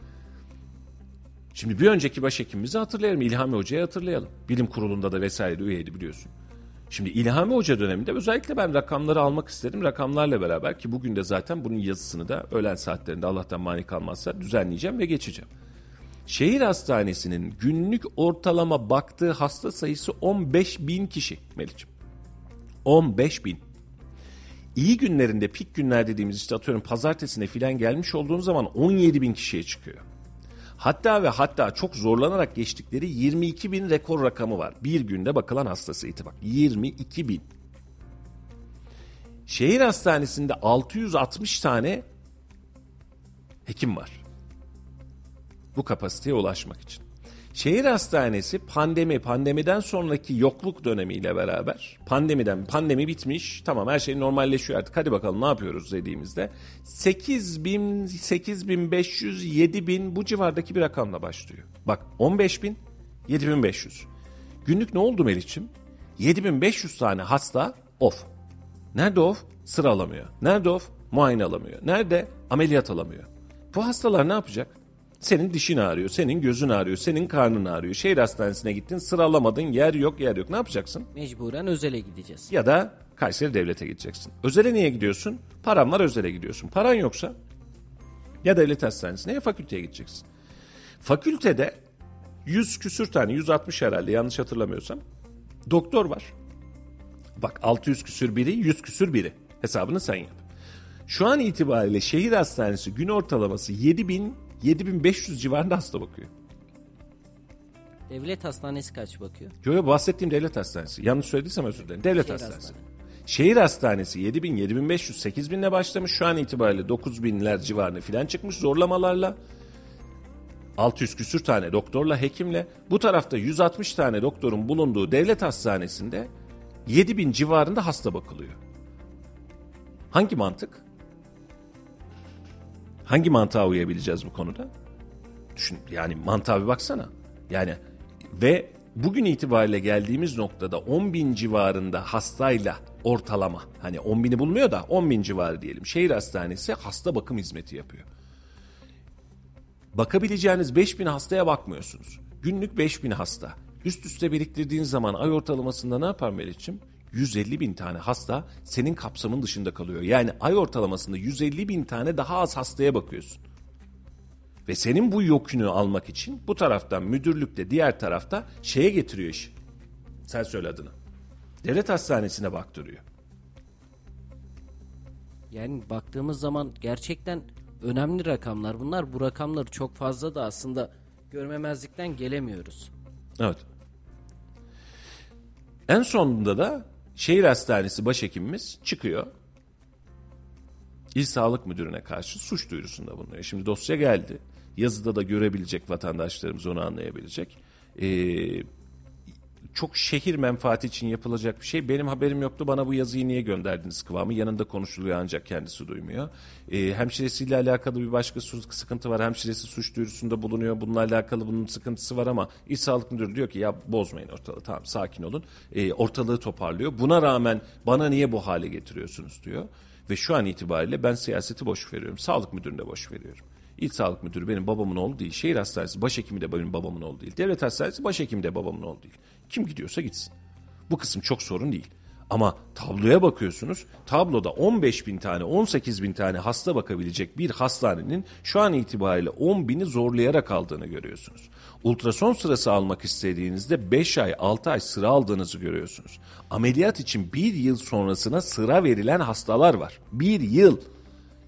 Şimdi bir önceki başhekimimizi hatırlayalım. İlhami Hoca'yı hatırlayalım. Bilim kurulunda da vesaire üyeydi biliyorsun. Şimdi İlhami Hoca döneminde özellikle ben rakamları almak istedim. Rakamlarla beraber ki bugün de zaten bunun yazısını da öğlen saatlerinde Allah'tan mani kalmazsa düzenleyeceğim ve geçeceğim. Şehir hastanesinin günlük ortalama baktığı hasta sayısı 15 bin kişi Melih'ciğim. 15 bin. İyi günlerinde, pik günler dediğimiz işte atıyorum pazartesine filan gelmiş olduğun zaman 17 bin kişiye çıkıyor. Hatta ve hatta çok zorlanarak geçtikleri 22 bin rekor rakamı var. Bir günde bakılan hasta sayısı bak 22 bin. Şehir hastanesinde 660 tane hekim var bu kapasiteye ulaşmak için. Şehir hastanesi pandemi, pandemiden sonraki yokluk dönemiyle beraber pandemiden pandemi bitmiş tamam her şey normalleşiyor artık hadi bakalım ne yapıyoruz dediğimizde 8 bin, 8500, 7000 bu civardaki bir rakamla başlıyor. Bak 15 bin, 7500. Günlük ne oldu Meriç'im? 7500 tane hasta off. Nerede off? Sıra alamıyor. Nerede off? Muayene alamıyor. Nerede? Ameliyat alamıyor. Bu hastalar ne yapacak? Senin dişin ağrıyor, senin gözün ağrıyor, senin karnın ağrıyor. Şehir hastanesine gittin sıralamadın yer yok yer yok ne yapacaksın? Mecburen özele gideceğiz. Ya da Kayseri Devlet'e gideceksin. Özele niye gidiyorsun? Paran var özele gidiyorsun. Paran yoksa ya devlet hastanesine ya fakülteye gideceksin. Fakültede 100 küsür tane 160 herhalde yanlış hatırlamıyorsam doktor var. Bak 600 küsür biri 100 küsür biri hesabını sen yap. Şu an itibariyle şehir hastanesi gün ortalaması 7000 7500 civarında hasta bakıyor. Devlet hastanesi kaç bakıyor? Yo yo bahsettiğim devlet hastanesi. Yanlış söylediysem özür dilerim. Devlet Şehir hastanesi. hastane. Şehir hastanesi 7000, 7500, 8000 ile başlamış. Şu an itibariyle 9000'ler civarına filan çıkmış zorlamalarla. 600 küsür tane doktorla, hekimle. Bu tarafta 160 tane doktorun bulunduğu devlet hastanesinde 7000 civarında hasta bakılıyor. Hangi mantık? Hangi mantığa uyabileceğiz bu konuda? Düşün yani mantığa bir baksana. Yani ve bugün itibariyle geldiğimiz noktada 10 bin civarında hastayla ortalama hani 10 bini bulmuyor da 10 bin civarı diyelim. Şehir hastanesi hasta bakım hizmeti yapıyor. Bakabileceğiniz 5 bin hastaya bakmıyorsunuz. Günlük 5 bin hasta. Üst üste biriktirdiğin zaman ay ortalamasında ne yapar Melih'ciğim? 150 bin tane hasta senin kapsamın dışında kalıyor. Yani ay ortalamasında 150 bin tane daha az hastaya bakıyorsun. Ve senin bu yokünü almak için bu taraftan müdürlükte diğer tarafta şeye getiriyor iş. Sen söyle adını. Devlet hastanesine baktırıyor. Yani baktığımız zaman gerçekten önemli rakamlar bunlar. Bu rakamları çok fazla da aslında görmemezlikten gelemiyoruz. Evet. En sonunda da Şehir hastanesi başhekimimiz çıkıyor. İl Sağlık Müdürü'ne karşı suç duyurusunda bulunuyor. Şimdi dosya geldi. Yazıda da görebilecek vatandaşlarımız onu anlayabilecek. Ee, çok şehir menfaati için yapılacak bir şey. Benim haberim yoktu bana bu yazıyı niye gönderdiniz kıvamı. Yanında konuşuluyor ancak kendisi duymuyor. Ee, hemşiresiyle alakalı bir başka sıkıntı var. Hemşiresi suç duyurusunda bulunuyor. Bununla alakalı bunun sıkıntısı var ama İl Sağlık Müdürü diyor ki ya bozmayın ortalığı tamam sakin olun. Ee, ortalığı toparlıyor. Buna rağmen bana niye bu hale getiriyorsunuz diyor. Ve şu an itibariyle ben siyaseti boş veriyorum. Sağlık müdürünü de boş veriyorum. İl Sağlık Müdürü benim babamın oğlu değil. Şehir Hastanesi başhekimi de benim babamın oğlu değil. Devlet Hastanesi başhekimi de babamın oğlu değil. Kim gidiyorsa gitsin. Bu kısım çok sorun değil. Ama tabloya bakıyorsunuz. Tabloda 15 bin tane, 18 bin tane hasta bakabilecek bir hastanenin şu an itibariyle 10 bini zorlayarak aldığını görüyorsunuz. Ultrason sırası almak istediğinizde 5 ay, 6 ay sıra aldığınızı görüyorsunuz. Ameliyat için bir yıl sonrasına sıra verilen hastalar var. Bir yıl.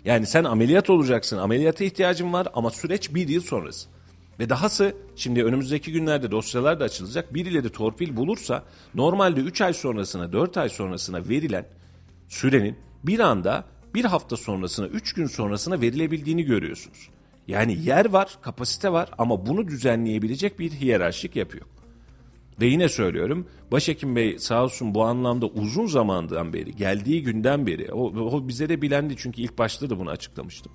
Yani sen ameliyat olacaksın, ameliyata ihtiyacın var ama süreç bir yıl sonrası. Ve dahası şimdi önümüzdeki günlerde dosyalar da açılacak. Birileri torpil bulursa normalde 3 ay sonrasına 4 ay sonrasına verilen sürenin bir anda bir hafta sonrasına 3 gün sonrasına verilebildiğini görüyorsunuz. Yani yer var, kapasite var ama bunu düzenleyebilecek bir hiyerarşik yapı yok. Ve yine söylüyorum Başhekim Bey sağ olsun bu anlamda uzun zamandan beri geldiği günden beri o, o bize de bilendi çünkü ilk başta da bunu açıklamıştım.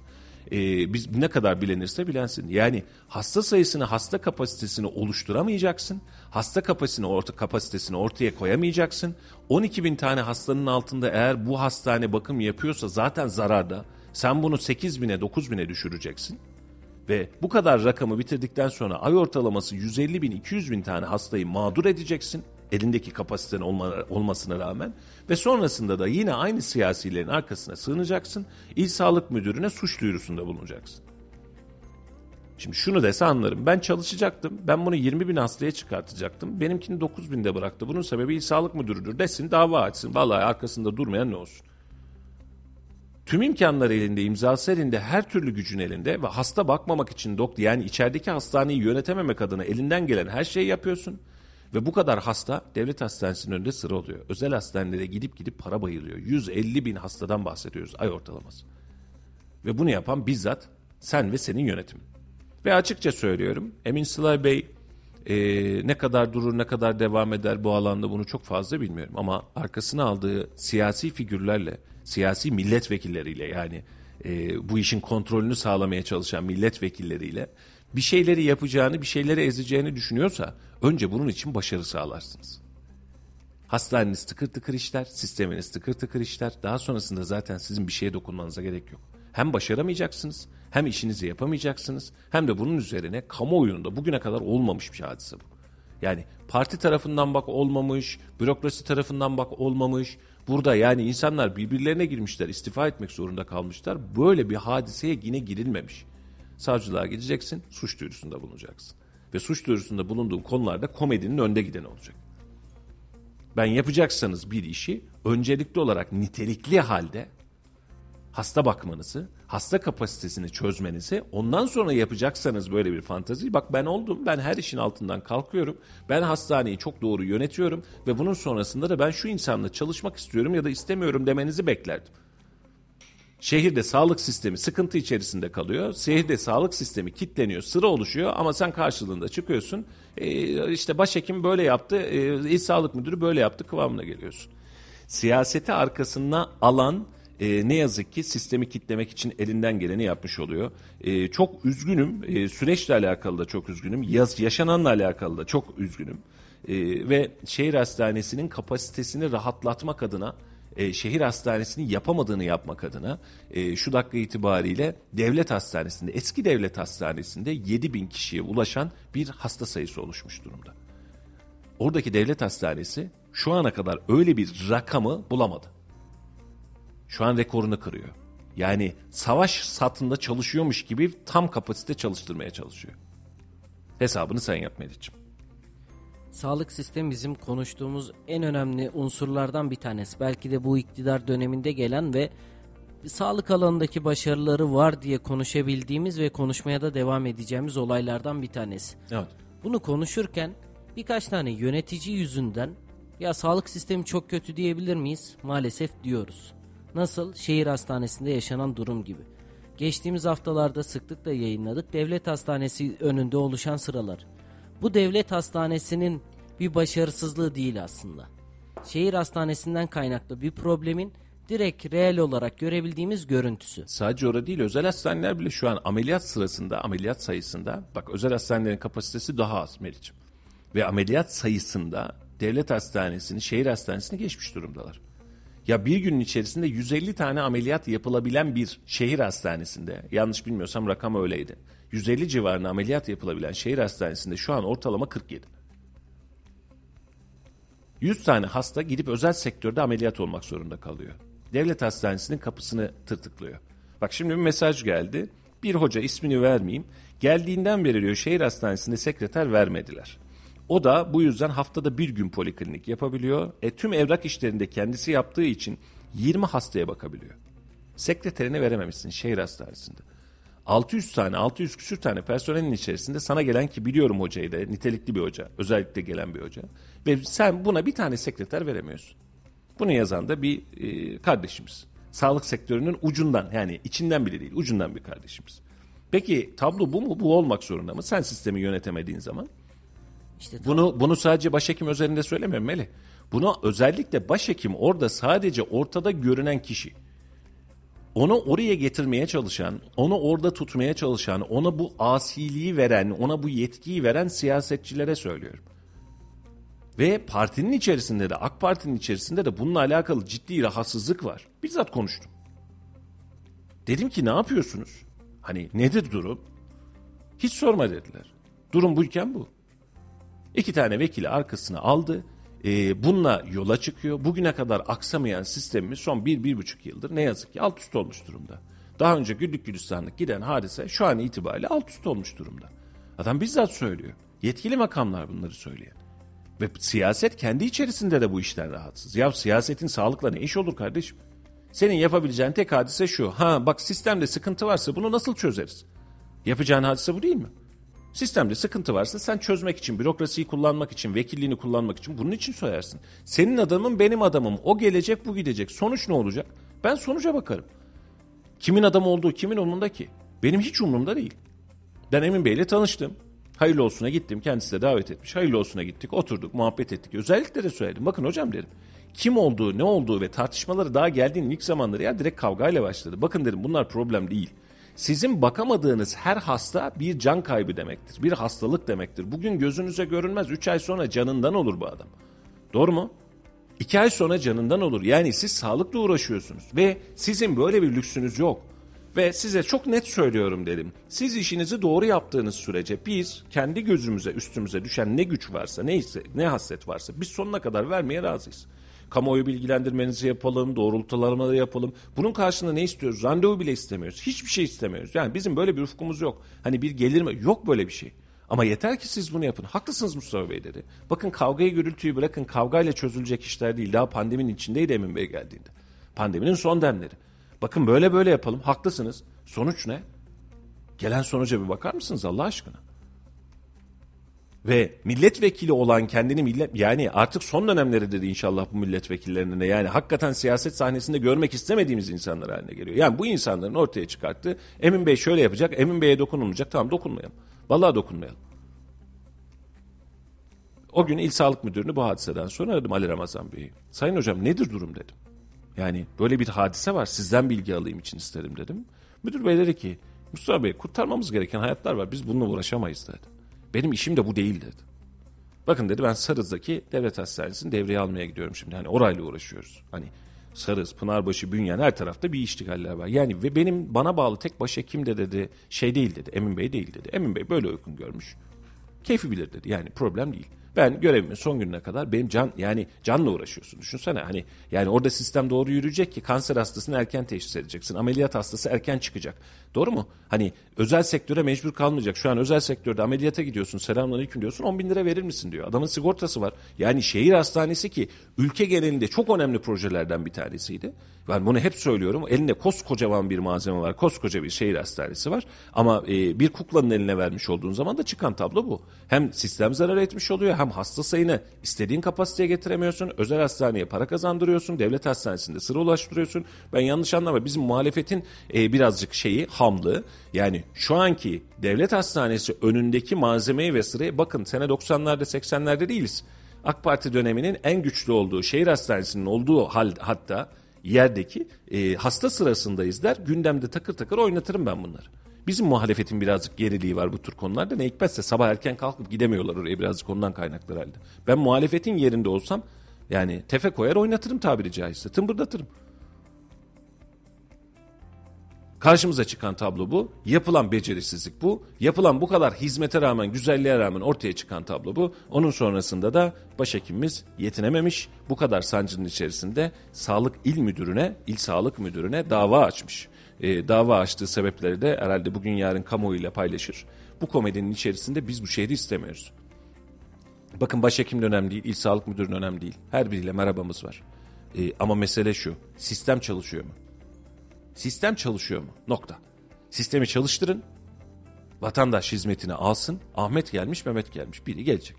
Ee, biz ne kadar bilenirse bilensin. Yani hasta sayısını, hasta kapasitesini oluşturamayacaksın. Hasta kapasitesini, orta, kapasitesini ortaya koyamayacaksın. 12 bin tane hastanın altında eğer bu hastane bakım yapıyorsa zaten zararda. Sen bunu 8 bine 9 bine düşüreceksin. Ve bu kadar rakamı bitirdikten sonra ay ortalaması 150 bin 200 bin tane hastayı mağdur edeceksin. Elindeki kapasitenin olma, olmasına rağmen. Ve sonrasında da yine aynı siyasilerin arkasına sığınacaksın. İl Sağlık Müdürü'ne suç duyurusunda bulunacaksın. Şimdi şunu dese anlarım. Ben çalışacaktım. Ben bunu 20 bin hastaya çıkartacaktım. Benimkini 9 binde bıraktı. Bunun sebebi İl Sağlık Müdürü'dür desin dava açsın. Vallahi arkasında durmayan ne olsun. Tüm imkanlar elinde, imzası elinde, her türlü gücün elinde ve hasta bakmamak için doktor yani içerideki hastaneyi yönetememek adına elinden gelen her şeyi yapıyorsun. Ve bu kadar hasta devlet hastanesinin önünde sıra oluyor. Özel hastanelere gidip gidip para bayılıyor. 150 bin hastadan bahsediyoruz ay ortalaması. Ve bunu yapan bizzat sen ve senin yönetimin. Ve açıkça söylüyorum Emin Sılay Bey e, ne kadar durur ne kadar devam eder bu alanda bunu çok fazla bilmiyorum. Ama arkasına aldığı siyasi figürlerle, siyasi milletvekilleriyle yani e, bu işin kontrolünü sağlamaya çalışan milletvekilleriyle bir şeyleri yapacağını, bir şeyleri ezeceğini düşünüyorsa önce bunun için başarı sağlarsınız. Hastaneniz tıkır tıkır işler, sisteminiz tıkır tıkır işler. Daha sonrasında zaten sizin bir şeye dokunmanıza gerek yok. Hem başaramayacaksınız, hem işinizi yapamayacaksınız, hem de bunun üzerine kamuoyunda bugüne kadar olmamış bir hadise bu. Yani parti tarafından bak olmamış, bürokrasi tarafından bak olmamış. Burada yani insanlar birbirlerine girmişler, istifa etmek zorunda kalmışlar. Böyle bir hadiseye yine girilmemiş. Savcılığa gideceksin, suç duyurusunda bulunacaksın. Ve suç duyurusunda bulunduğun konularda komedinin önde gideni olacak. Ben yapacaksanız bir işi öncelikli olarak nitelikli halde hasta bakmanızı, hasta kapasitesini çözmenizi, ondan sonra yapacaksanız böyle bir fantazi, bak ben oldum, ben her işin altından kalkıyorum, ben hastaneyi çok doğru yönetiyorum ve bunun sonrasında da ben şu insanla çalışmak istiyorum ya da istemiyorum demenizi beklerdim. Şehirde sağlık sistemi sıkıntı içerisinde kalıyor. Şehirde sağlık sistemi kitleniyor, sıra oluşuyor ama sen karşılığında çıkıyorsun. E, işte başhekim böyle yaptı, e, il sağlık müdürü böyle yaptı kıvamına geliyorsun. Siyaseti arkasına alan e, ne yazık ki sistemi kitlemek için elinden geleni yapmış oluyor. E, çok üzgünüm, e, süreçle alakalı da çok üzgünüm, yaz, yaşananla alakalı da çok üzgünüm. E, ve şehir hastanesinin kapasitesini rahatlatmak adına e, şehir hastanesinin yapamadığını yapmak adına e, şu dakika itibariyle devlet hastanesinde eski devlet hastanesinde 7 bin kişiye ulaşan bir hasta sayısı oluşmuş durumda. Oradaki devlet hastanesi şu ana kadar öyle bir rakamı bulamadı. Şu an rekorunu kırıyor. Yani savaş satında çalışıyormuş gibi tam kapasite çalıştırmaya çalışıyor. Hesabını sen yap Melih'ciğim. Sağlık sistemi bizim konuştuğumuz en önemli unsurlardan bir tanesi. Belki de bu iktidar döneminde gelen ve sağlık alanındaki başarıları var diye konuşabildiğimiz ve konuşmaya da devam edeceğimiz olaylardan bir tanesi. Evet. Bunu konuşurken birkaç tane yönetici yüzünden Ya sağlık sistemi çok kötü diyebilir miyiz? Maalesef diyoruz. Nasıl? Şehir hastanesinde yaşanan durum gibi. Geçtiğimiz haftalarda sıklıkla yayınladık devlet hastanesi önünde oluşan sıralar. Bu devlet hastanesinin bir başarısızlığı değil aslında. Şehir hastanesinden kaynaklı bir problemin direkt reel olarak görebildiğimiz görüntüsü. Sadece orada değil özel hastaneler bile şu an ameliyat sırasında ameliyat sayısında bak özel hastanelerin kapasitesi daha az Meriç'im. Ve ameliyat sayısında devlet hastanesini şehir hastanesini geçmiş durumdalar. Ya bir günün içerisinde 150 tane ameliyat yapılabilen bir şehir hastanesinde yanlış bilmiyorsam rakam öyleydi. 150 civarında ameliyat yapılabilen şehir hastanesinde şu an ortalama 47. 100 tane hasta gidip özel sektörde ameliyat olmak zorunda kalıyor. Devlet hastanesinin kapısını tırtıklıyor. Bak şimdi bir mesaj geldi. Bir hoca ismini vermeyeyim. Geldiğinden beri diyor şehir hastanesinde sekreter vermediler. O da bu yüzden haftada bir gün poliklinik yapabiliyor. E, tüm evrak işlerinde kendisi yaptığı için 20 hastaya bakabiliyor. Sekreterine verememişsin şehir hastanesinde. 600 tane, 600 küsür tane personelin içerisinde sana gelen ki biliyorum hocayı da nitelikli bir hoca, özellikle gelen bir hoca. Ve sen buna bir tane sekreter veremiyorsun. Bunu yazan da bir e, kardeşimiz. Sağlık sektörünün ucundan yani içinden bile değil ucundan bir kardeşimiz. Peki tablo bu mu? Bu olmak zorunda mı? Sen sistemi yönetemediğin zaman. İşte tam- Bunu bunu sadece başhekim özelinde söylemiyorum Melih. Bunu özellikle başhekim orada sadece ortada görünen kişi. Onu oraya getirmeye çalışan, onu orada tutmaya çalışan, ona bu asiliği veren, ona bu yetkiyi veren siyasetçilere söylüyorum. Ve partinin içerisinde de AK Parti'nin içerisinde de bununla alakalı ciddi rahatsızlık var. Bizzat konuştum. Dedim ki ne yapıyorsunuz? Hani nedir durum? Hiç sorma dediler. Durum buyken bu. İki tane vekili arkasına aldı. Ee, bununla yola çıkıyor. Bugüne kadar aksamayan sistemimiz son bir, bir buçuk yıldır ne yazık ki alt üst olmuş durumda. Daha önce güllük gülistanlık giden hadise şu an itibariyle alt üst olmuş durumda. Adam bizzat söylüyor. Yetkili makamlar bunları söyleyen. Ve siyaset kendi içerisinde de bu işten rahatsız. Ya siyasetin sağlıkla ne iş olur kardeşim? Senin yapabileceğin tek hadise şu. Ha bak sistemde sıkıntı varsa bunu nasıl çözeriz? Yapacağın hadise bu değil mi? Sistemde sıkıntı varsa sen çözmek için, bürokrasiyi kullanmak için, vekilliğini kullanmak için bunun için soyarsın. Senin adamın benim adamım. O gelecek bu gidecek. Sonuç ne olacak? Ben sonuca bakarım. Kimin adam olduğu kimin umurunda ki? Benim hiç umurumda değil. Ben Emin Bey'le tanıştım. Hayırlı olsuna gittim. Kendisi de davet etmiş. Hayırlı olsuna gittik. Oturduk, muhabbet ettik. Özellikle de söyledim. Bakın hocam dedim. Kim olduğu, ne olduğu ve tartışmaları daha geldiğinin ilk zamanları ya direkt kavgayla başladı. Bakın dedim bunlar problem değil. Sizin bakamadığınız her hasta bir can kaybı demektir. Bir hastalık demektir. Bugün gözünüze görünmez. Üç ay sonra canından olur bu adam. Doğru mu? İki ay sonra canından olur. Yani siz sağlıkla uğraşıyorsunuz. Ve sizin böyle bir lüksünüz yok. Ve size çok net söylüyorum dedim. Siz işinizi doğru yaptığınız sürece biz kendi gözümüze üstümüze düşen ne güç varsa neyse ne hasret varsa biz sonuna kadar vermeye razıyız. Kamuoyu bilgilendirmenizi yapalım, doğrultularını yapalım. Bunun karşılığında ne istiyoruz? Randevu bile istemiyoruz. Hiçbir şey istemiyoruz. Yani bizim böyle bir ufkumuz yok. Hani bir gelir mi? Yok böyle bir şey. Ama yeter ki siz bunu yapın. Haklısınız Mustafa Bey dedi. Bakın kavgayı gürültüyü bırakın kavgayla çözülecek işler değil. Daha pandeminin içindeydi Emin Bey geldiğinde. Pandeminin son demleri. Bakın böyle böyle yapalım. Haklısınız. Sonuç ne? Gelen sonuca bir bakar mısınız Allah aşkına? Ve milletvekili olan kendini millet yani artık son dönemleri dedi inşallah bu milletvekillerine yani hakikaten siyaset sahnesinde görmek istemediğimiz insanlar haline geliyor. Yani bu insanların ortaya çıkarttığı Emin Bey şöyle yapacak, Emin Bey'e dokunulmayacak. Tamam dokunmayalım. Vallahi dokunmayalım. O gün İl Sağlık Müdürünü bu hadiseden sonra aradım Ali Ramazan Bey'i. Sayın hocam nedir durum dedim. Yani böyle bir hadise var sizden bilgi alayım için isterim dedim. Müdür bey dedi ki Mustafa Bey kurtarmamız gereken hayatlar var biz bununla uğraşamayız dedi. Benim işim de bu değil dedi. Bakın dedi ben Sarız'daki devlet hastanesini devreye almaya gidiyorum şimdi. Hani orayla uğraşıyoruz. Hani Sarız, Pınarbaşı, Bünyan her tarafta bir iştigaller var. Yani ve benim bana bağlı tek başhekim de dedi şey değil dedi. Emin Bey değil dedi. Emin Bey böyle uygun görmüş. Keyfi bilir dedi. Yani problem değil. Ben görevimin son gününe kadar benim can yani canla uğraşıyorsun. Düşünsene hani yani orada sistem doğru yürüyecek ki kanser hastasını erken teşhis edeceksin. Ameliyat hastası erken çıkacak. Doğru mu? Hani özel sektöre mecbur kalmayacak. Şu an özel sektörde ameliyata gidiyorsun. Selamünaleyküm diyorsun. 10 bin lira verir misin diyor. Adamın sigortası var. Yani şehir hastanesi ki ülke genelinde çok önemli projelerden bir tanesiydi. Ben bunu hep söylüyorum. Elinde koskocaman bir malzeme var. Koskoca bir şehir hastanesi var. Ama e, bir kuklanın eline vermiş olduğun zaman da çıkan tablo bu. Hem sistem zarar etmiş oluyor hem hasta sayını istediğin kapasiteye getiremiyorsun. Özel hastaneye para kazandırıyorsun. Devlet hastanesinde sıra ulaştırıyorsun. Ben yanlış anlama bizim muhalefetin e, birazcık şeyi hamlı. Yani şu anki devlet hastanesi önündeki malzemeyi ve sırayı bakın sene 90'larda 80'lerde değiliz. AK Parti döneminin en güçlü olduğu şehir hastanesinin olduğu hal hatta yerdeki e, hasta sırasındayız der. Gündemde takır takır oynatırım ben bunları. Bizim muhalefetin birazcık geriliği var bu tür konularda. Ne hikmetse sabah erken kalkıp gidemiyorlar oraya birazcık ondan kaynaklı herhalde. Ben muhalefetin yerinde olsam yani tefe koyar oynatırım tabiri caizse. Tımbırdatırım. Karşımıza çıkan tablo bu. Yapılan becerisizlik bu. Yapılan bu kadar hizmete rağmen, güzelliğe rağmen ortaya çıkan tablo bu. Onun sonrasında da başhekimimiz yetinememiş. Bu kadar sancının içerisinde Sağlık İl Müdürü'ne, İl Sağlık Müdürü'ne dava açmış. Ee, dava açtığı sebepleri de herhalde bugün yarın kamuoyuyla paylaşır. Bu komedinin içerisinde biz bu şehri istemiyoruz. Bakın başhekim de önemli değil, il sağlık müdürü önemli değil. Her biriyle merhabamız var. Ee, ama mesele şu, sistem çalışıyor mu? Sistem çalışıyor mu? Nokta. Sistemi çalıştırın, vatandaş hizmetini alsın. Ahmet gelmiş, Mehmet gelmiş, biri gelecek.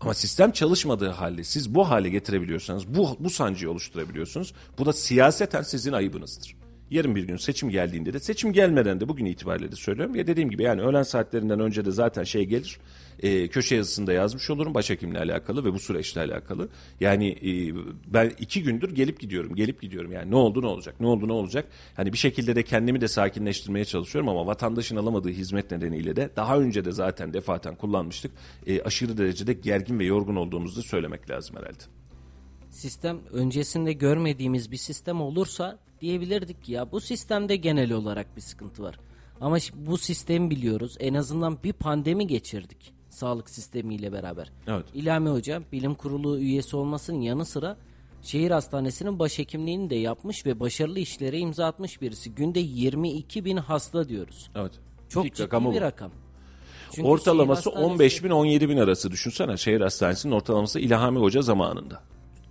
Ama sistem çalışmadığı halde siz bu hale getirebiliyorsanız, bu, bu sancıyı oluşturabiliyorsunuz. Bu da siyaseten sizin ayıbınızdır. Yarın bir gün seçim geldiğinde de seçim gelmeden de bugün itibariyle de söylüyorum. Ya dediğim gibi yani öğlen saatlerinden önce de zaten şey gelir. E, köşe yazısında yazmış olurum başhekimle alakalı ve bu süreçle alakalı. Yani e, ben iki gündür gelip gidiyorum, gelip gidiyorum. Yani ne oldu ne olacak, ne oldu ne olacak. Hani bir şekilde de kendimi de sakinleştirmeye çalışıyorum ama vatandaşın alamadığı hizmet nedeniyle de daha önce de zaten defaten kullanmıştık. E, aşırı derecede gergin ve yorgun olduğumuzu söylemek lazım herhalde. Sistem öncesinde görmediğimiz bir sistem olursa diyebilirdik ki ya bu sistemde genel olarak bir sıkıntı var. Ama bu sistemi biliyoruz. En azından bir pandemi geçirdik sağlık sistemiyle beraber. Evet. İlhami Hoca bilim kurulu üyesi olmasının yanı sıra şehir hastanesinin başhekimliğini de yapmış ve başarılı işlere imza atmış birisi. Günde 22 bin hasta diyoruz. Evet. Çok İlk ciddi bir bu. rakam. Çünkü Ortalaması hastanesi- 15 bin 17 bin arası düşünsene. Şehir hastanesinin ortalaması İlhami Hoca zamanında.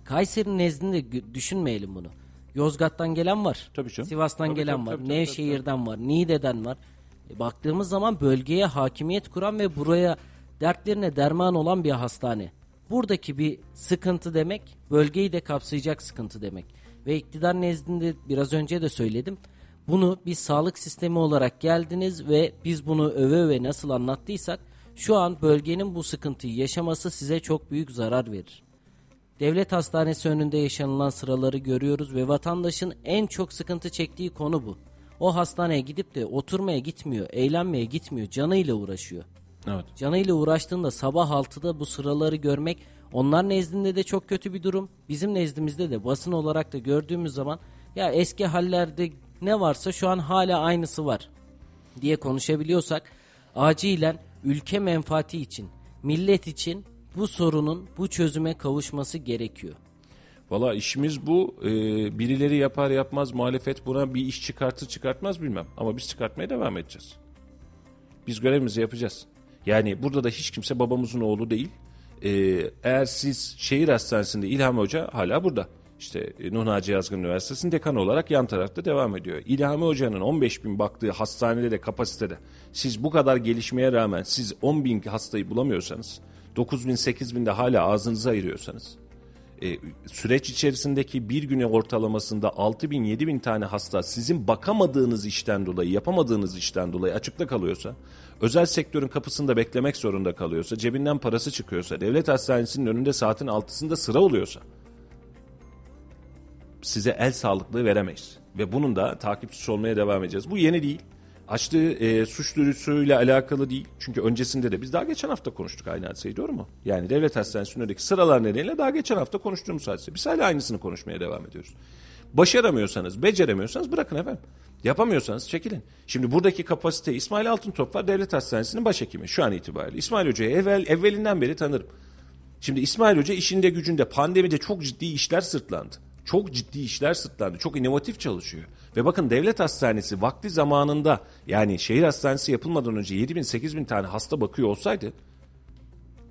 Kayseri nezdinde düşünmeyelim bunu. Yozgat'tan gelen var. Tabii canım. Sivas'tan Tabii, gelen tabii, var. tabii, tabii, Nevşehir'den var. Niğde'den var. E, baktığımız zaman bölgeye hakimiyet kuran ve buraya dertlerine derman olan bir hastane. Buradaki bir sıkıntı demek bölgeyi de kapsayacak sıkıntı demek. Ve iktidar nezdinde biraz önce de söyledim. Bunu bir sağlık sistemi olarak geldiniz ve biz bunu öve öve nasıl anlattıysak şu an bölgenin bu sıkıntıyı yaşaması size çok büyük zarar verir. Devlet hastanesi önünde yaşanılan sıraları görüyoruz ve vatandaşın en çok sıkıntı çektiği konu bu. O hastaneye gidip de oturmaya gitmiyor, eğlenmeye gitmiyor, canıyla uğraşıyor. Evet. Canıyla uğraştığında sabah 6'da bu sıraları görmek onlar nezdinde de çok kötü bir durum. Bizim nezdimizde de basın olarak da gördüğümüz zaman ya eski hallerde ne varsa şu an hala aynısı var diye konuşabiliyorsak acilen ülke menfaati için, millet için bu sorunun bu çözüme kavuşması gerekiyor. Valla işimiz bu. Ee, birileri yapar yapmaz muhalefet buna bir iş çıkartır çıkartmaz bilmem. Ama biz çıkartmaya devam edeceğiz. Biz görevimizi yapacağız. Yani burada da hiç kimse babamızın oğlu değil. Ee, eğer siz şehir hastanesinde İlhami Hoca hala burada. İşte e, Nuh Naci Yazgın Üniversitesi'nin dekanı olarak yan tarafta devam ediyor. İlhami Hoca'nın 15 bin baktığı hastanede de kapasitede siz bu kadar gelişmeye rağmen siz 10 bin hastayı bulamıyorsanız 9 bin 8 bin de hala ağzınıza ayırıyorsanız e, süreç içerisindeki bir güne ortalamasında 6 bin 7 bin tane hasta sizin bakamadığınız işten dolayı yapamadığınız işten dolayı açıkta kalıyorsa özel sektörün kapısında beklemek zorunda kalıyorsa cebinden parası çıkıyorsa devlet hastanesinin önünde saatin altısında sıra oluyorsa size el sağlıklığı veremeyiz. Ve bunun da takipçisi olmaya devam edeceğiz. Bu yeni değil. Açtığı e, suç duyurusuyla alakalı değil. Çünkü öncesinde de biz daha geçen hafta konuştuk aynı hadiseyi doğru mu? Yani devlet hastanesinin önündeki sıralar nedeniyle daha geçen hafta konuştuğumuz hadise. Biz hala aynısını konuşmaya devam ediyoruz. Başaramıyorsanız, beceremiyorsanız bırakın efendim. Yapamıyorsanız çekilin. Şimdi buradaki kapasite İsmail Altıntop var devlet hastanesinin başhekimi şu an itibariyle. İsmail Hoca'yı evvel, evvelinden beri tanırım. Şimdi İsmail Hoca işinde gücünde pandemide çok ciddi işler sırtlandı. Çok ciddi işler sırtlandı. Çok inovatif çalışıyor. Ve bakın devlet hastanesi vakti zamanında yani şehir hastanesi yapılmadan önce 7 bin 8 bin tane hasta bakıyor olsaydı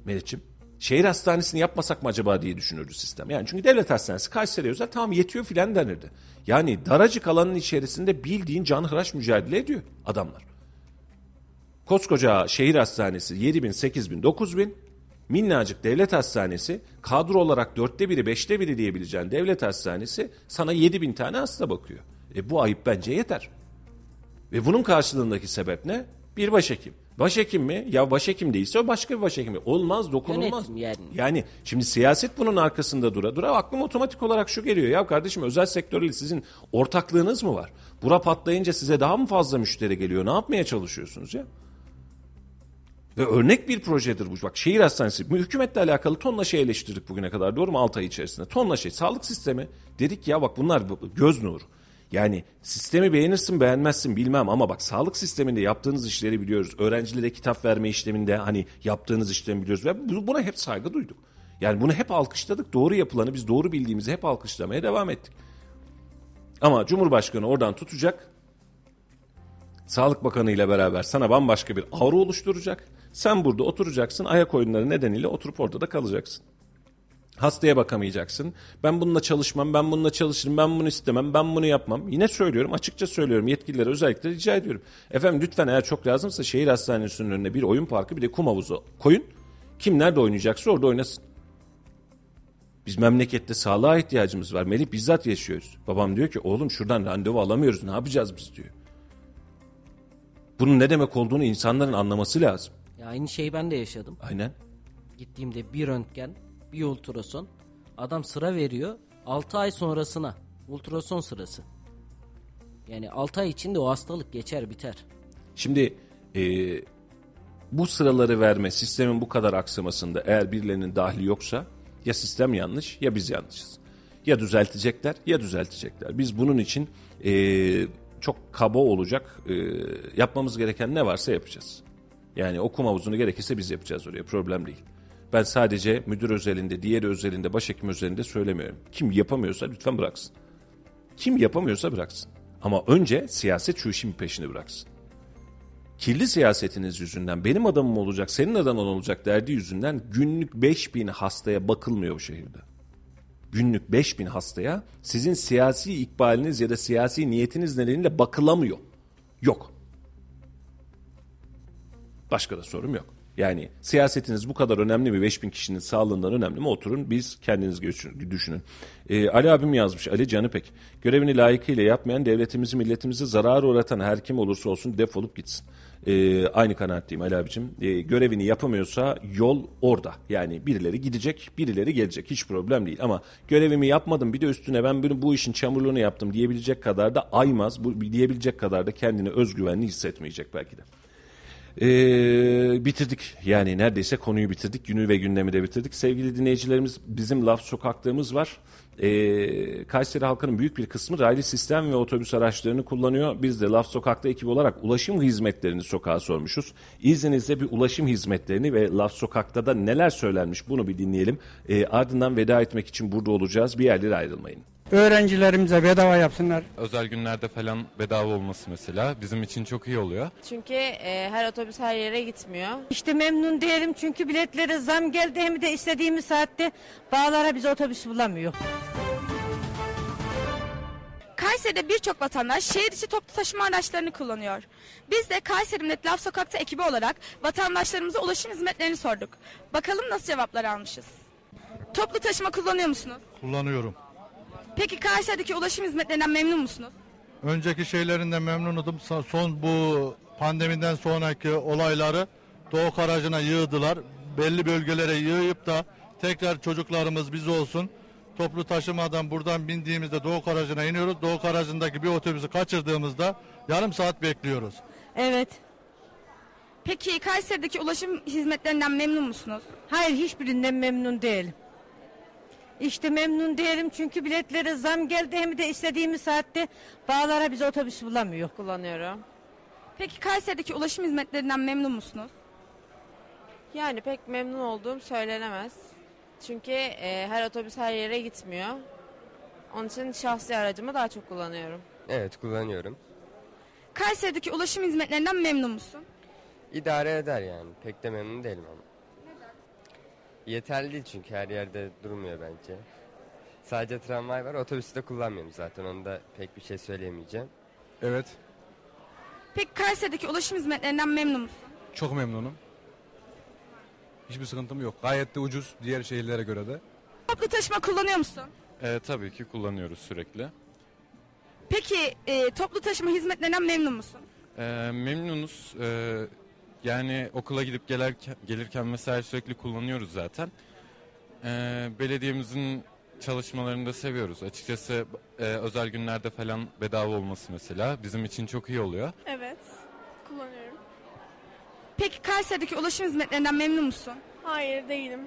Meriç'im şehir hastanesini yapmasak mı acaba diye düşünürdü sistem. Yani çünkü devlet hastanesi Kayseri özel tamam yetiyor filan denirdi. Yani daracık alanın içerisinde bildiğin canhıraş mücadele ediyor adamlar. Koskoca şehir hastanesi 7 bin, 8 bin, 9 bin minnacık devlet hastanesi kadro olarak dörtte biri beşte biri diyebileceğin devlet hastanesi sana yedi bin tane hasta bakıyor. E bu ayıp bence yeter. Ve bunun karşılığındaki sebep ne? Bir başhekim. Başhekim mi? Ya başhekim değilse o başka bir başhekim. Olmaz, dokunulmaz. Yönetim yani. Yani şimdi siyaset bunun arkasında dura dura aklıma otomatik olarak şu geliyor. Ya kardeşim özel sektörle sizin ortaklığınız mı var? Bura patlayınca size daha mı fazla müşteri geliyor? Ne yapmaya çalışıyorsunuz ya? Ve örnek bir projedir bu. Bak şehir hastanesi hükümetle alakalı tonla şey eleştirdik bugüne kadar doğru mu 6 ay içerisinde. Tonla şey sağlık sistemi dedik ya bak bunlar bu- göz nuru. Yani sistemi beğenirsin beğenmezsin bilmem ama bak sağlık sisteminde yaptığınız işleri biliyoruz. Öğrencilere kitap verme işleminde hani yaptığınız işlemi biliyoruz. Ve bu- buna hep saygı duyduk. Yani bunu hep alkışladık. Doğru yapılanı biz doğru bildiğimizi hep alkışlamaya devam ettik. Ama Cumhurbaşkanı oradan tutacak. Sağlık Bakanı ile beraber sana bambaşka bir avro oluşturacak. Sen burada oturacaksın. Ayak oyunları nedeniyle oturup orada da kalacaksın. Hastaya bakamayacaksın. Ben bununla çalışmam, ben bununla çalışırım, ben bunu istemem, ben bunu yapmam. Yine söylüyorum, açıkça söylüyorum. Yetkililere özellikle rica ediyorum. Efendim lütfen eğer çok lazımsa şehir hastanesinin önüne bir oyun parkı bir de kum havuzu koyun. Kim nerede oynayacaksa orada oynasın. Biz memlekette sağlığa ihtiyacımız var. Melih bizzat yaşıyoruz. Babam diyor ki oğlum şuradan randevu alamıyoruz ne yapacağız biz diyor. Bunun ne demek olduğunu insanların anlaması lazım. Ya aynı şeyi ben de yaşadım. Aynen. Gittiğimde bir röntgen, bir ultrason. Adam sıra veriyor. 6 ay sonrasına. Ultrason sırası. Yani 6 ay içinde o hastalık geçer biter. Şimdi e, bu sıraları verme sistemin bu kadar aksamasında eğer birilerinin dahli yoksa ya sistem yanlış ya biz yanlışız. Ya düzeltecekler ya düzeltecekler. Biz bunun için e, çok kaba olacak e, yapmamız gereken ne varsa yapacağız. Yani okuma havuzunu gerekirse biz yapacağız oraya problem değil. Ben sadece müdür özelinde, diğer özelinde, başhekim özelinde söylemiyorum. Kim yapamıyorsa lütfen bıraksın. Kim yapamıyorsa bıraksın. Ama önce siyaset şu işin peşini bıraksın kirli siyasetiniz yüzünden benim adamım olacak, senin adamın olacak derdi yüzünden günlük 5000 hastaya bakılmıyor bu şehirde. Günlük 5000 hastaya sizin siyasi ikbaliniz ya da siyasi niyetiniz nedeniyle bakılamıyor. Yok. Başka da sorum yok. Yani siyasetiniz bu kadar önemli mi? 5000 kişinin sağlığından önemli mi? Oturun biz kendiniz düşünün. Ee, Ali abim yazmış. Ali Canıpek. Görevini layıkıyla yapmayan devletimizi milletimizi zarar uğratan her kim olursa olsun defolup gitsin. Ee, aynı kanaatteyim Ali abicim. Ee, görevini yapamıyorsa yol orada. Yani birileri gidecek, birileri gelecek. Hiç problem değil. Ama görevimi yapmadım bir de üstüne ben bunu, bu işin çamurluğunu yaptım diyebilecek kadar da aymaz. Bu, diyebilecek kadar da kendini özgüvenli hissetmeyecek belki de. Ee, bitirdik. Yani neredeyse konuyu bitirdik. Günü ve gündemi de bitirdik. Sevgili dinleyicilerimiz bizim laf sokaklığımız var. Ee, Kayseri halkının büyük bir kısmı raylı sistem ve otobüs araçlarını kullanıyor. Biz de laf sokakta ekibi olarak ulaşım hizmetlerini sokağa sormuşuz. İzninizle bir ulaşım hizmetlerini ve laf sokakta da neler söylenmiş bunu bir dinleyelim. Ee, ardından veda etmek için burada olacağız. Bir yerlere ayrılmayın. Öğrencilerimize bedava yapsınlar. Özel günlerde falan bedava olması mesela bizim için çok iyi oluyor. Çünkü e, her otobüs her yere gitmiyor. İşte memnun değilim çünkü biletlere zam geldi hem de istediğimiz saatte bağlara biz otobüs bulamıyor. Kayseri'de birçok vatandaş şehir içi toplu taşıma araçlarını kullanıyor. Biz de Kayseri Millet Laf Sokak'ta ekibi olarak vatandaşlarımıza ulaşım hizmetlerini sorduk. Bakalım nasıl cevaplar almışız. Toplu taşıma kullanıyor musunuz? Kullanıyorum. Peki Kayseri'deki ulaşım hizmetlerinden memnun musunuz? Önceki şeylerinden memnunudum. Sa- Son bu pandemiden sonraki olayları Doğu Karacı'na yığdılar. Belli bölgelere yığıp da tekrar çocuklarımız biz olsun. Toplu taşımadan buradan bindiğimizde Doğu Karacı'na iniyoruz. Doğu Karacı'ndaki bir otobüsü kaçırdığımızda yarım saat bekliyoruz. Evet. Peki Kayseri'deki ulaşım hizmetlerinden memnun musunuz? Hayır hiçbirinden memnun değilim. İşte memnun değilim çünkü biletlere zam geldi hem de istediğimiz saatte bağlara biz otobüs bulamıyor. Kullanıyorum. Peki Kayseri'deki ulaşım hizmetlerinden memnun musunuz? Yani pek memnun olduğum söylenemez. Çünkü e, her otobüs her yere gitmiyor. Onun için şahsi aracımı daha çok kullanıyorum. Evet kullanıyorum. Kayseri'deki ulaşım hizmetlerinden memnun musun? İdare eder yani. Pek de memnun değilim ama. Yeterli değil çünkü her yerde durmuyor bence. Sadece tramvay var. Otobüsü de kullanmıyorum zaten. Onda pek bir şey söyleyemeyeceğim. Evet, Peki Kayseri'deki ulaşım hizmetlerinden memnun musun? çok memnunum. Hiçbir sıkıntım yok. Gayet de ucuz diğer şehirlere göre de. Toplu taşıma kullanıyor musun? Ee, tabii ki kullanıyoruz sürekli. Peki e, toplu taşıma hizmetlerinden memnun musun? Ee, memnunuz. Ee, yani okula gidip gelirken, gelirken vesaire sürekli kullanıyoruz zaten. Ee, belediyemizin çalışmalarını da seviyoruz. Açıkçası e, özel günlerde falan bedava olması mesela bizim için çok iyi oluyor. Evet, kullanıyorum. Peki Kayseri'deki ulaşım hizmetlerinden memnun musun? Hayır değilim.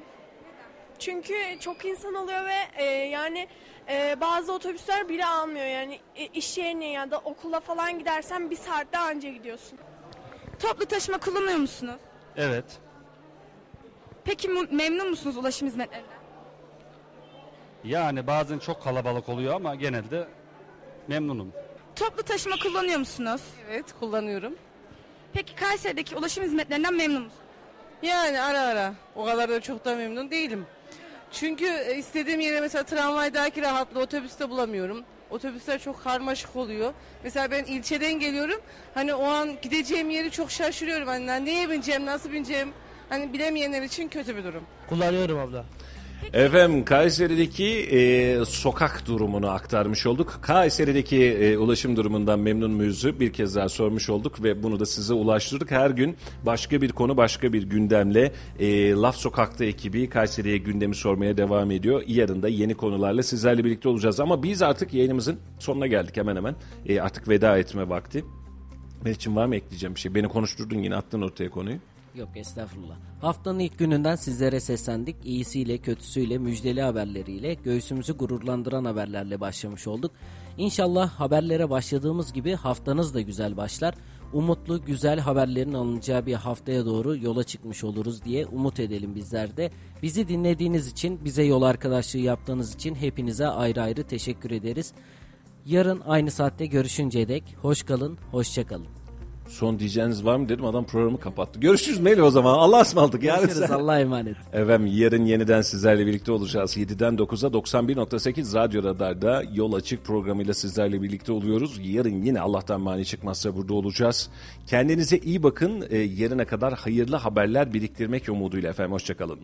Çünkü çok insan oluyor ve e, yani e, bazı otobüsler bile almıyor. Yani e, iş yerine ya da okula falan gidersen bir saatte anca gidiyorsun. Toplu taşıma kullanıyor musunuz? Evet. Peki mu- memnun musunuz ulaşım hizmetlerinden? Yani bazen çok kalabalık oluyor ama genelde memnunum. Toplu taşıma kullanıyor musunuz? Evet kullanıyorum. Peki Kayseri'deki ulaşım hizmetlerinden memnun musunuz? Yani ara ara. O kadar da çok da memnun değilim. Çünkü e, istediğim yere mesela tramvaydaki rahatlığı otobüste bulamıyorum. Otobüsler çok karmaşık oluyor. Mesela ben ilçeden geliyorum. Hani o an gideceğim yeri çok şaşırıyorum. Hani neye bineceğim, nasıl bineceğim? Hani bilemeyenler için kötü bir durum. Kullanıyorum abla. Efendim Kayseri'deki e, sokak durumunu aktarmış olduk. Kayseri'deki e, ulaşım durumundan memnun muyuzu bir kez daha sormuş olduk ve bunu da size ulaştırdık. Her gün başka bir konu başka bir gündemle e, Laf Sokak'ta ekibi Kayseri'ye gündemi sormaya devam ediyor. Yarın da yeni konularla sizlerle birlikte olacağız ama biz artık yayınımızın sonuna geldik hemen hemen. E, artık veda etme vakti. Meriç'in var mı ekleyeceğim bir şey? Beni konuşturdun yine attın ortaya konuyu. Yok estağfurullah. Haftanın ilk gününden sizlere seslendik. İyisiyle kötüsüyle müjdeli haberleriyle göğsümüzü gururlandıran haberlerle başlamış olduk. İnşallah haberlere başladığımız gibi haftanız da güzel başlar. Umutlu güzel haberlerin alınacağı bir haftaya doğru yola çıkmış oluruz diye umut edelim bizler de. Bizi dinlediğiniz için, bize yol arkadaşlığı yaptığınız için hepinize ayrı ayrı teşekkür ederiz. Yarın aynı saatte görüşünceye dek hoş kalın, hoşça kalın. Son diyeceğiniz var mı dedim adam programı kapattı. Görüşürüz Melih o zaman. Allah'a ısmarladık. Yarın Görüşürüz, sen- Allah'a emanet. Efendim yarın yeniden sizlerle birlikte olacağız. 7'den 9'a 91.8 Radyo Radar'da Yol Açık programıyla sizlerle birlikte oluyoruz. Yarın yine Allah'tan mani çıkmazsa burada olacağız. Kendinize iyi bakın. Ee, yarına kadar hayırlı haberler biriktirmek umuduyla efendim. Hoşçakalın.